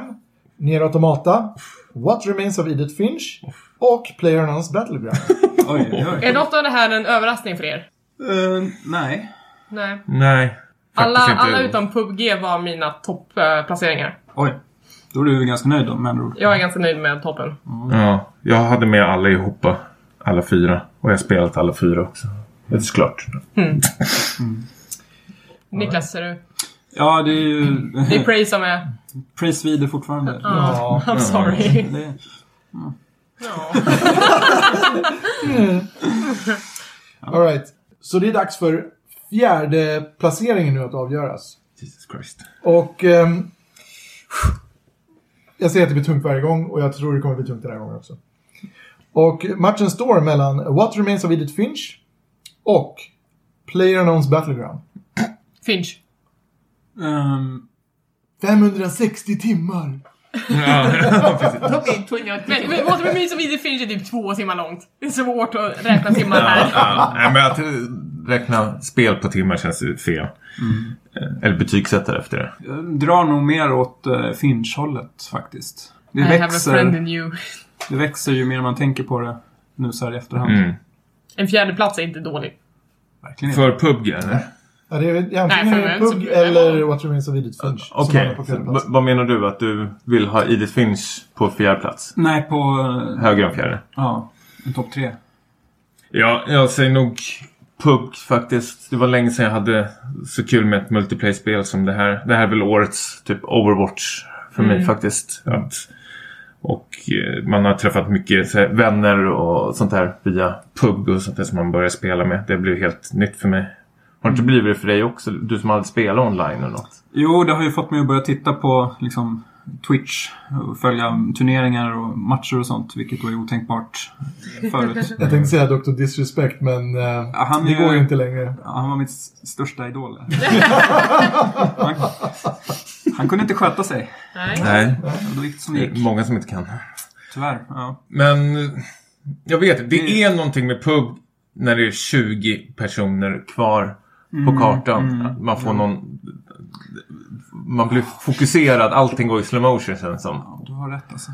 Nier Automata, What Remains of Edith Finch och PlayerUnknown's Battleground. Oj, oj, oj. Är något av det här en överraskning för er? Eh, nej. Nej. Nej. Alla, alla utom PubG var mina toppplaceringar. Oj. Då är du ganska nöjd då, med andra ord. Jag är ganska nöjd med toppen. Ja, jag hade med alla ihop. Alla fyra. Och jag har spelat alla fyra också. Det är såklart. Niklas, ser du? Ja, det är ju... Det är Prey som är... Praise Video fortfarande. Ja. I'm sorry. Det, Ja. All right. Så det är dags för fjärde placeringen nu att avgöras. Jesus Christ. Och... ehm, jag säger att det blir tungt varje gång och jag tror det kommer bli tungt den här gången också. Och matchen står mellan What Remains of Edith Finch och PlayerUnknown's Battleground. Finch. Ehm, 560 timmar! Ja, precis. Men, men What Remains of Edith Finch är typ två timmar långt. Det är svårt att räkna timmar här. Ja, nej, men att räkna spel på timmar känns ju fel. Eh, Eller betygsätta efter det. jag drar nog mer åt uh, Finch-hållet faktiskt. Det I have a friend växer, in you. det växer ju mer man tänker på det nu så här i efterhand. Mm. En fjärde plats är inte dålig. Verkligen inte. För PubG eller? Ja, det är Nej, antingen så det eller What Remains of Edith Finch. som Okej, v- vad menar du? Att du vill ha Edith Finch på fjärde plats? Nej, på... eh, Högre än fjärde? Ja, en topp tre. Ja, jag säger nog PUG faktiskt. Det var länge sedan jag hade så kul med ett multiplayer-spel som det här. Det här är väl årets typ Overwatch för mig faktiskt. Att, och eh, man har träffat mycket här, vänner och sånt där via PUG och sånt där som man börjar spela med. Det blev helt nytt för mig. Har det inte blivit det för dig också? Du som aldrig spelat online eller något? Jo, det har ju fått mig att börja titta på liksom Twitch och följa turneringar och matcher och sånt, vilket då är otänkbart förut. Jag tänkte säga Dr. Disrespect, men eh, Ja, han det går ju inte längre. Han var mitt största idol. han, han kunde inte sköta sig. Nej. Nej, Då gick det som det det är gick. många som inte kan. Tyvärr. Ja. Men jag vet, det Det- är någonting med pub när det är 20 personer kvar på kartan. Man får någon... Man blir fokuserad, allting går i slow motion sen som. Ja, du har rätt alltså.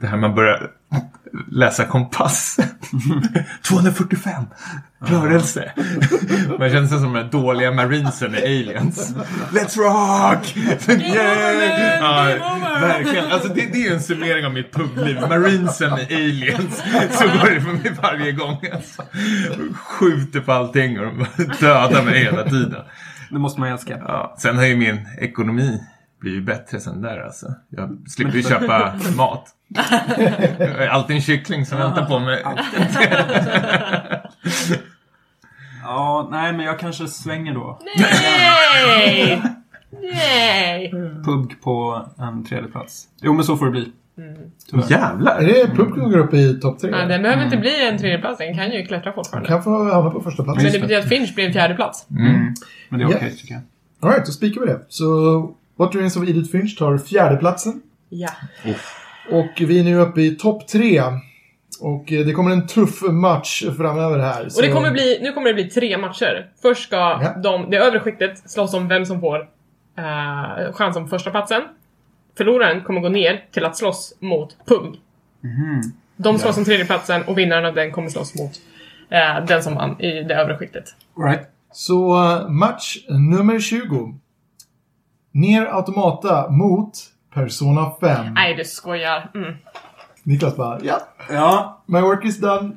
Det här man börjar läsa kompass. 245 rörelse. Man känner sig som den dåliga marinesen i Aliens. Let's rock! Yay! Ja, verkligen. Alltså det, det är en summering av mitt publiv. Marinesen i Aliens. Så går det för mig varje gång. Alltså. Skjuter på allting och dödar mig hela tiden. Det måste man älska. Ja, sen har ju min ekonomi blivit bättre sen där alltså. Jag slipper ju köpa mat. Alltid en kyckling som väntar på mig. Ja, nej men jag kanske svänger då. Nej! Nej! Pub på en tredje plats. Jo men så får det bli. Tyvärr. Är Jävlar! det Pub som går upp i topp tre? Ja, den behöver inte bli en tredjeplats, den kan ju klättra fortfarande. Kan få hamna på första plats. Men det betyder att Finch blir en fjärde plats. Men det är okej tycker jag. Alright, då spikar vi det. Så What Remains of Edith Finch tar fjärdeplatsen. Ja. Och vi är nu uppe i topp tre. Och eh, det kommer en tuff match framöver här. Och det kommer bli, nu kommer det bli tre matcher. Först ska Ja. de, det övre skiktet slåss om vem som får uh, chans om första platsen. Förloraren kommer gå ner till att slåss mot Pung. De slåss om tredjeplatsen och vinnaren av den kommer slåss mot eh, den som vann i det övre skiktet. Right. Så eh, match nummer 20. Ner Automata mot Persona 5. Nej, du skojar. Mm. Niklas bara, ja, Ja, my work is done.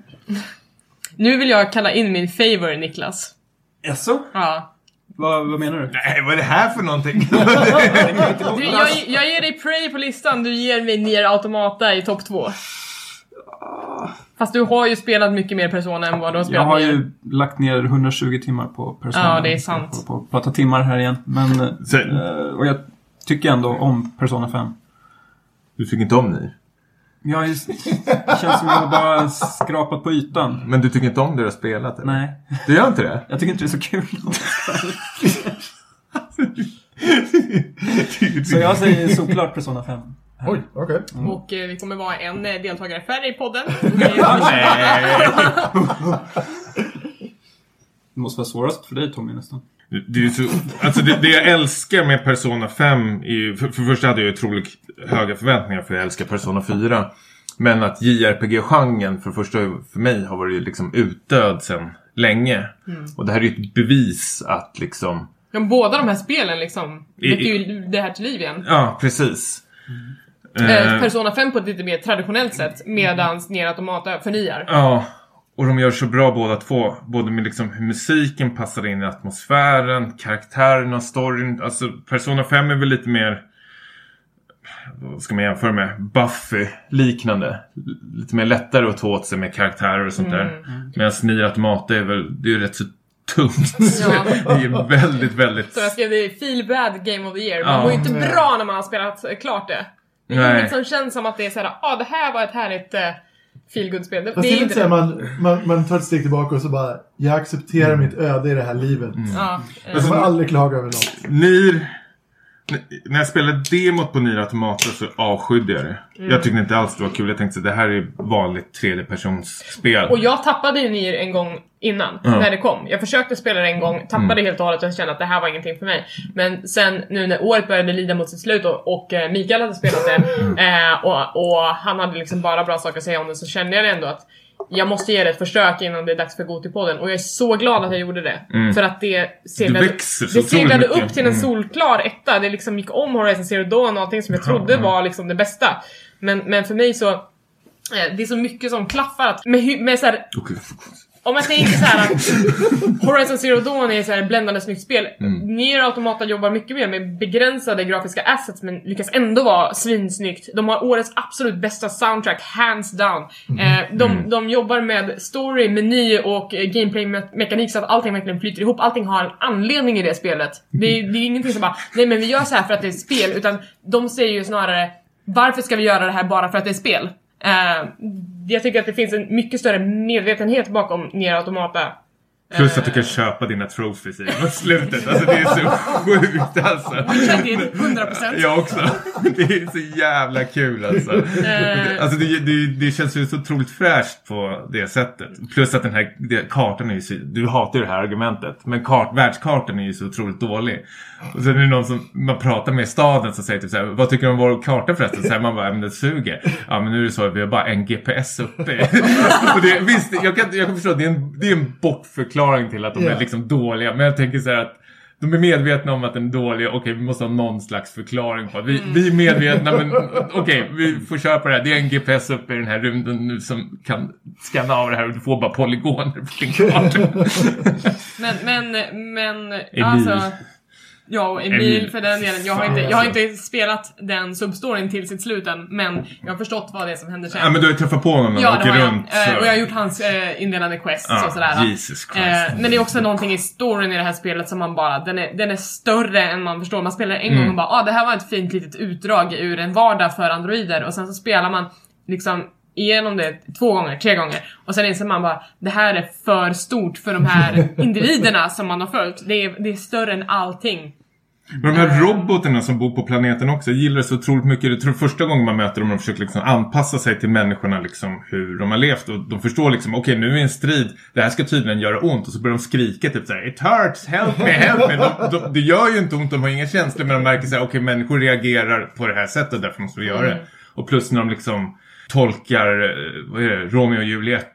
Nu vill jag kalla in min favor, Niklas. jaså? Ja. Vad, vad menar du? Nej, vad är det här för någonting? Du, jag, jag ger dig Prey på listan, du ger mig ner Automata i topp två. Fast du har ju spelat mycket mer Persona än vad du har Jag spelat har Nier. ju lagt ner 120 timmar på Persona. Ja, det är sant. På, på, på prata timmar här igen. Men, eh, och jag tycker ändå om Persona 5. Du tycker inte om ni? Jag är, det känns som jag har bara skrapat på ytan. Men du tycker inte om det du har spelat? Eller? Nej, Du gör inte det? jag tycker inte det är så kul. så jag säger såklart Persona 5. Oj, okej. Och eh, vi kommer vara en eh, deltagare färre i podden. Nej! Det måste vara svårast för dig Tommy nästan. Det, är så, alltså det, det jag älskar med Persona 5 är ju, för, för första hade jag otroligt höga förväntningar för jag älskar Persona 4. Men att JRPG-genren för första för mig har varit liksom utdöd sedan länge. Och det här är ju ett bevis att liksom, Men båda de här spelen liksom väcker ju det här till liv igen. ja precis. Eh, Eh, Persona 5 på ett lite mer traditionellt sätt, medans Nier Automata förnyar. Ja, och de gör så bra båda två. Både med liksom hur musiken passar in i atmosfären, karaktärerna, storyn. Alltså Persona 5 är väl lite mer... Vad ska man jämföra med? Buffy-liknande. Lite mer lättare att ta åt sig med karaktärer och sånt där. Medan Nier Automata är väl... Det är ju rätt så tungt. Ja. det är väldigt, väldigt... Så jag skrev det Feel Bad Game of the Year. Man Ja. mår ju inte bra när man har spelat eh, klart det. Det är Nej. inget som känns som att det är såhär, ah det här var ett härligt uh, feel spel det, Fast det är inte det. man, man, man tar ett steg tillbaka och så bara, jag accepterar mitt öde i det här livet. Ja, eh, Jag kommer aldrig klaga över något. Nier... När jag spelade demot på Nier Automata så avskydde jag det. Mm. Jag tyckte inte alls det var kul. Jag tänkte att det här är vanligt tredjepersonsspel. Och jag tappade ju Nier en gång innan, Ja. när det kom. Jag försökte spela det en gång, tappade helt och hållet och jag kände att det här var ingenting för mig. Men sen nu när året började lida mot sitt slut och, och eh, Mikael hade spelat det eh, och, och han hade liksom bara bra saker att säga om det så kände jag ändå att jag måste ge det ett försök innan det är dags för Gotipodden och jag är så glad att jag gjorde det. För att det seglade, det seglade upp till en Mm. solklar etta. Det liksom gick om Horizon Zero Dawn och allting som jag trodde var liksom det bästa. Men, men för mig så, eh, det är så mycket som klaffar att med, med så här, Okej. Om jag tänker så här att Horizon Zero Dawn är så här bländande snyggt spel. Mm. Nier Automata jobbar mycket mer med begränsade grafiska assets men lyckas ändå vara svinsnyggt. De har årets absolut bästa soundtrack, hands down. Eh, de, Mm. de jobbar med story, meny och eh, gameplay-mekanik så att allting verkligen flyter ihop. Allting har en anledning i det spelet. Det, är- det är ingenting som bara, nej men vi gör så här för att det är spel, utan de säger ju snarare varför ska vi göra det här bara för att det är spel? Eh, jag tycker att det finns en mycket större medvetenhet bakom Nier Automata. Plus att du kan köpa dina trophies i mot slutet. Alltså det är så sjukt alltså. Witcher did 100%. Jag också. Det är så jävla kul alltså. Eh. Alltså det, det, det känns ju så otroligt fräscht på det sättet. Plus att den här det, kartan är ju så, du hatar ju det här argumentet. Men kart, världskartan är ju så otroligt dålig. Och sen är det någon som man pratar med i staden som säger typ såhär, vad tycker du om vår karta förresten? Så här, man bara, "Ja, men den suger. Ja men nu är det så att vi har bara en GPS uppe. och det, visst, jag kan, jag kan förstå det är en, det är en bortförklaring till att de Ja. är liksom dåliga. Men jag tänker så här att de är medvetna om att den är dålig. Okej, vi måste ha någon slags förklaring på att vi, vi är medvetna men okej, vi får köra på det här. Det är en GPS uppe i den här rymden nu som kan scanna av det här och du får bara polygoner på din karta. Men, men, men, alltså... Ja, och Emil, Emil. för den delen. Jag har, inte, jag har alltså. inte spelat den substoryn till sitt slut än, men jag har förstått vad det är som händer sen. ja men du har ju träffat på honom när han åker har jag. runt. Eh, så- och jag har gjort hans eh, inledande quests Ja, och sådär. Jesus Christ. Eh, men det är också någonting i storyn i det här spelet som man bara, den är, den är större än man förstår. Man spelar en Mm. gång och bara, ah det här var ett fint litet utdrag ur en vardag för androider och sen så spelar man liksom igenom det två gånger, tre gånger och sen inser man bara, det här är för stort för de här individerna som man har följt. Det är, det är större än allting. Men de här robotarna som bor på planeten också, jag gillar det så otroligt mycket. Jag tror första gången man möter dem och de försöker liksom anpassa sig till människorna liksom hur de har levt. Och de förstår liksom, okej nu är i en strid, det här ska tydligen göra ont. Och så börjar de skrika typ såhär, it hurts, help me, help me. De, de, det gör ju inte ont, de har inga känslor men de märker såhär, okej människor reagerar på det här sättet därför måste vi göra det. Och plus när de liksom tolkar, eh, vad är det, Romeo och Juliet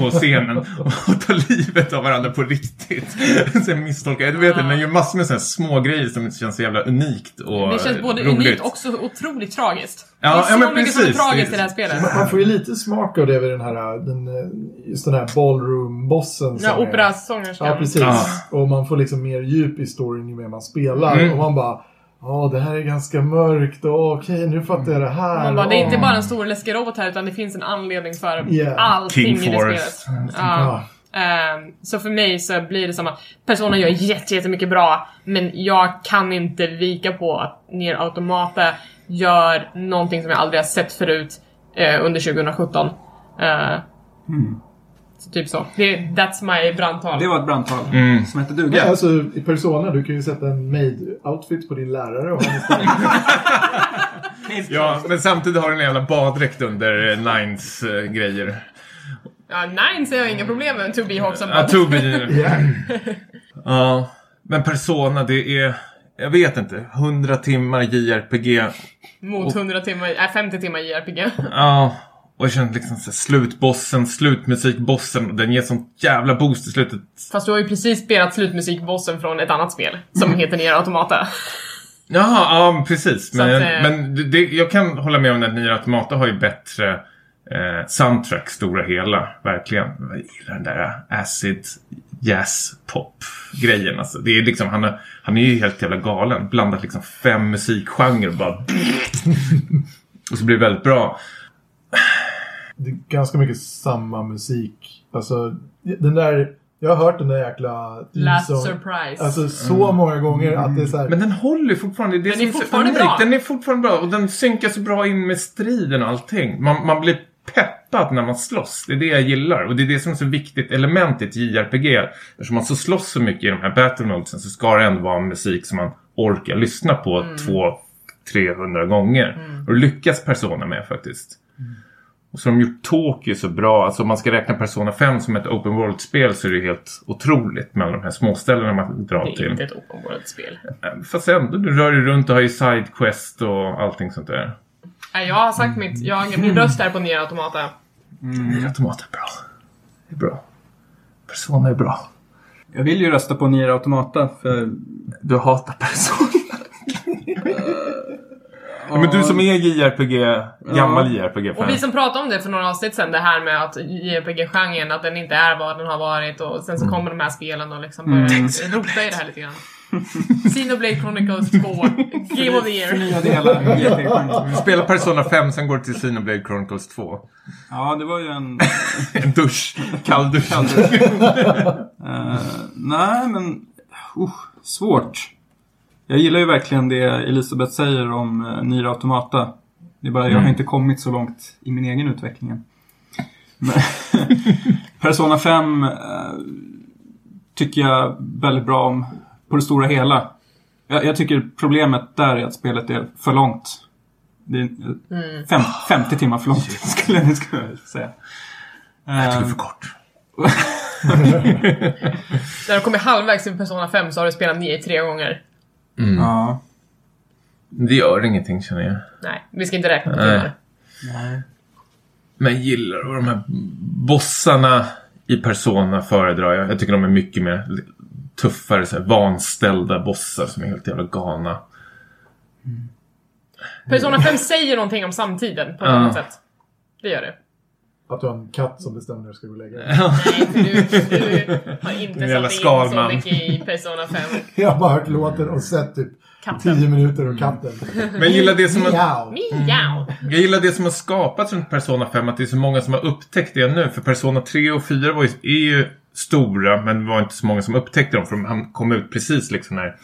på scenen och tar livet av varandra på riktigt. Sen misstolkar, jag vet inte, den gör massor med sådana små grejer som känns så jävla unikt och Det känns både roligt. unikt och så otroligt tragiskt. Ja, det är ja, så men mycket som är precis. tragiskt Det- i det här spelet. Man, får ju lite smak av det vid den här, den, eh, just den här ballroom-bossen. Ja, är- operasångerskan. Ja, precis. Ah. Och man får liksom mer djup i storyn ju mer man spelar. Mm. Och man bara, ja det här är ganska mörkt och okej nu fattar jag det här. Man bara, det är inte bara en stor läskig robot här utan det finns en anledning för Yeah. allting King i det Force. spelet. Ja. Ehm, så för mig så blir det som att personen gör jätte, jättemycket bra men jag kan inte vika på att Nier Automata gör någonting som jag aldrig har sett förut eh, under 2017. Eh, så typ så. Det, that's my brandtal. Det var ett brandtal Mm. som hette duga. alltså i Persona, du kan ju sätta en maid-outfit på din lärare och. Ja, men samtidigt har den en jävla baddräkt under eh, Nines eh, grejer. Ja, nine ser jag inga problem med, to be Hawks Ja, Tobi. Ja. Ja, men Persona det är, jag vet inte, 100 timmar JRPG. Mot 100 timmar, nej 50 timmar JRPG. Ja, och jag känner liksom så här, slutbossen, slutmusikbossen, den ger sånt jävla boost i slutet. Fast du har ju precis spelat slutmusikbossen från ett annat spel som heter Nier Automata. Jaha, ja precis. Men, att, eh, men det- det, jag kan hålla med om att Nier Automata har ju bättre eh, soundtrack, stora hela. Verkligen. Jag gillar den där acid jazz pop grejen alltså. Det är liksom, han, är, han är ju helt jävla galen. Blandat liksom fem musikgenrer och bara... och så blir det väldigt bra. Det är ganska mycket samma musik. Alltså, den där... Jag har hört den där jäkla... Last song- surprise. Alltså så många gånger att det är så här... Men den håller fortfarande. Det Den är som så fortfarande unikt. bra. Den är fortfarande bra. Och den synkar så bra in med striden och allting. Man, man blir peppad när man slåss. Det är det jag gillar. Och det är det som är så viktigt element i ett JRPG. Eftersom man så slåss så mycket i de här battle modesen så ska det ändå vara musik som man orkar lyssna på Mm. två, 300 gånger. Och det lyckas Persona med faktiskt. Och så har de gjort Tokyo så bra. Alltså om man ska räkna Persona 5 som ett open world-spel så är det helt otroligt med alla de här småställena man drar det är till. inte ett open world-spel. Fast ändå, du rör dig runt och har ju sidequest och allting sånt där. Nej, Jag har sagt mitt. Jag, min röst är på Nier Automata. Mm. Automat är bra. Det är bra. Persona är bra. Jag vill ju rösta på Nier Automata för Du hatar Persona. Ja, men du som är JRPG, gammal JRPG-fan. Och vi som pratade om det för några avsnitt sen, det här med att JRPG-genren, att den inte är vad den har varit och sen så kommer de här spelen och liksom börjar rota i det här lite grann. Xenoblade Chronicles 2, Game of the Year. Nya delar. spelar Persona 5, sen går det till Xenoblade Chronicles 2. Ja, det var ju en... En dusch. Kall dusch. Eh, nej, men... Uh, svårt. Jag gillar ju verkligen det Elisabeth säger om uh, Nier Automata. Det är bara, jag har inte kommit så långt i min egen utveckling än. Men, Persona 5 eh, tycker jag väldigt bra om på det stora hela. Jag, jag tycker problemet där är att spelet är för långt. Det är eh, fem, 50 timmar för långt skulle jag säga. Jag tycker Eh, för kort. När du kommer halvvägs till Persona 5 så har du spelat 9 tre gånger. Ja. Det gör ingenting känner jag. Nej, vi ska inte räkna på Nej. timmar. Men jag gillar och de här bossarna i Persona föredrar jag. Jag tycker de är mycket mer tuffare, så här, vanställda bossar som är helt jävla galna. Persona 5 säger någonting om samtiden på ett Ja. annat sätt. Det gör det. Att du har en katt som bestämmer när du ska gå och lägga dig. Nej, för du, du har inte satt in så mycket i Persona 5. Jag har bara hört låten och sett typ Katten. 10 minuter och katten. Men jag gillar det som har! Miau! jag gillar det som har skapats runt Persona 5, att det är så många som har upptäckt det nu. För Persona 3 och 4 var ju, är ju stora, men det var inte så många som upptäckte dem. För de kom ut precis liksom när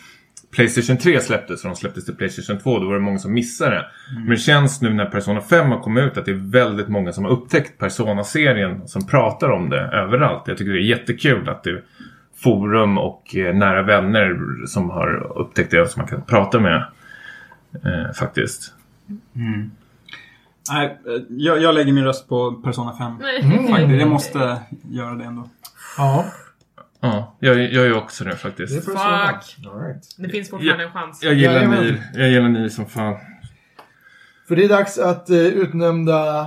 Playstation 3 släpptes och de släpptes till Playstation 2. Då var det många som missade det. Men det känns nu när Persona 5 har kommit ut att det är väldigt många som har upptäckt Persona-serien. Som pratar om det överallt. Jag tycker det är jättekul att det är forum och eh, nära vänner som har upptäckt det och som man kan prata med. Eh, faktiskt. Nej, eh, jag, jag lägger min röst på Persona 5. Nej. Faktiskt, jag måste göra det ändå. Ja, Ja, jag, jag gör ju också det det är faktiskt. Persona. Fuck. All right. Det finns fortfarande en chans. Jag gillar Jajamän. Nier. Jag gillar Nier som fan. För det är dags att uh, utnämna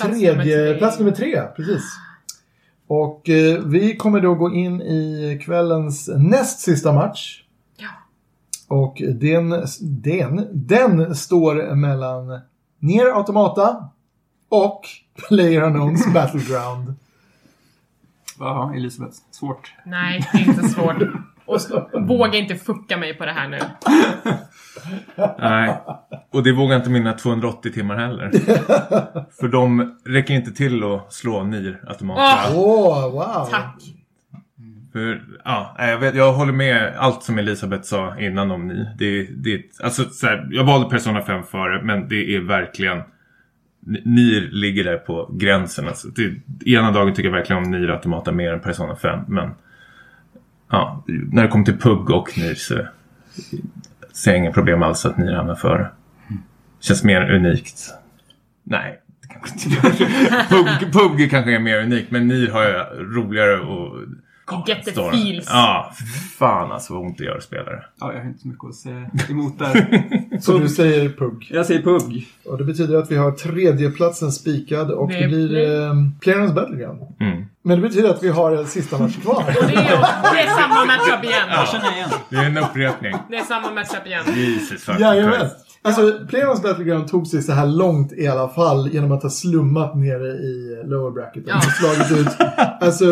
Plats tredje, nummer plats nummer tre. Precis. Och eh, vi kommer då gå in i kvällens näst sista match. Ja. Och den, den, den står mellan Nier Automata och PlayerUnknowns Battleground. Ja, Elisabeth. Svårt. Nej, det är inte svårt. Och våga inte fucka mig på det här nu. Nej. Och det vågar inte mina 280 timmar heller. För de räcker inte till att slå Nier automatiskt. Åh! Åh, wow! Tack. För, ja, jag, vet, jag håller med allt som Elisabeth sa innan om Nier. Det, det, alltså, så här, jag valde Persona 5 före, men det är verkligen... Nier ligger där på gränsen. Alltså, det, ena dagen tycker jag verkligen om Nier Automata mer än Persona 5, men... Ja, när det kommer till PUG och Nier så ser jag inga problem alls att Nier hamnar före. Känns mer unikt. Nej, det kanske inte gör. PUG, PUG kanske är mer unikt, men Nier har jag roligare och... Get the feels. Ja, fan alltså vad ont det gör att spela det. Ja, jag har inte så mycket att säga emot där. Så du säger PUG. Jag säger PUG. Och det betyder att vi har tredjeplatsen spikad och det, Det blir eh, PlayerUnknown's Battleground. Mm. Men det betyder att vi har en sista match kvar. Det är, det är samma matchup igen. Känner igen. Det är en upprepning. Det är samma matchup igen. Jesus fucking Jajamän. Christ. Alltså, PlayerUnknown's Battleground tog sig så här långt i alla fall genom att ha slummat nere i lower bracket. Ja. Och slagit ut alltså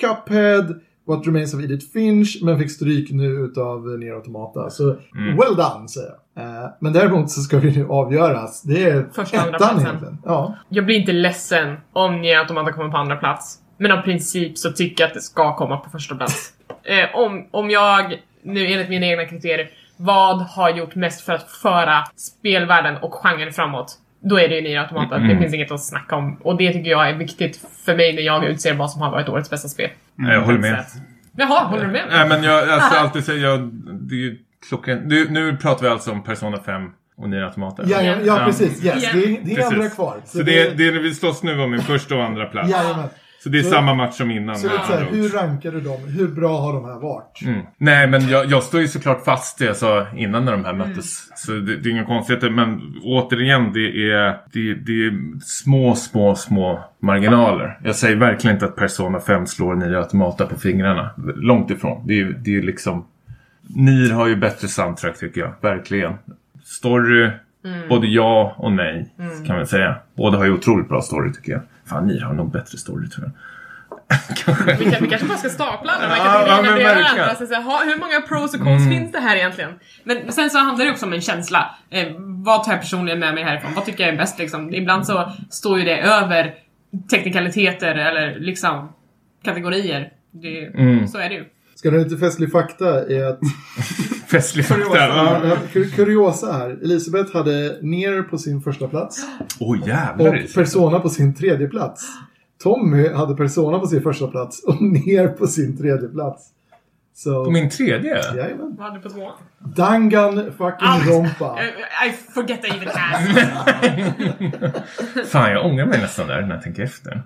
Cuphead, What Remains of Edith Finch, men fick stryk nu utav Nier Automata. Så Mm. well done, säger jag. Eh, men däremot så ska vi nu avgöras. Det är Första, andra ettan platsen. egentligen. Ja. Jag blir inte ledsen om Nier Automata kommer på andra plats. Men av princip så tycker jag att det ska komma på första plats. Eh, om, om jag, nu enligt mina egna kriterier, vad har gjort mest för att föra spelvärlden och genren framåt? Då är det ju Nier Automata. Det finns inget att snacka om. Och det tycker jag är viktigt för mig när jag utser vad som har varit årets bästa spel. Nej, jag håller med. Jaha, håller du med? Nej men jag alltså, alltid säger jag, det är ju klockan. Nu, nu pratar vi alltså om Persona 5 och Nier Automata. Ja, ja, ja, precis. Yes. Ja. Det är, det är Precis. andra kvar. Så det, är- det är vi slåss nu om i första och andra plats. Jajamän. Så det är Så- samma match som innan. Så det är så här, hur rankar du dem? Hur bra har de här varit? Mm. Nej, men jag, jag står ju såklart fast det jag sa innan när de här möttes. Så det, det är inga konstigheter. Men återigen, det är, det, det är små, små, små marginaler. Jag säger verkligen inte att Persona 5 slår Nier Automata på fingrarna. Långt ifrån. Det är ju det är ju liksom... Nier har ju bättre soundtrack tycker jag. Verkligen. Story, Både ja och nej kan man säga. Båda har ju otroligt bra story tycker jag. Fan, ni har nog bättre story tror jag. Kanske. Vi, kan, vi kanske bara ska stapla den. Man Ja, kan ja, bredvid varandra. Så, så, här, ha, hur många pros och cons finns det här egentligen? Men sen så handlar det också om en känsla. Eh, vad tar jag personligen med mig härifrån? Vad tycker jag är bäst liksom? Ibland så står ju det över teknikaliteter eller liksom kategorier. Det, Så är det ju. Ska du lite festlig fakta är att Festlig fakta. Ja, Ja. kur- kuriosa här. Elisabeth hade Ner på sin första plats Åh jävlar. och Persona på sin tredje plats. Tommy hade Persona på sin första plats och Ner på sin tredje plats. Så, På min tredje? jajamän. Vad hade du på tvåan? Dangan fucking Allt. Rompa. Eh, I forget I even asked. Fan, jag ångrar mig nästan där när jag tänker efter.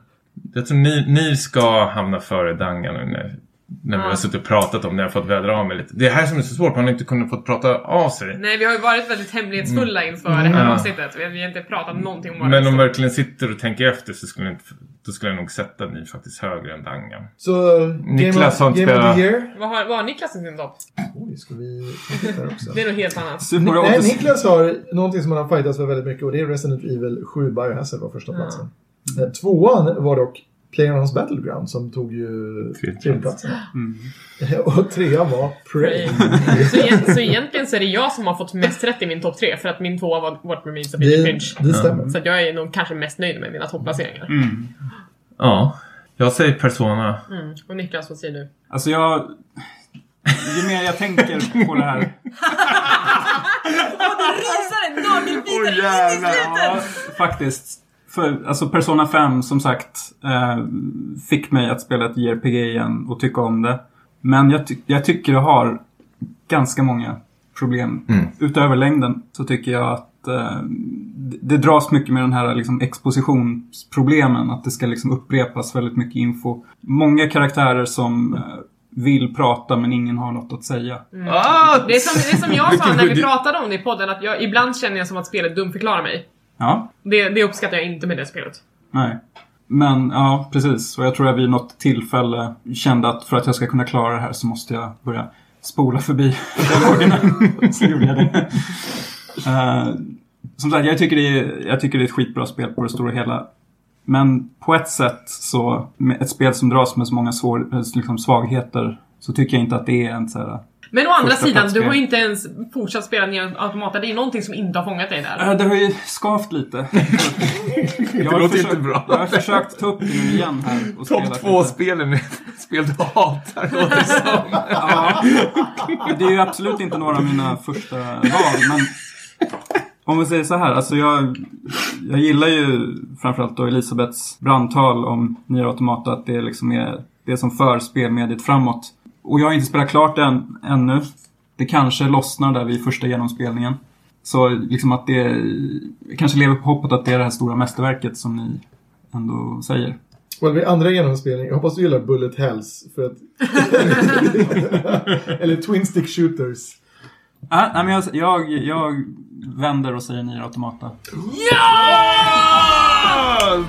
Jag tror ni, ni ska hamna före Dangan nu när, när vi har suttit och pratat om det. Jag har fått vädra av mig lite. Det är här som är så svårt. Man har inte kunnat få prata av sig. Nej, vi har ju varit väldigt hemlighetsfulla inför det här Mm. Ja. avsnittet. Vi har, inte pratat någonting om våra Men om man verkligen sitter och tänker efter så skulle jag, inte, då skulle jag nog sätta ni faktiskt högre än Dangan. Så Game, Niklas har inte spelat-. Vad har, vad har Niklas i sin topp? Oj, ska vi titta också? Det är något helt annat. Super Mario Nej. Niklas har någonting som han har fightats för väldigt mycket och det är Resident Evil 7 Biohazard var första platsen. Eh, Tvåan var dock Playgrounds Battleground som tog ju Tredje tredjeplatsen. Och trean var Prey. så, egent, så egentligen så är det jag som har fått mest rätt i min topp tre för att min tvåa var What Remains of Edith Finch. det stämmer. Så att jag är nog kanske mest nöjd med mina topplaceringar. Ja, jag säger Persona. Mm. Och Niklas, vad säger du? Alltså jag... Ju mer jag tänker på det här... Åh, du risar en nagelbitare Ja, faktiskt. För, alltså Persona 5 som sagt eh, fick mig att spela ett JRPG igen och tycka om det. Men jag, ty- jag tycker det har ganska många problem. Utöver längden så tycker jag att eh, det, dras mycket med den här liksom, expositionsproblemen. Att det ska liksom upprepas väldigt mycket info. Många karaktärer som eh, vill prata men ingen har något att säga. Ah, Det är, som, det är som jag sa när vi pratade om det i podden, att jag, ibland känner jag som att spelet dumförklarar mig. Ja, Det, det uppskattar jag inte med det spelet. Nej. Men ja, precis. Och jag tror jag vid något tillfälle kände att för att jag ska kunna klara det här så måste jag börja spola förbi dialogerna. så gjorde jag det. Eh, som sagt, jag tycker, det är, jag tycker det är ett skitbra spel på det stora hela. Men på ett sätt så, ett spel som dras med så många svår, eh, liksom svagheter, så tycker jag inte att det är en så här... Men å andra sidan, du har ju inte ens fortsatt spela Nier Automata. Det är någonting som inte har fångat dig där. Eh, Det har ju skavt lite. jag har låter försökt, inte bra. Jag har försökt ta upp det nu igen här. och Topp spelat två lite. spelen är spel du hatar låter det som. Ja, det är ju absolut inte några av mina första val, men om vi säger så här, alltså jag, jag gillar ju framförallt då Elisabeths brandtal om Nier Automata, att det liksom är det som för spelmediet framåt. Och jag har inte spelat klart den ännu. Det kanske lossnar där vid första genomspelningen. Så liksom att det, jag kanske lever på hoppet att det är det här stora mästerverket som ni ändå säger. Well, vid andra genomspelning, jag hoppas du gillar Bullet Hells. För att... Eller Twin Stick Shooters. Ah, nej, men jag, jag, jag vänder och säger Nier Automata. Det är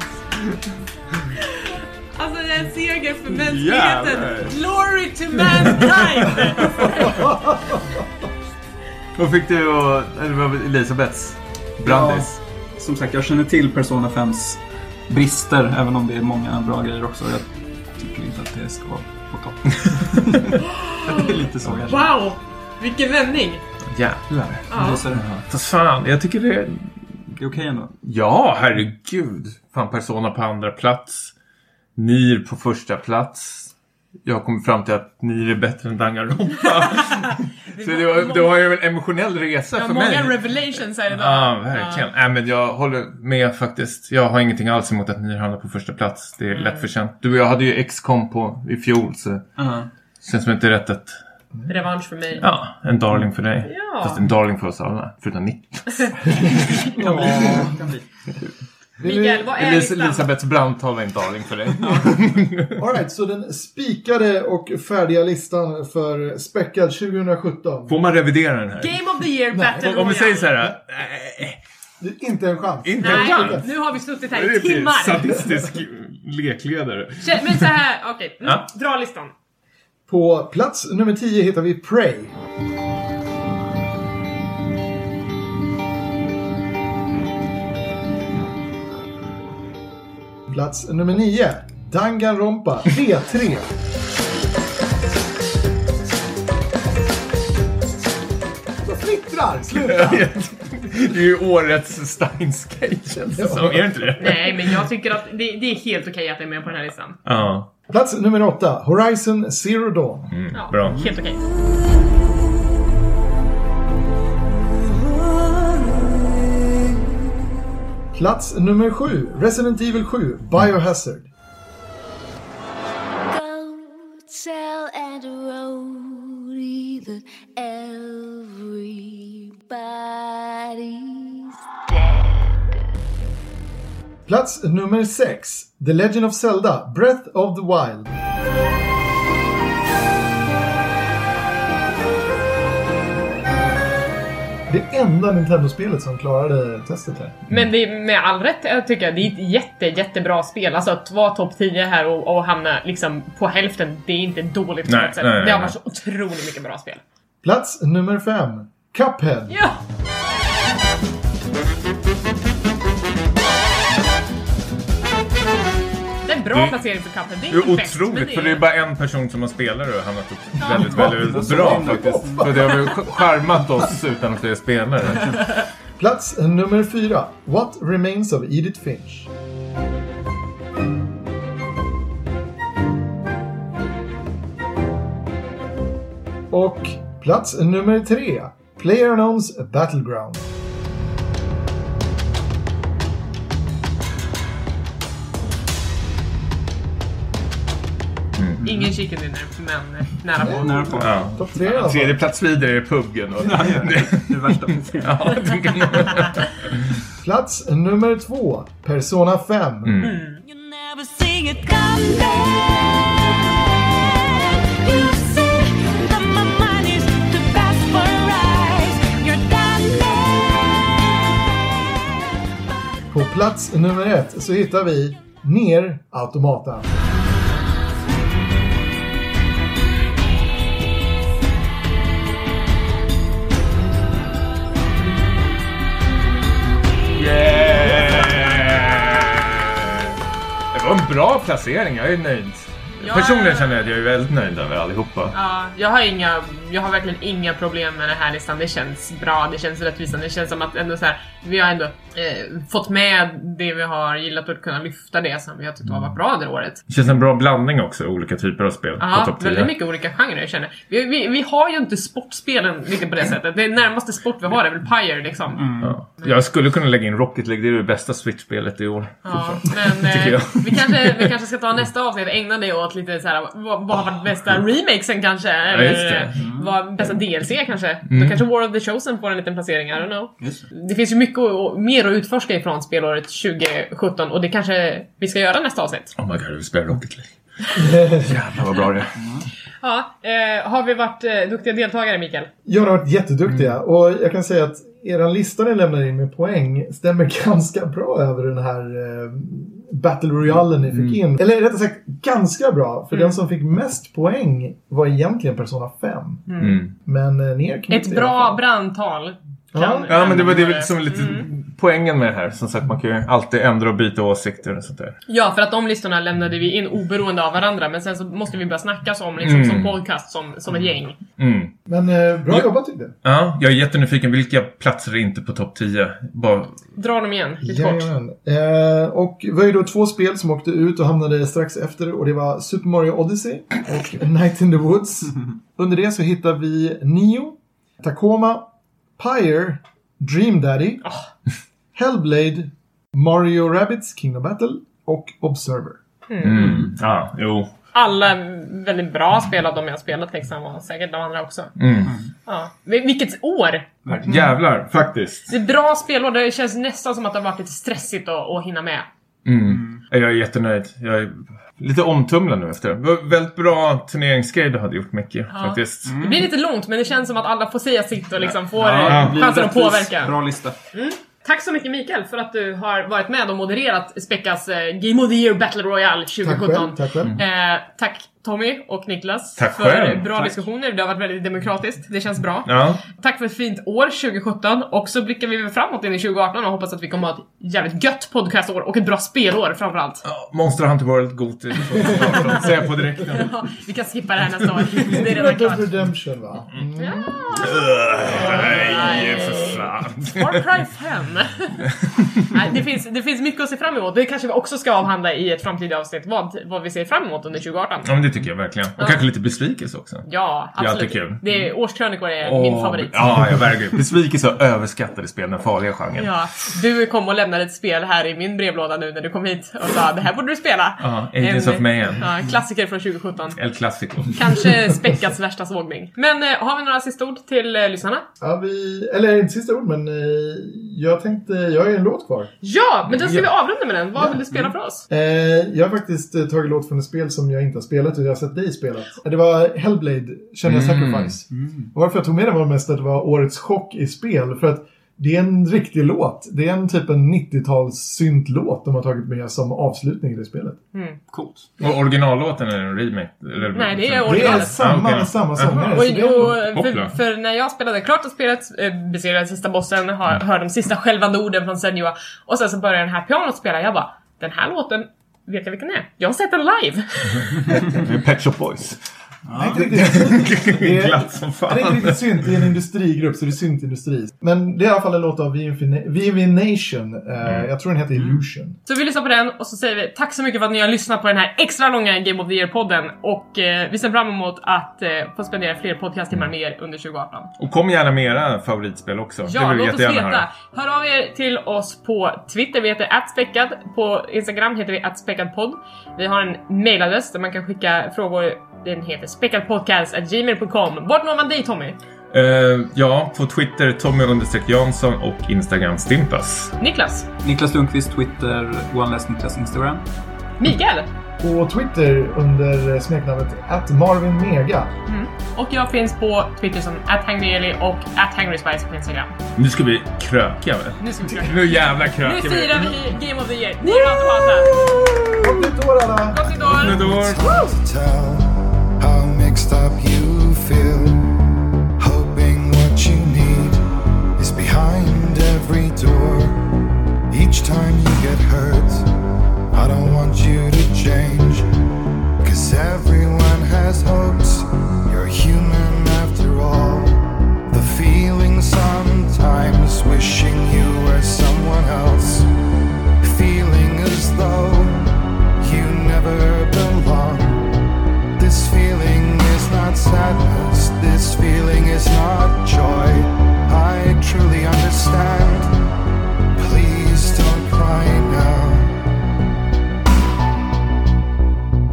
en seger för mänskligheten! Glory to mankind! Vad fick du och Elisabeths? Brandis? Som sagt, jag känner till Persona 5s brister, även om det är många bra grejer också. Jag tycker inte att det ska vara på topp. det är lite så kanske. Wow! Vilken vändning! Jävlar. Ja. Är. Fast fan, jag tycker det... Det är okej ändå. Ja, herregud. Fan, Persona på andra plats. Nier på första plats. Jag kom fram till att Nier är bättre än Danganronpa. Så det var, det var ju en emotionell resa Det var för många mig. revelations här idag. Ja, verkligen. Nej, men jag håller med faktiskt. Jag har ingenting alls emot att Nier hamnar på första plats. Det är lätt förtjänt. Du och jag hade ju XCOM på i fjol, så det känns som inte rätt att... Revansch för mig. Ja, en darling för dig. Ja. Fast en darling för oss alla, förutom Niklas. Mikael, vad är Elis- listan? Elisabeths brandtal var en darling för dig. Alright, så den spikade och färdiga listan för Späckad 2017. Får man revidera den här? Game of the year Battle Om vi Royale. säger så här. äh, Det är inte en chans. inte en Nej, chans. nu har vi suttit här i är timmar. sadistisk lekledare. Men så här, okej. nu, Ja. Dra listan. På plats nummer 10 hittar vi Prey. Plats nummer 9. Danganronpa D3. Vad fnittrar! Sluta! Det är ju årets Steins Gate känns det som. Är det inte det? Nej, men jag tycker att det, det är helt okej att det är med på den här listan. Ja. Plats nummer 8. Horizon Zero Dawn. Mm, Ja, bra. Helt okej. Plats nummer 7. Resident Evil 7. Biohazard. Go tell Aunt Rhodey that everybody's dead. Plats nummer 6. The Legend of Zelda. Breath of the Wild. Det enda Nintendo-spelet som klarade testet här. Men det är med all rätt jag tycker jag, det är ett jätte, jättebra spel. Alltså att vara topp 10 här och, och hamna liksom på hälften, det är inte dåligt på Nej, något sätt. nej, nej, det har varit så otroligt mycket bra spel. Plats nummer 5. Cuphead. Ja! Bra Det- placering för Cuphead. Det är Det är otroligt, för det är bara en person som har spelat och hamnat upp väldigt, väldigt det är bra så faktiskt. För det har väl charmat oss utan att det är spelare. Plats nummer 4. What Remains of Edith Finch. Och plats nummer 3. PlayerUnknown's Battleground. Ingen chicken dinner, men nära på. Nära på. Ja. Topp 3 i alla fall. Tredje plats vidare är PUBG. Och Ja, ja. Det är värsta ja, kan- Plats nummer 2. Persona 5. Mm. Done. På plats nummer 1 så hittar vi Ner Automata. Yeah! Det var en bra placering, jag är nöjd. Ja. Personligen känner jag att jag är väldigt nöjd över allihopa. Ja, jag har inga, jag har verkligen inga problem med den här listan. Det känns bra, det känns rättvisande. Det känns som att ändå så här, vi har ändå eh, fått med det vi har gillat och kunnat lyfta det som vi har tyckt har varit bra under året. Det känns en bra blandning också, olika typer av spel på Ja, topp 10. väldigt mycket olika genrer jag känner. Vi, vi, vi har ju inte sportspelen riktigt på det sättet. Det närmaste sport vi har är väl Pyre liksom. Ja. Jag skulle kunna lägga in Rocket League, det är det bästa Switch-spelet i år. Ja, men Tycker eh, jag. vi, kanske, vi kanske ska ta nästa avsnitt och ägna det åt lite så här, vad, vad har varit bästa remakesen kanske? Eller just det. eh, vad bästa DLC kanske? Då kanske War of the Chosen får en liten placering, I don't know. Det finns ju mycket att- mer att utforska ifrån spelåret 2017 och det kanske vi ska göra nästa avsnitt. Oh my god, jag vill spela Rocket League. Jävlar vad bra det är. Ja, eh, har vi varit eh, duktiga deltagare Mikael? Jag har varit jätteduktiga och jag kan säga att er lista ni lämnar in med poäng stämmer ganska bra över den här eh, Battle Royalen ni fick in. Eller rättare sagt ganska bra. För den som fick mest poäng var egentligen Persona 5. Mm. Men eh, ner Ett bra brandtal. Ja. Ja, men det var det var som lite poängen med det här. Som sagt, man kan ju alltid ändra och byta åsikter och sånt där. Ja, för att de listorna lämnade vi in oberoende av varandra, men sen så måste vi börja snacka som, liksom, Mm. som podcast, som, som ett gäng. Mm. Men eh, bra jobbat tyckte jag. Ja, jag är jättenyfiken. Vilka platser är inte på topp 10? Bara... Dra dem igen, lite kort. Eh, och vi har ju då två spel som åkte ut och hamnade strax efter och det var Super Mario Odyssey och Night in the Woods. Under det så hittar vi Neo, Tacoma, Pyre, Dream Daddy, Hellblade, Mario Rabbids Kingdom Battle och Observer. Mm. Ja, jo. Alla väldigt bra spel av de jag har spelat liksom, och säkert de andra också. Mm. Ja. Vil- Vilket år! Jävlar, faktiskt. Det är bra spelår, det känns nästan som att det har varit lite stressigt att, att hinna med. Mm. Jag är jättenöjd. Jag är lite omtumlad nu efter. Det var väldigt bra turneringsgrej du hade gjort, Micke. Faktiskt. Det blir lite långt, men det känns som att alla får säga sitt och liksom får Ja, chansen att påverka. Bra lista. Tack så mycket Mikael för att du har varit med och modererat Speckas eh, Game of the Year Battle Royale Tack 2017. själv. Tack själv. Eh, tack Tommy och Niklas Tack för själv. bra Tack. diskussioner. Det har varit väldigt demokratiskt. Det känns bra. Ja. Tack för ett fint år 2017 och så blickar vi framåt in i 2018 och hoppas att vi kommer att ha ett jävligt gött podcastår och ett bra spelår framförallt. Ja, Monster Hunter World, Goti 2018. Säger jag på direkten. Ja, vi kan skippa det här nästa år. Det är redan klart. Redemption va? Mm. Nej, för fan. Far Cry 5. Nej, det, finns, det finns mycket att se fram emot. Det kanske vi också ska avhandla i ett framtida avsnitt. Vad, vad vi ser fram emot under 2018. Ja, men det tycker jag verkligen. Och kanske lite besvikelse också. Ja, Det är absolut. kul. Det är, årskrönikor är min Åh, favorit. Ja, jag verkligen. Besvikelse och överskattade spel, den farliga genren. Ja, du kom och lämnade ett spel här i min brevlåda nu när du kom hit och sa det här borde du spela. Ja, Agents of Mayhem. Ja, en klassiker från 2017. El Clasico. Kanske Späckats värsta sågning. Men eh, har vi några sista ord till eh, lyssnarna? Ja, vi, eller inte sista ord, men eh, jag tänkte, jag har en låt kvar. Ja, men då ska Ja. vi avrunda med den. Vad vill du spela för oss? Eh, jag har faktiskt eh, tagit låt från ett spel som jag inte har spelat, utan jag har sett dig spela. Det var Hellblade, Känner Mm. Sacrifice. Och varför jag tog med den var mest att det var årets chock i spel. För att det är en riktig låt. Det är en typ en 90-tals syntlåt de har tagit med som avslutning i det spelet. Coolt. Och originallåten är en remake? Eller, Nej, det är Det är originalet. samma, Ah, okej. samma sångare. Och, så och Hoppla. för, för när jag spelade klart och spelet, eh, besegrade sista bossen, hör, Mm. hör de sista skälvande orden från Senua och sen så börjar den här pianot spela. Jag bara, den här låten, vet jag vilken det är? Jag har sett den live! Pet Shop Boys. Nej, inte riktigt. Det är- Glatt som Det är inte fan. riktigt synt, det är en industrigrupp så det är syntindustri. Men det är i alla fall en låt av Vivination. Eh, Jag tror den heter Illusion. Så vi lyssnar på den och så säger vi tack så mycket för att ni har lyssnat på den här extra långa Game of the Year-podden och eh, vi ser fram emot att eh, få spendera fler podcasttimmar med er under 2018. Och kom gärna med era favoritspel också. Ja, det vill vi låt oss veta. höra. Hör av er till oss på Twitter, vi heter attspäckad. På Instagram heter vi attspäckadpodd. Vi har en mailadress där man kan skicka frågor. Den heter späckadpodcast.gmail.com. Vart når man dig Tommy? Eh, ja, på Twitter Tommy Jansson och Instagram Stimpas. Niklas? Niklas Lundqvist, Twitter, OneLess Niklas Instagram. Mikael? På Twitter under smeknamnet @marvinmega. Och jag finns på Twitter som atthangryeli och atthangryspice på Instagram. Nu ska vi kröka va? Nu ska vi kröka. Nu jävla Nu krökar vi. firar vi Game of the Year. Ni är. Gott nytt år alla! Gott nytt år! Nu då. to tell how mixed up you feel. Hoping what you need is behind every door. Each time you get hurt, I don't want you to everyone has hopes, you're human after all. The feeling sometimes wishing you were someone else, feeling as though. sadness. This feeling is not joy. I truly understand. Please don't cry now.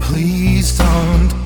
Please don't.